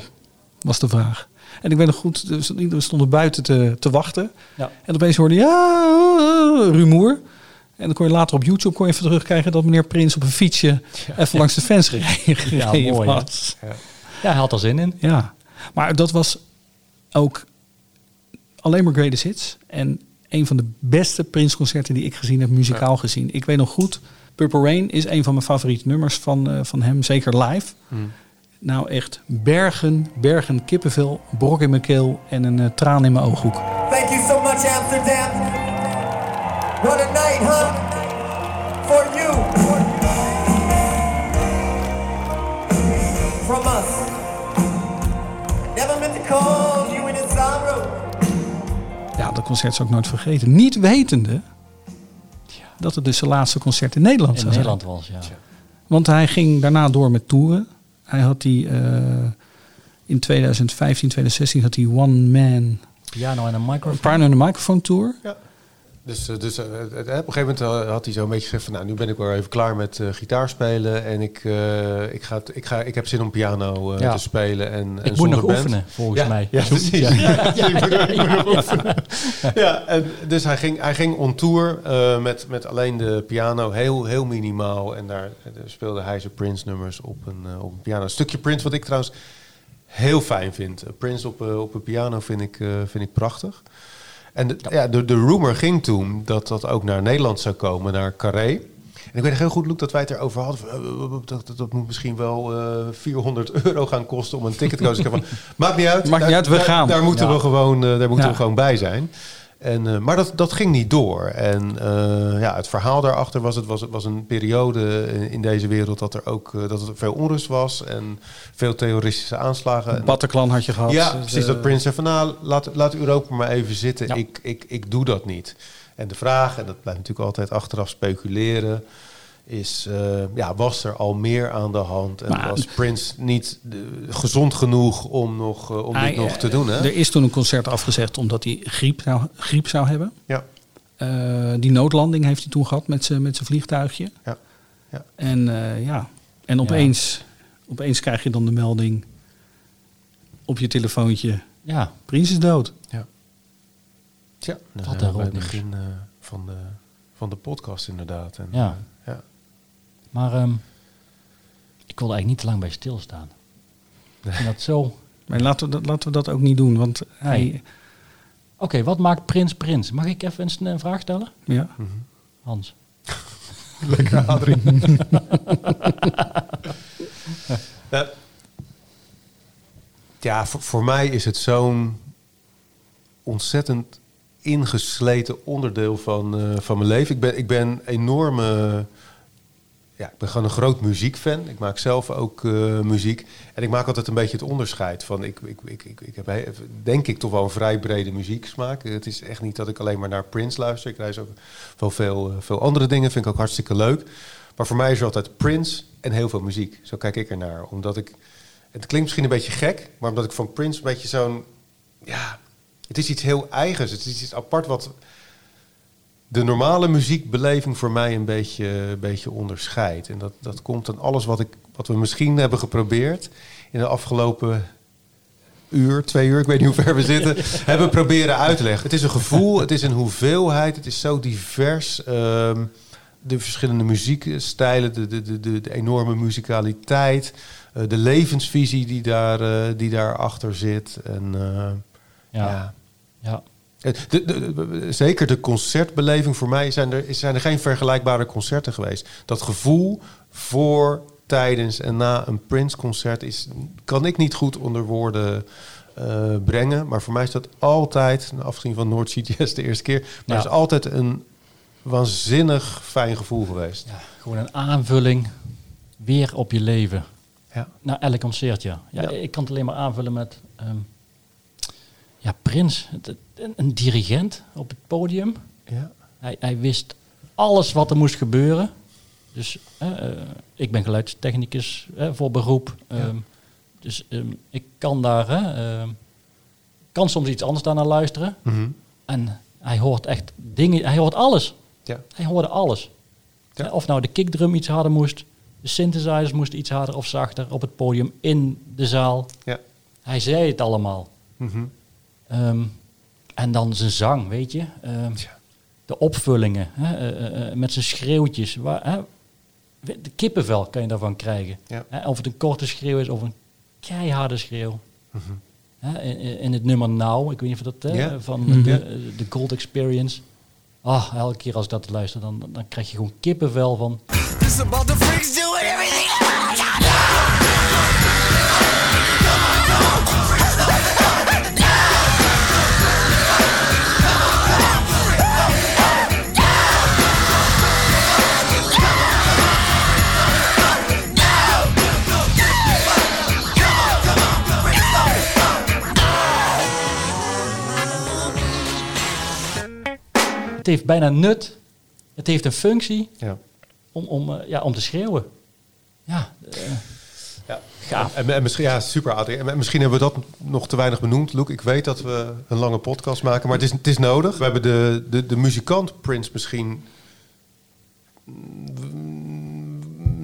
A: was de vraag. En ik weet nog goed, dus we stonden buiten te, te wachten.
B: Ja.
A: En opeens hoorde je ja, eh, rumoer. En dan kon je later op YouTube kon je even terugkrijgen dat meneer Prins op een fietsje even langs de fans gereden,
B: Ja, mooi,
A: was.
B: Ja, hij had er zin in.
A: Ja, maar dat was ook alleen maar greatest hits. En een van de beste Prince-concerten die ik gezien heb, muzikaal gezien. Ik weet nog goed, Purple Rain is een van mijn favoriete nummers van, eh, van hem, zeker live.
C: Hmm.
A: Nou echt bergen, bergen kippenvel, brok in mijn keel en een eh, traan in mijn ooghoek.
M: Thank you so much, Amsterdam. What a night, huh? For you. From us. Never meant to call
A: dat concert zou ik nooit vergeten. Niet wetende dat het dus zijn laatste concert in Nederland
B: In
A: zou zijn.
B: Nederland was, ja.
A: Want hij ging daarna door met toeren. Hij had die eh, in 2015, 2016 had hij One Man
B: Piano en een microfoon.
A: Piano en een Microphone Tour.
C: Ja. Dus, eh, dus eh, op een gegeven moment eh, had hij zo een beetje gezegd van... nou, nu ben ik wel even klaar met eh gitaar spelen... en ik, ik, ga, ik, ga, ik heb zin om piano
B: Ja.
C: te spelen. En,
B: Ik
C: en
B: moet nog
C: band.
B: oefenen, volgens
C: Ja,
B: mij.
C: Ja, precies.
B: ja.
C: En dus hij ging, hij ging on tour met, met alleen de piano, heel, heel minimaal. En daar, speelde hij zijn Prince-nummers op een, op een piano. Een stukje Prince wat ik trouwens heel fijn vind. Prince op, op een piano vind ik, vind ik prachtig. En de, ja. de, de rumor ging toen dat dat ook naar Nederland zou komen, naar Carré. En ik weet nog heel goed, Luc, dat wij het erover hadden. van, eh, Dat, dat, dat moet misschien wel eh 400 euro gaan kosten om een ticket te kopen. Maakt niet uit.
A: Maakt niet
C: daar-
A: uit, we
C: daar-
A: gaan.
C: Daar moeten,
A: Ja.
C: we, gewoon, eh, daar moeten
A: Ja.
C: we gewoon bij zijn. En, eh, maar dat, dat ging niet door. En eh, ja, het verhaal daarachter was... het was, het was een periode in, deze wereld... dat er ook eh, dat er veel onrust was... en veel terroristische aanslagen. En-
A: Bataclan had je gehad.
C: ja,
A: Dus,
C: precies. Dat Prins zei van nou, laat, laat Europa maar even zitten. Ik, ik, ik doe dat niet. En de vraag, en dat blijft natuurlijk altijd achteraf speculeren... is, eh, ja, was er al meer aan de hand? En
A: Maar-
C: was Prins niet eh, gezond genoeg om, nog, eh, om
A: hij,
C: dit nog te doen? Hè?
A: Er is toen een concert afgezegd omdat hij griep zou, griep zou hebben.
C: Ja.
A: Eh, die noodlanding heeft hij toen gehad met zijn met zijn vliegtuigje.
C: Ja. Ja.
A: En eh, ja, en opeens, opeens krijg je dan de melding op je telefoontje.
B: Ja.
A: Prins is dood.
C: Ja. Tja,
B: een
C: we bij het begin eh, van, de, van de podcast inderdaad. En,
B: Ja. Maar ehm, ik wilde eigenlijk niet te lang bij stilstaan. Ik vind dat zo...
A: Maar laten we dat, laten we dat ook niet doen. Want hij,
B: Nee. Oké, wat maakt Prins Prins? Mag ik even een, een vraag stellen?
A: ja.
B: Hans.
C: Lekker Adrie. Ja. Ja, voor, voor mij is het zo'n ontzettend ingesleten onderdeel van, eh, van mijn leven. Ik ben, ik ben enorme... Ja, ik ben gewoon een groot muziekfan. Ik maak zelf ook eh, muziek. En ik maak altijd een beetje het onderscheid van... Ik, ik, ik, ik, ik heb he- denk ik toch wel een vrij brede muzieksmaak. Het is echt niet dat ik alleen maar naar Prince luister. Ik luister ook wel veel, eh, veel andere dingen. Vind ik ook hartstikke leuk. Maar voor mij is er altijd Prince en heel veel muziek. Zo kijk ik ernaar. Omdat ik... Het klinkt misschien een beetje gek... maar omdat ik van Prince een beetje zo'n... Ja, het is iets heel eigens. Het is iets apart wat de normale muziekbeleving voor mij een beetje, een beetje onderscheidt. En dat, dat komt aan alles wat, ik, wat we misschien hebben geprobeerd in de afgelopen uur, twee uur, ik weet niet hoe ver we zitten, hebben proberen uit te leggen. Het is een gevoel, het is een hoeveelheid, het is zo divers. Ehm, de verschillende muziekstijlen, de, de, de, de, enorme muzikaliteit, eh, de levensvisie die, daar, eh, die daarachter zit. En, eh,
B: Ja.
C: ja.
B: Ja.
C: De- de- de- zeker de concertbeleving voor mij zijn er, zijn er geen vergelijkbare concerten geweest. Dat gevoel voor, tijdens en na een Prince-concert is, kan ik niet goed onder woorden eh, brengen. Maar voor mij is dat altijd, afgezien van Noord Jazz de eerste keer, maar
B: Ja.
C: is altijd een waanzinnig fijn gevoel geweest.
B: Gewoon een aanvulling weer op je leven.
C: Ja.
B: Na elk concert, ja. ja.
C: Ja.
B: Ik kan het alleen maar aanvullen met... ehm, ja, Prins, het- een, een dirigent op het podium.
C: Ja.
B: Hij, hij wist alles wat er moest gebeuren. Dus eh, eh, ik ben geluidstechnicus eh, voor beroep. Ehm, Dus ehm, ik kan daar... ehm, kan soms iets anders naar luisteren.
C: Mhm.
B: En hij hoort echt dingen... Hij hoort alles.
C: Ja.
B: Hij hoorde alles.
C: Ja.
B: Of nou de kickdrum iets harder moest, de synthesizers moesten iets harder of zachter op het podium in de zaal.
C: Ja.
B: Hij zei het allemaal.
C: Mhm.
B: En dan zijn zang, weet je. Ehm, de opvullingen hè, eh, eh, eh, met zijn schreeuwtjes. Waar, hè, de kippenvel kan je daarvan krijgen.
C: Ja.
B: Hè, of het een korte schreeuw is of een keiharde schreeuw.
C: Mhm.
B: Hè, in, in het nummer Now, ik weet niet of dat eh,
C: Ja.
B: van
A: Mhm.
B: de, de Gold Experience. Ah, elke keer als ik dat luister, dan, dan krijg je gewoon kippenvel van. Het heeft bijna nut. Het heeft een functie
C: Ja.
B: om, om, eh, ja, om te schreeuwen. Ja, eh,
C: Ja.
B: gaaf.
C: En, en misschien, ja, super Adrie. En misschien hebben we dat nog te weinig benoemd. Luc, ik weet dat we een lange podcast maken, maar het is, het is nodig. We hebben de, de, de muzikant Prince misschien...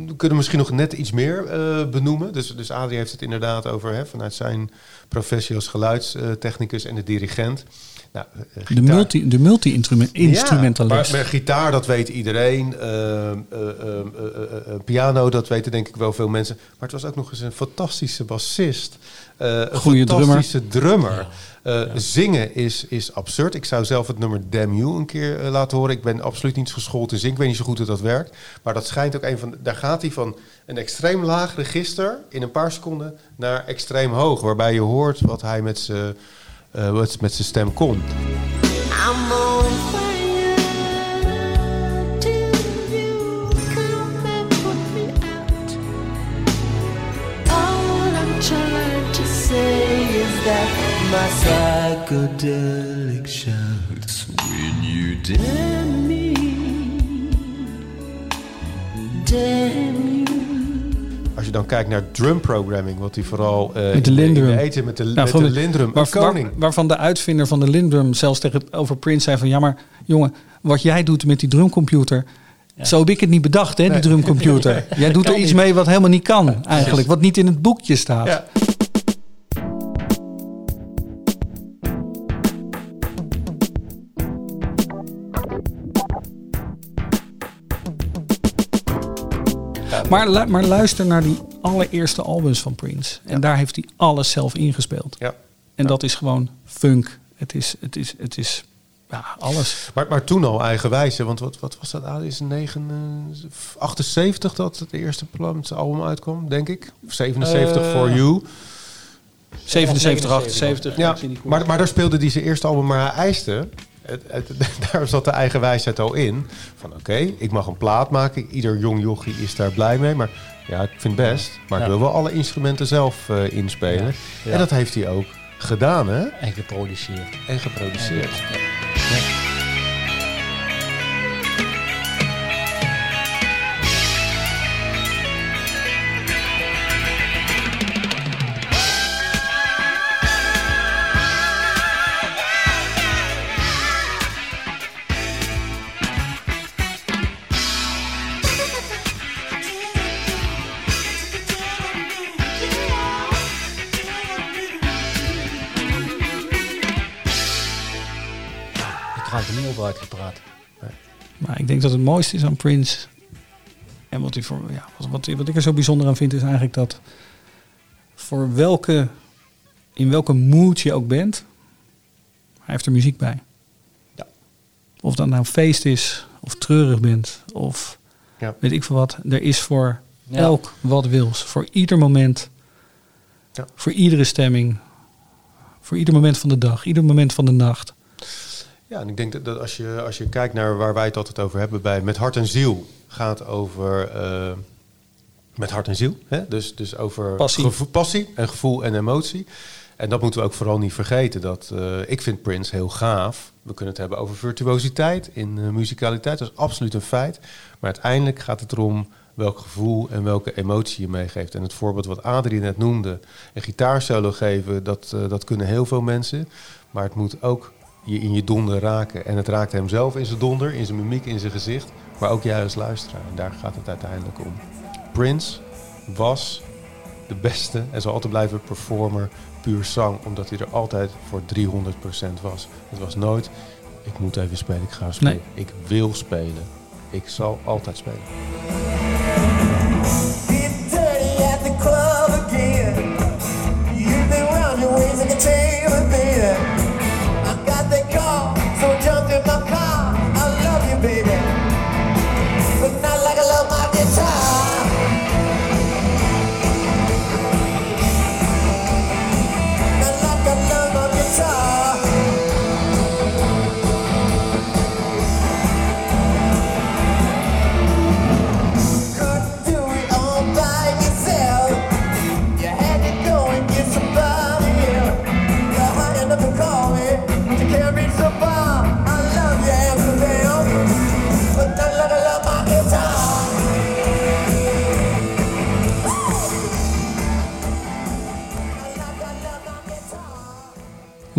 C: We kunnen misschien nog net iets meer eh, benoemen. Dus, dus Adrie heeft het inderdaad over hè, vanuit zijn professie als geluidstechnicus en de dirigent. Nou, eh,
A: De
C: gitaar-
A: multi- de multi-instrumentalist.
C: ja, maar, maar gitaar, dat weet iedereen. Ehm, eh, ehm, eh, eh, eh, piano, dat weten denk ik wel veel mensen. Maar het was ook nog eens een fantastische bassist. Eh, een
A: Goeie drummer.
C: fantastische drummer. Eh, Zingen is, is absurd. Ik zou zelf het nummer Damn You een keer eh, laten horen. Ik ben absoluut niet geschoold in zingen. Ik weet niet zo goed hoe dat werkt. Maar dat schijnt ook een van... Daar gaat hij van een extreem laag register in een paar seconden naar extreem hoog. Waarbij je hoort wat hij met zijn eh, wat met zijn stem kon.
M: I'm on fire till you come and put me out. All I'm trying to say is that my psychedelic shouts when you damn me, damn you.
C: Als je dan kijkt naar drum programming, wat hij vooral eh,
A: Met de
C: in in
A: Lindrum.
C: eten met de,
A: Nou,
C: met
A: van
C: de Lindrum,
A: waar-
C: een koning.
A: waar- waarvan de uitvinder van de Lindrum zelfs tegen over Prince zei van... ja, maar jongen, wat jij doet met die drumcomputer... Zo heb ik het niet bedacht, hè, die
C: Nee.
A: drumcomputer. Jij doet er iets
C: niet.
A: mee wat helemaal niet kan, eigenlijk. Wat niet in het boekje staat.
C: Ja.
A: Maar, lu- maar luister naar die allereerste albums van Prince. En daar heeft hij alles zelf ingespeeld.
C: Ja.
A: En dat is gewoon funk. Het is, het is, het is ja, alles.
C: Maar, maar toen al eigenwijs, hè, want wat, wat was dat? Ah, is 9, eh, 78 dat het eerste album uitkwam, denk ik. Of 77
A: Eh,
C: For You.
A: 77, 78.
C: Ja, maar, maar daar speelde hij zijn eerste album, maar hij eiste... het, het- daar zat de eigen wijsheid al in. Van oké, ik mag een plaat maken. Ieder jong jochie is daar blij mee. Maar ja, ik vind het best. Maar ik
B: Ja.
C: wil wel alle instrumenten zelf eh, inspelen.
B: Ja.
C: En dat heeft hij ook gedaan, hè?
B: En geproduceerd.
C: En geproduceerd.
B: Ik
A: Maar ik denk dat het mooiste is aan Prince. En wat, hij voor, ja, wat, wat, wat ik er zo bijzonder aan vind, is eigenlijk dat voor welke, in welke mood je ook bent, hij heeft er muziek bij.
C: Ja.
A: Of dat nou een feest is, of treurig bent, of
C: Ja.
A: weet ik veel wat. Er is voor
B: Ja.
A: elk wat wils, voor ieder moment,
C: Ja.
A: voor iedere stemming, voor ieder moment van de dag, ieder moment van de nacht.
C: Ja, en ik denk dat, dat als, je, als je kijkt naar waar wij het altijd over hebben bij Met Hart en Ziel, gaat over eh, met hart en ziel. Hè? Dus, dus over
A: Passie.
C: gevo- passie en gevoel en emotie. En dat moeten we ook vooral niet vergeten. Dat, eh, ik vind Prince heel gaaf. We kunnen het hebben over virtuositeit in eh, muzikaliteit. Dat is absoluut een feit. Maar uiteindelijk gaat het erom welk gevoel en welke emotie je meegeeft. En het voorbeeld wat Adrie net noemde, een gitaarsolo geven, dat, dat kunnen heel veel mensen. Maar het moet ook je in je donder raken. En het raakt hem zelf in zijn donder, in zijn mimiek, in zijn gezicht. Maar ook jij als luisteraar. En daar gaat het uiteindelijk om. Prince was de beste en zal altijd blijven performer puur zang. Omdat hij er altijd voor 300% was. Het was nooit, ik moet even spelen, ik ga spelen.
A: Nee.
C: Ik wil spelen. Ik zal altijd spelen.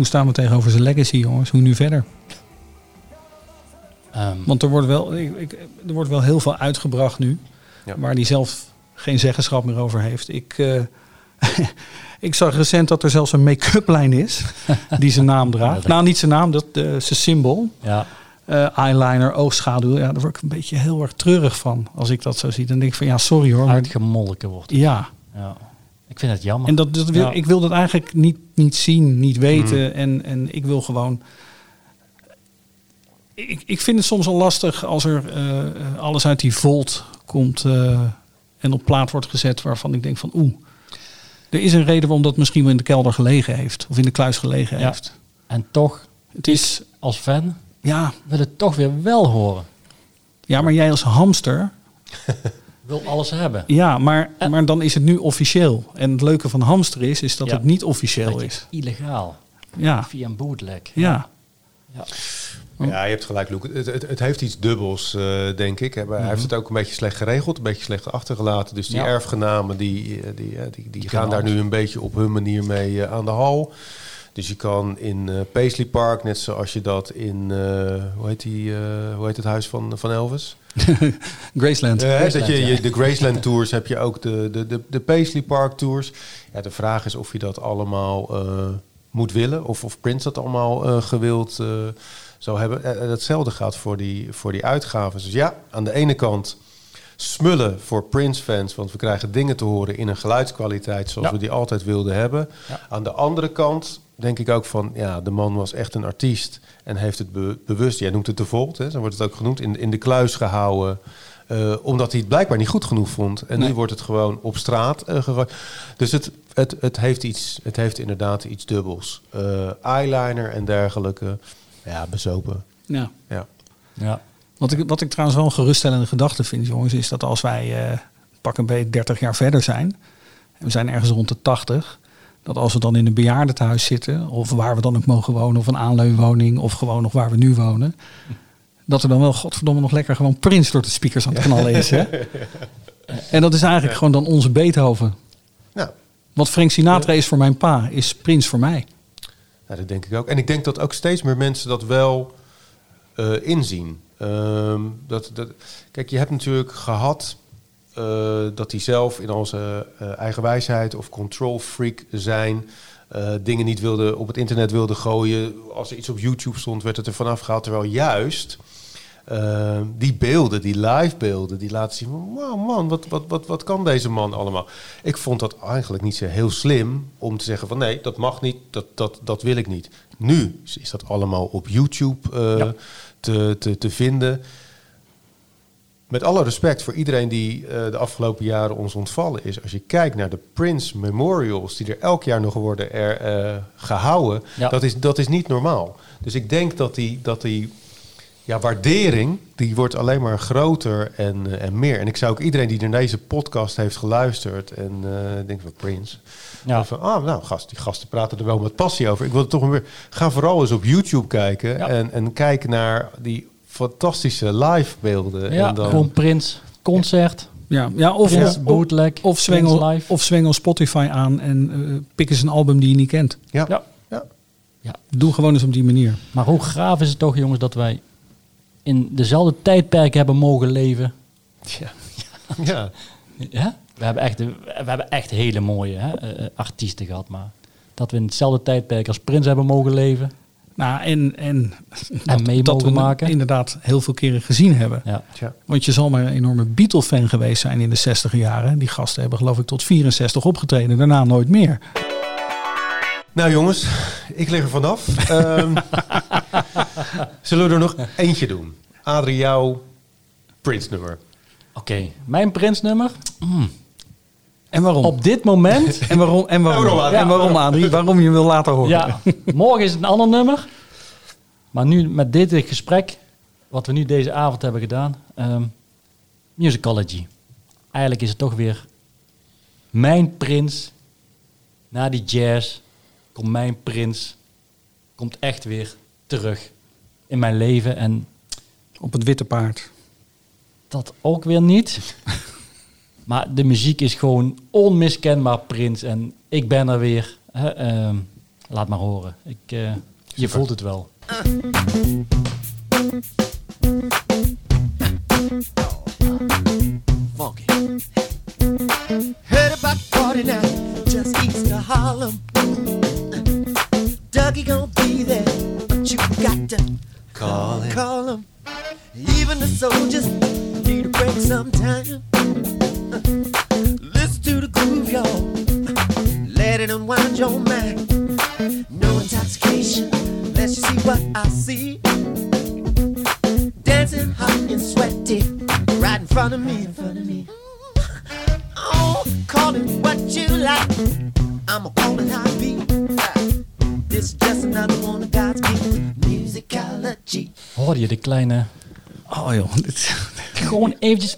A: Hoe staan we tegenover zijn legacy, jongens? Hoe nu verder?
B: Ehm,
A: Want er wordt, wel, ik, ik- er wordt wel heel veel uitgebracht nu,
C: Ja.
A: waar hij zelf geen zeggenschap meer over heeft. Ik, eh, ik zag recent dat er zelfs een make-up lijn is die zijn naam draagt. Nou, niet zijn naam, dat eh, zijn symbool.
B: ja,
A: Eh, eyeliner, oogschaduw. Ja, daar word ik een beetje heel erg treurig van als ik dat zo zie. Dan denk ik van ja, sorry hoor. maar-
B: uitgemolken wordt.
A: ja,
B: Ja. Ik vind het jammer.
A: en dat, dat wil,
B: Ja.
A: ik wil dat eigenlijk niet, niet zien, niet weten. En, en ik wil gewoon. Ik, ik vind het soms al lastig als er eh, alles uit die volt komt eh, en op plaat wordt gezet waarvan ik denk van oeh. Er is een reden waarom dat misschien wel in de kelder gelegen heeft. Of in de kluis gelegen
B: Ja.
A: heeft.
B: En toch,
A: Het is,
B: als fan,
A: ja,
B: wil het toch weer wel horen.
A: ja, maar jij als hamster.
B: Wil alles hebben.
A: Ja, maar, maar dan is het nu officieel. En het leuke van hamster is, is dat
B: Ja.
A: het niet officieel is.
B: Illegaal.
A: Ja,
B: Via een bootleg.
A: ja.
B: Ja.
C: Ja, je hebt gelijk, Loek. Het, het, het heeft iets dubbels, eh, denk ik. Hij hij heeft het ook een beetje slecht geregeld, een beetje slecht achtergelaten. Dus die
B: Mhm. Ja.
C: erfgenamen, die, eh, die, eh, die, die gaan daar
B: alles.
C: nu een beetje op hun manier mee eh, aan de hal. Dus je kan in eh, Paisley Park, net zoals je dat in, eh, hoe, heet die, eh, hoe heet het huis van, van Elvis?
A: Graceland.
B: Graceland,
C: dat je, de Graceland Tours heb je ook de, de, de, de Paisley Park Tours. Ja, de vraag is of je dat allemaal moet willen. Of, of Prince dat allemaal gewild zou hebben. Hetzelfde gaat voor die, voor die uitgaven. Dus ja, aan de ene kant smullen voor Prince-fans. Want we krijgen dingen te horen in een geluidskwaliteit zoals
B: Ja.
C: we die altijd wilden hebben.
B: Ja.
C: Aan de andere kant denk ik ook van... ja, de man was echt een artiest en heeft het be- bewust... jij noemt het de Volt, hè, zo wordt het ook genoemd... in, in de kluis gehouden... eh, omdat hij het blijkbaar niet goed genoeg vond. En nu wordt het gewoon op straat eh, gegooid. Dus het, het, het, heeft iets, het heeft inderdaad iets dubbels. Eh, eyeliner en dergelijke. Ja, bezopen.
A: Ja.
C: Ja.
B: Ja.
A: Wat ik, wat ik trouwens wel een geruststellende gedachte vind, jongens, is dat als wij eh, pak een beetje 30 jaar verder zijn, en we zijn ergens rond de 80, dat als we dan in een bejaardentehuis zitten, of waar we dan ook mogen wonen, of een aanleunwoning, of gewoon nog waar we nu wonen, dat er dan wel, godverdomme, nog lekker gewoon Prins door de speakers aan het knallen is. Hè? En dat is eigenlijk gewoon dan onze Beethoven.
C: Ja.
A: Want Frank Sinatra is voor mijn pa, is Prins voor mij.
C: Ja, dat denk ik ook. En ik denk dat ook steeds meer mensen dat wel eh, inzien. Ehm, dat, dat, kijk, je hebt natuurlijk gehad eh, dat die zelf in onze eh, eigen wijsheid of control freak zijn. eh, dingen niet wilde, op het internet wilde gooien. Als er iets op YouTube stond, werd het er vanaf gehaald. Terwijl juist eh, die beelden, die live beelden, die laten zien van... Wow man, wat, wat, wat, wat kan deze man allemaal? Ik vond dat eigenlijk niet zo heel slim om te zeggen van... nee, dat mag niet, dat, dat, dat wil ik niet. Nu is dat allemaal op YouTube eh, te, te, te vinden. Met alle respect voor iedereen die eh, de afgelopen jaren ons ontvallen is. Als je kijkt naar de Prince Memorials, die er elk jaar nog worden er, eh, gehouden,
B: Ja.
C: dat, is, dat is niet normaal. Dus ik denk dat die, dat die ja, waardering, die wordt alleen maar groter en, eh, en meer. En ik zou ook iedereen die naar deze podcast heeft geluisterd en denk van Prince.
B: Ja.
C: Van, ah, nou, gast, die gasten praten er wel met passie over. Ik wil het toch weer. Ga vooral eens op YouTube kijken en, en kijken naar die fantastische live beelden.
B: Ja,
C: en dan,
B: gewoon Prins, concert.
A: Ja, ja of,
B: Prins,
A: of,
B: bootleg,
A: of, zwengel,
B: Prins live.
A: of zwengel Spotify aan en eh, pik eens een album die je niet kent.
C: Ja.
B: Ja.
C: Ja.
B: Ja.
A: Doe gewoon eens op die manier.
B: Maar hoe gaaf is het toch, jongens, dat wij in dezelfde tijdperk hebben mogen leven.
C: Ja. ja.
B: Ja? We, hebben echt, we hebben echt hele mooie hè, eh, artiesten gehad, maar dat we in hetzelfde tijdperk als Prins hebben mogen leven.
A: Nou, en, en,
B: En mee
A: dat
B: mogen
A: we
B: maken.
A: inderdaad heel veel keren gezien hebben.
B: Ja.
C: Ja.
A: Want je zal maar een enorme Beatle-fan geweest zijn in de 60 jaren. Die gasten hebben geloof ik tot 64 opgetreden, daarna nooit meer.
C: Nou jongens, ik lig er vanaf. Ehm, zullen we er nog eentje doen? Adrie, jouw Prince nummer.
B: Oké, mijn Prinsnummer. Mm.
A: En waarom?
B: Op dit moment.
A: En waarom, en waarom, en waarom Adrie? Waarom je hem wil laten horen?
B: Ja, morgen is het een ander nummer. Maar nu met dit gesprek, wat we nu deze avond hebben gedaan, ehm, Musicology. Eigenlijk is het toch weer mijn prins. Na die jazz komt mijn prins, komt echt weer terug in mijn leven. En
A: Op het witte paard.
B: dat ook weer niet. maar de muziek is gewoon onmiskenbaar prins. En ik ben er weer. Hè, ehm, laat maar horen. Ik, eh, je voelt het wel.
J: Heard about the party now, just east of Harlem. Dougie gonna be there, but you got to
C: Call him.
J: call him. Even the soldiers need a break sometime. Listen to the groove, y'all. Let it unwind your mind. No intoxication, let's just see what I see. Dancing hot and sweaty, right in front of me, in front of me. Oh, call it what you like. I'ma call it how it be. This is just another one of God's gifts. musicology.
B: Hoorde je de kleine...
A: Oh joh, dit,
B: Gewoon eventjes...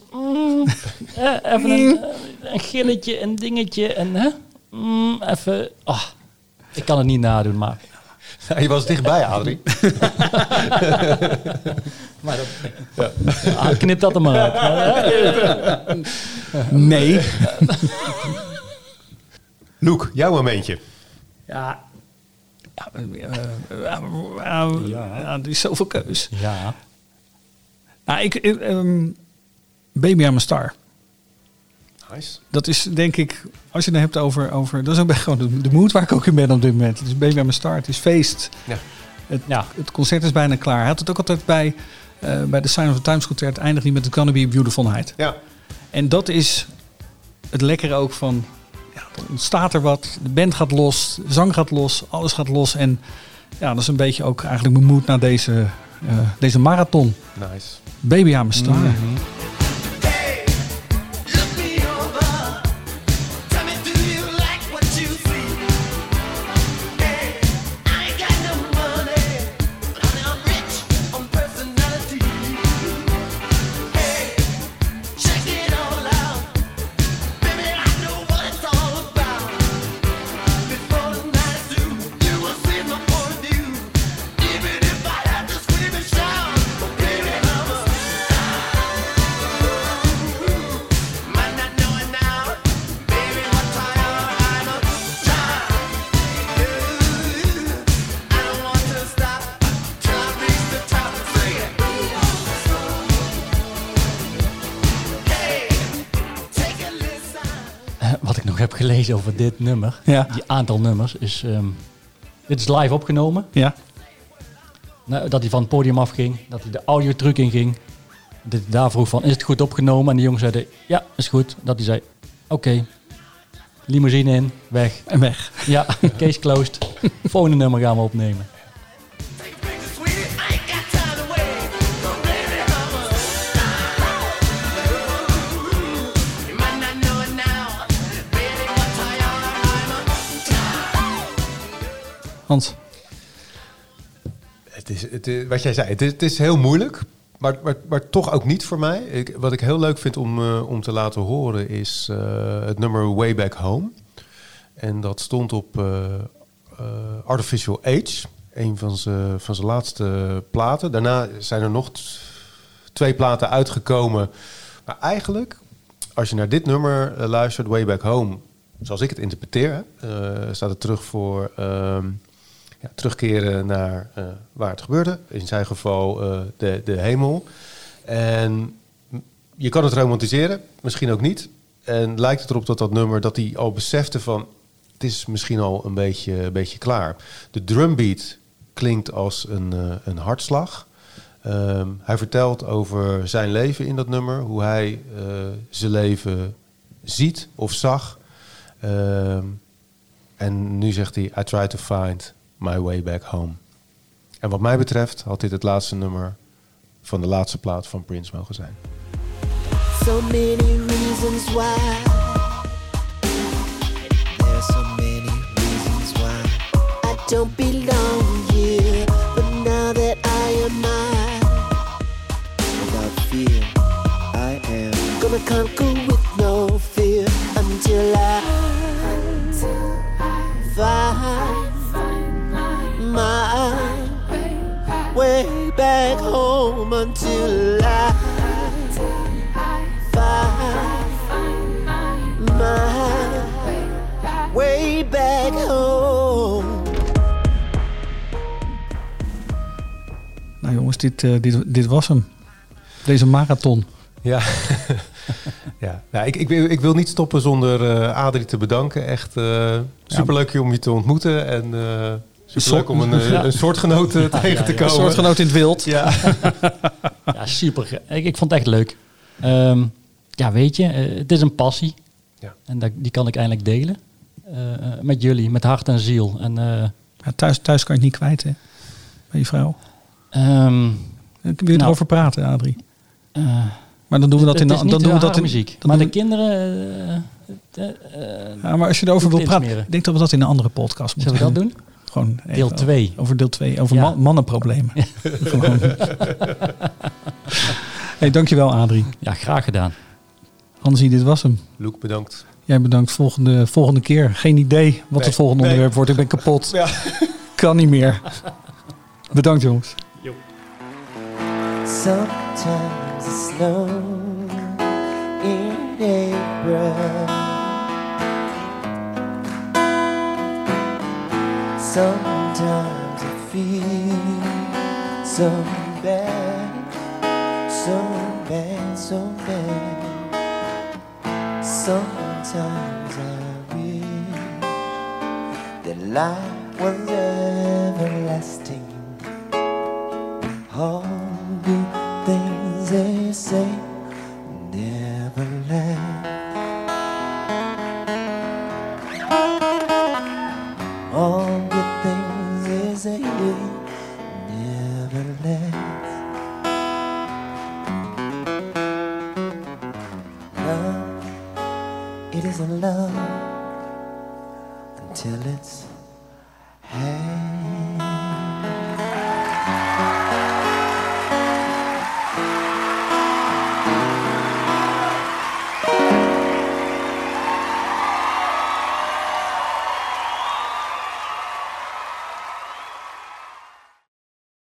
B: mm, eh, even een, een gilletje, een dingetje. En hè, mm, even... ah, ik kan het niet nadoen, maar...
C: Ja, je was dichtbij, Adrie.
B: maar dat, Ah, knip dat er maar uit.
A: Nee.
C: Loek, jouw momentje.
A: Ja. Ja, eh, eh, eh, ja, er is zoveel keus.
B: ja.
A: Nou, ik, ik, ehm, Baby I'm a Star.
C: Nice.
A: Dat is denk ik, als je het hebt over, over dat is ook gewoon de, de mood waar ik ook in ben op dit moment. Het is Baby I'm a Star, het is feest.
C: Ja.
A: Het,
B: Ja.
A: het concert is bijna klaar. Hij had het ook altijd bij, eh, bij de Sign of the Times concert, eindigt niet met It's Gonna Be a Beautiful Night.
C: Ja.
A: En dat is het lekkere ook van, ja, er ontstaat er wat, de band gaat los, de zang gaat los, alles gaat los. En ja, dat is een beetje ook eigenlijk mijn moed naar deze, eh, deze marathon.
C: Nice.
A: Baby I'm a Star.
J: Look me over
B: dit nummer.
A: Ja.
B: Die aantal nummers is... ehm, dit is live opgenomen.
A: Ja.
B: Nou, dat hij van het podium afging. Dat hij de audiotruc inging. Dat hij daar vroeg van, is het goed opgenomen? En de jongen zeiden, ja, is goed. Dat hij zei, oké. Limousine in, weg.
A: En weg.
B: Ja, case closed. Volgende nummer gaan we opnemen.
C: Het is, het is, wat jij zei, het is, heel moeilijk, maar, maar, maar toch ook niet voor mij. Ik, wat ik heel leuk vind om, eh, om te laten horen is eh, het nummer Way Back Home. En dat stond op eh, Artificial Age, een van zijn van laatste platen. Daarna zijn er nog twee platen uitgekomen. Maar eigenlijk, als je naar dit nummer luistert, Way Back Home, zoals ik het interpreteer, staat het terug voor ehm, terugkeren naar eh, waar het gebeurde. In zijn geval eh, de, de hemel. En je kan het romantiseren, misschien ook niet. En lijkt het erop dat dat nummer, dat hij al besefte van... het is misschien al een beetje, een beetje klaar. De drumbeat klinkt als een, eh, een hartslag. Ehm, hij vertelt over zijn leven in dat nummer. Hoe hij zijn leven ziet of zag. Ehm, en nu zegt hij, I try to find my way back home. En wat mij betreft had dit het laatste nummer van de laatste plaat van Prince mogen zijn.
J: So many reasons why. There's so many reasons why I don't belong here. But now that I am mine, without fear, I am gonna conquer Until I find my way back home.
A: Nou jongens, dit, eh, dit, dit was hem. Deze marathon.
C: Ja, ja. Nou, ik, ik, wil, ik wil niet stoppen zonder eh, Adrie te bedanken. Echt eh superleuk om je te ontmoeten. En eh superleuk om een, eh,
B: Ja.
C: een soortgenoot eh, tegen te
B: ja.
C: komen.
A: Een soortgenoot in het wild.
C: Ja.
B: Ja, super. Ik, ik vond het echt leuk. Ehm, ja, weet je, eh, het is een passie.
C: Ja.
B: En dat, die kan ik eindelijk delen. Eh, eh, met jullie, met hart en ziel. En, eh,
A: Ja, thuis, thuis kan je het niet kwijt, hè? Bij je vrouw.
B: ehm,
A: Wil je
B: Nou.
A: erover praten, Adrie?
B: eh,
A: Maar dan doen we dat in
B: is
A: dan doen we dat in
B: muziek. Maar de
A: doen
B: kinderen... eh, eh, eh,
A: Ja, maar als je erover wil
B: Niet
A: praten, ik denk dat we dat in een andere podcast moeten
B: Zullen we dat
A: doen. Gewoon
B: Deel
A: over-
B: twee.
A: Over deel 2, over
B: Ja.
A: man- mannenproblemen. Gewoon. hey, dankjewel Adrie.
B: ja, graag gedaan.
A: Hansie, dit was hem.
C: Loek, bedankt.
A: Jij bedankt volgende, volgende keer. Geen idee wat
C: Nee,
A: het volgende
C: nee.
A: onderwerp wordt. Ik ben kapot.
C: Ja.
A: Kan niet meer. Bedankt jongens.
J: Sometimes it's snow in April. Sometimes I feel so bad, so bad, so bad. Sometimes I wish that life was everlasting. All good things they say Love, it isn't love